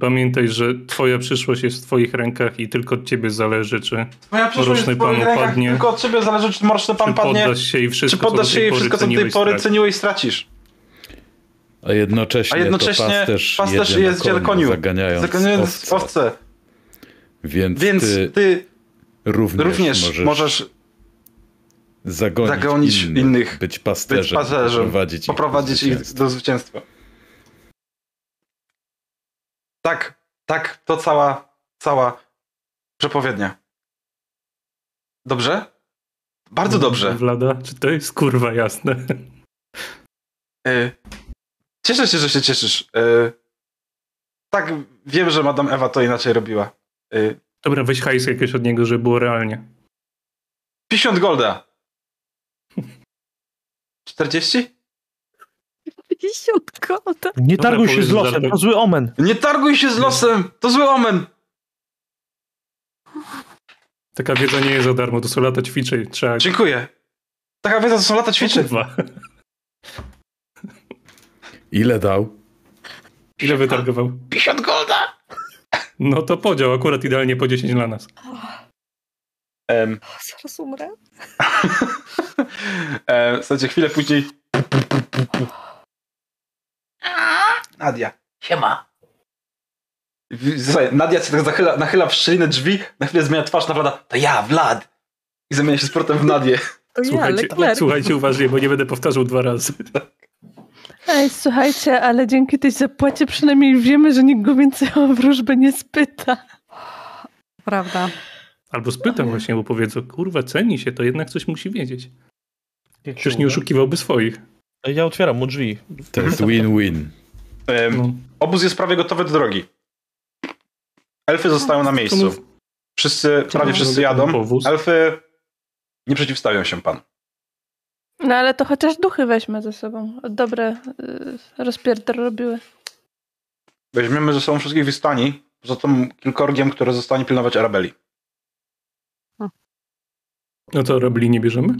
Speaker 4: Pamiętaj, że twoja przyszłość jest w twoich rękach i tylko od ciebie zależy, czy,
Speaker 1: Moja
Speaker 4: Mroczny pan upadnie.
Speaker 1: tylko od ciebie zależy, czy mroczny pan
Speaker 4: czy
Speaker 1: padnie,
Speaker 4: poddasz się i
Speaker 1: czy
Speaker 4: wszystko,
Speaker 1: poddasz
Speaker 4: co
Speaker 1: się i wszystko, co do tej pory ceniłeś, stracisz.
Speaker 2: A jednocześnie,
Speaker 1: A jednocześnie
Speaker 2: to pasterz,
Speaker 1: pasterz
Speaker 2: jedzie
Speaker 1: jest
Speaker 2: na
Speaker 1: koniu,
Speaker 2: zaganiając,
Speaker 1: Zaganiając
Speaker 2: owce.
Speaker 1: owce.
Speaker 2: Więc,
Speaker 1: Więc
Speaker 2: ty,
Speaker 1: ty
Speaker 2: również,
Speaker 1: również
Speaker 2: możesz,
Speaker 1: możesz
Speaker 2: zagonić,
Speaker 1: zagonić
Speaker 2: innych,
Speaker 1: innych,
Speaker 2: być pasterzem,
Speaker 1: być pasterzem,
Speaker 2: poprowadzić,
Speaker 1: poprowadzić
Speaker 2: ich
Speaker 1: ich
Speaker 2: do zwycięstwa.
Speaker 1: do zwycięstwa. Tak, tak, to cała, cała przepowiednia. Dobrze? Bardzo dobrze.
Speaker 4: Vlada, czy to jest kurwa jasne?
Speaker 1: Y, Cieszę się, że się cieszysz. Y, Tak, wiem, że Madame Ewa to inaczej robiła. Y,
Speaker 4: Dobra, weź hajs jakieś od niego, żeby było realnie.
Speaker 1: 50 golda. 40?
Speaker 3: 50 kota.
Speaker 5: Nie
Speaker 4: Dobra,
Speaker 5: targuj się z losem,
Speaker 4: żartem.
Speaker 5: to zły omen.
Speaker 1: Nie targuj się z losem! To zły omen!
Speaker 4: Taka wiedza nie jest za darmo, to są lata ćwiczeń. Trzeba...
Speaker 1: Dziękuję. Taka wiedza to są lata ćwiczeń.
Speaker 4: Kurwa.
Speaker 2: Ile dał?
Speaker 4: Ile wytargował?
Speaker 1: 50 golda!
Speaker 4: No to podział, akurat idealnie po 10 dla nas.
Speaker 1: Em,
Speaker 3: Zaraz umrę.
Speaker 1: słuchajcie, chwilę później. Nadia. Siema. Słuchaj, Nadia się tak zachyla, nachyla w szczelinę drzwi, na chwilę zmienia twarz na Vlada. To ja, Vlad! I zamienia się z portem w Nadię.
Speaker 3: To ja,
Speaker 4: Słuchajcie,
Speaker 3: Leclerc.
Speaker 4: słuchajcie uważnie, bo nie będę powtarzał dwa razy.
Speaker 6: Ej, słuchajcie, ale dzięki tej zapłacie przynajmniej wiemy, że nikt go więcej o wróżbę nie spyta.
Speaker 3: Prawda.
Speaker 4: Albo spytam właśnie, bo powiedzą, kurwa, ceni się, to jednak coś musi wiedzieć. Przecież nie oszukiwałby swoich.
Speaker 5: Ja otwieram mu drzwi.
Speaker 2: To jest win-win.
Speaker 4: No.
Speaker 1: Obóz jest prawie gotowy do drogi. Elfy zostają na miejscu. Wszyscy, prawie wszyscy jadą. Elfy nie przeciwstawią się pan.
Speaker 6: No ale to chociaż duchy weźmy ze sobą. Dobre y, rozpierdol robiły.
Speaker 1: Weźmiemy ze sobą wszystkich wystani, poza tą kilkorgiem, które zostanie pilnować Arabeli.
Speaker 4: No to robili nie bierzemy?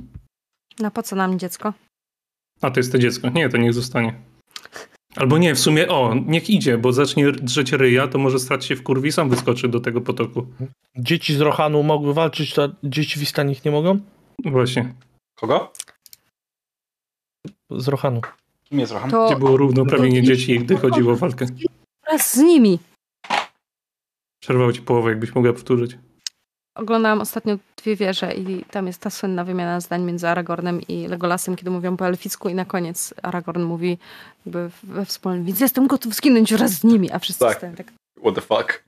Speaker 3: No po co nam dziecko?
Speaker 4: A to jest to dziecko. Nie, to niech zostanie. Albo nie, w sumie, o, niech idzie, bo zacznie drzeć ryja, to może strać się w kurwi i sam wyskoczy do tego potoku.
Speaker 5: Dzieci z Rohanu mogły walczyć, a dzieci w Istanich nie mogą?
Speaker 4: Właśnie.
Speaker 1: Kogo?
Speaker 5: Z Rohanu.
Speaker 1: Kim jest Rohan?
Speaker 3: To
Speaker 4: Gdzie było równoprawienie dzieci, gdy chodziło o walkę.
Speaker 3: wraz z nimi.
Speaker 4: Przerwało ci połowę, jakbyś mogła powtórzyć.
Speaker 3: Oglądałam ostatnio dwie wieże i tam jest ta słynna wymiana zdań między Aragornem i Legolasem, kiedy mówią po elficku i na koniec Aragorn mówi jakby we wspólnym, więc jestem gotów skinąć wraz z nimi, a wszyscy
Speaker 1: Tak.
Speaker 3: stoją tak,
Speaker 1: What the fuck?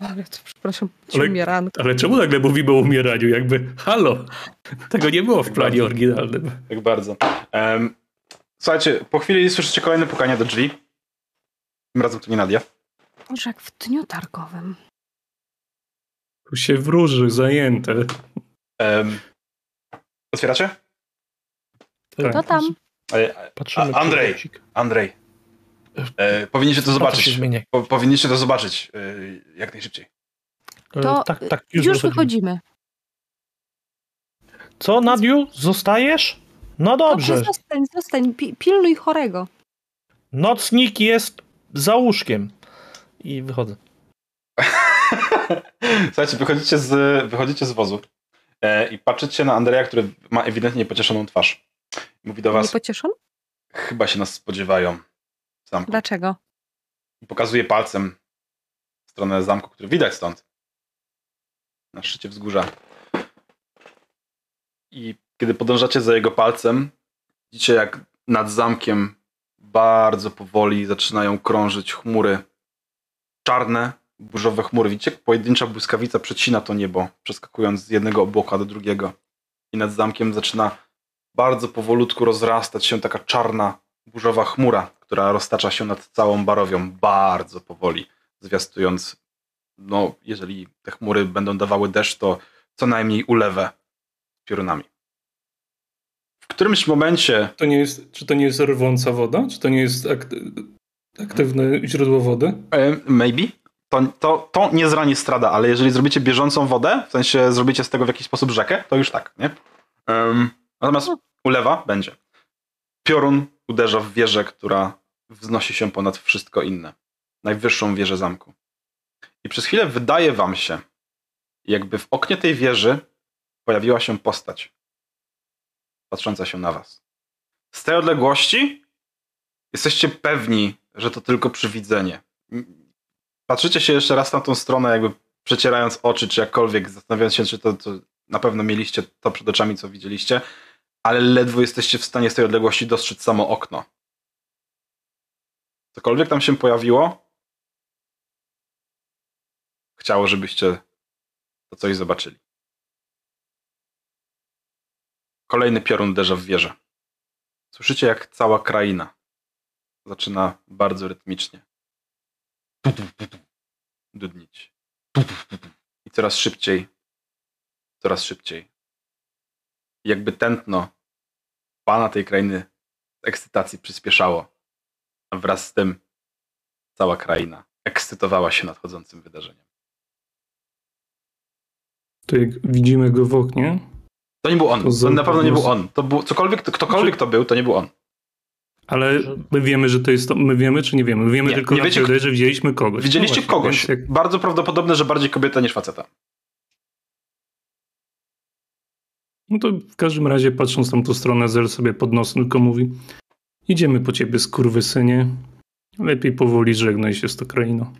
Speaker 3: ale to, przepraszam,
Speaker 4: Ale-
Speaker 3: umieranko.
Speaker 4: Ale czemu nagle mówimy o umieraniu? Jakby, halo, tego nie było w planie oryginalnym.
Speaker 1: Tak bardzo. Em, słuchajcie, po chwili słyszycie kolejne pukanie do drzwi. Tym razem to nie Nadia.
Speaker 3: Może jak w dniu targowym.
Speaker 4: Tu się wróży, zajęte.
Speaker 1: Em, otwieracie?
Speaker 4: Tak.
Speaker 3: To tam.
Speaker 1: E,
Speaker 5: Patrzymy.
Speaker 1: A- Andrzej. Andrzej. E, powinniście to zobaczyć. Po, powinniście to zobaczyć e, jak najszybciej.
Speaker 5: E,
Speaker 3: To
Speaker 5: tak, tak,
Speaker 3: już,
Speaker 5: już, wychodzimy.
Speaker 3: wychodzimy.
Speaker 5: Co, Nadiu? Zostajesz? No dobrze.
Speaker 3: Dobrze, zostań, zostań, pi- pilnuj chorego.
Speaker 5: Nocnik jest za łóżkiem. I wychodzę.
Speaker 1: Słuchajcie, wychodzicie z, wychodzicie z wozu e, i patrzycie na Andrzeja, który ma ewidentnie pocieszoną twarz. Mówi do
Speaker 3: Nie
Speaker 1: was,
Speaker 3: pocieszony?
Speaker 1: chyba się nas spodziewają w zamku.
Speaker 3: Dlaczego?
Speaker 1: I pokazuje palcem w stronę zamku, który widać stąd. Na szczycie wzgórza. I kiedy podążacie za jego palcem, widzicie jak nad zamkiem bardzo powoli zaczynają krążyć chmury. Czarne, burzowe chmury. Widzicie, pojedyncza błyskawica przecina to niebo, przeskakując z jednego obłoka do drugiego. I nad zamkiem zaczyna bardzo powolutku rozrastać się taka czarna, burzowa chmura, która roztacza się nad całą barowią bardzo powoli, zwiastując, no, jeżeli te chmury będą dawały deszcz, to co najmniej ulewę piorunami. W którymś momencie
Speaker 4: To nie jest, czy to nie jest rwąca woda? Czy to nie jest akty- aktywne źródło wody?
Speaker 1: E, Maybe. To, to, to nie zrani strada, ale jeżeli zrobicie bieżącą wodę, w sensie zrobicie z tego w jakiś sposób rzekę, to już tak, nie? Em, natomiast ulewa będzie. Piorun uderza w wieżę, która wznosi się ponad wszystko inne. Najwyższą wieżę zamku. I przez chwilę wydaje wam się, jakby w oknie tej wieży pojawiła się postać patrząca się na was. Z tej odległości jesteście pewni, że to tylko przywidzenie patrzycie się jeszcze raz na tą stronę, jakby przecierając oczy, czy jakkolwiek, zastanawiając się, czy to, to na pewno mieliście to przed oczami, co widzieliście, ale ledwo jesteście w stanie z tej odległości dostrzec samo okno. Cokolwiek tam się pojawiło, chciało, żebyście to coś zobaczyli. Kolejny piorun uderza w wieżę. Słyszycie, jak cała kraina zaczyna bardzo rytmicznie dudnić. I coraz szybciej, coraz szybciej. Jakby tętno pana tej krainy z ekscytacji przyspieszało. A wraz z tym cała kraina ekscytowała się nadchodzącym wydarzeniem.
Speaker 4: To jak widzimy go w oknie,
Speaker 1: To nie był on.
Speaker 4: To
Speaker 1: To na pewno nie był on. To był, cokolwiek, ktokolwiek to był, to nie był on.
Speaker 4: Ale my wiemy, że to jest to. My wiemy, czy nie wiemy? My wiemy
Speaker 1: Nie,
Speaker 4: tylko,
Speaker 1: nie wiecie,
Speaker 4: że widzieliśmy kogoś.
Speaker 1: Widzieliście
Speaker 4: No właśnie,
Speaker 1: kogoś.
Speaker 4: Jak,
Speaker 1: Bardzo prawdopodobne, że bardziej kobieta niż faceta.
Speaker 4: no to w każdym razie, patrząc w tamtą stronę, Zer sobie pod nos tylko mówi: Idziemy po ciebie, skurwysynie. Lepiej powoli żegnaj się z tą krainą.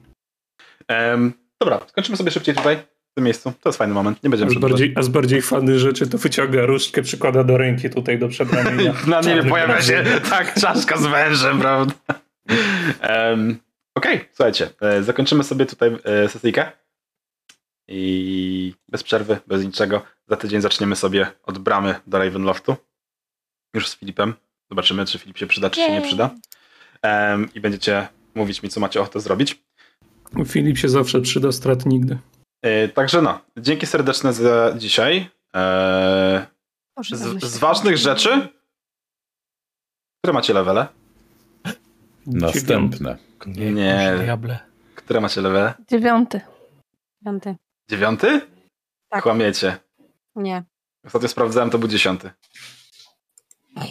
Speaker 1: Em, dobra, skończymy sobie szybciej tutaj. Tym miejscu. To jest fajny moment. Nie będziemy
Speaker 4: bardziej, a z bardziej fany rzeczy to wyciąga różdżkę, przykłada do ręki tutaj do przedramienia.
Speaker 1: Na niebie pojawia się tak, czaszka z wężem, prawda? Um, Okej, słuchajcie, e, zakończymy sobie tutaj e, sesyjkę. I bez przerwy, bez niczego. Za tydzień zaczniemy sobie od bramy do Ravenloftu. Już z Filipem. Zobaczymy, czy Filip się przyda, czy się nie przyda. Em, I będziecie mówić mi, co macie ochotę zrobić.
Speaker 4: Filip się zawsze przyda, strat nigdy.
Speaker 1: E, Także no, dzięki serdeczne za dzisiaj. E, Z, z ważnych rzeczy, które macie levele?
Speaker 2: Następne.
Speaker 5: Nie.
Speaker 1: Które macie levele?
Speaker 6: Dziewiąty.
Speaker 3: Piąty.
Speaker 1: Dziewiąty?
Speaker 3: Tak.
Speaker 1: Kłamiecie.
Speaker 3: Nie.
Speaker 1: Ostatnio sprawdzałem, to był dziesiąty.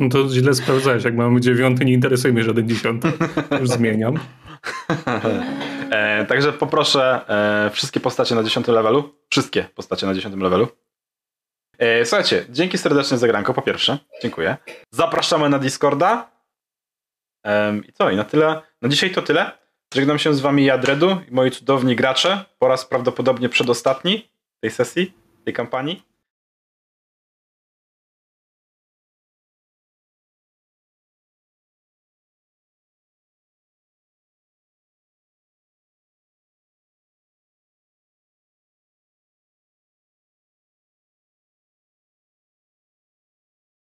Speaker 4: No to źle sprawdzałeś. Jak mamy dziewiąty, nie interesuje mnie żaden dziesiąty. Już zmieniam.
Speaker 1: e, także poproszę e, wszystkie postacie na dziesiątym levelu. Wszystkie postacie na dziesiątym levelu. E, słuchajcie, dzięki serdecznie za granko, po pierwsze. Dziękuję. Zapraszamy na Discorda. I co? I na tyle. Na dzisiaj to tyle. Żegnam się z wami ja, Dredu i moi cudowni gracze. Po raz prawdopodobnie przedostatni tej sesji, tej kampanii.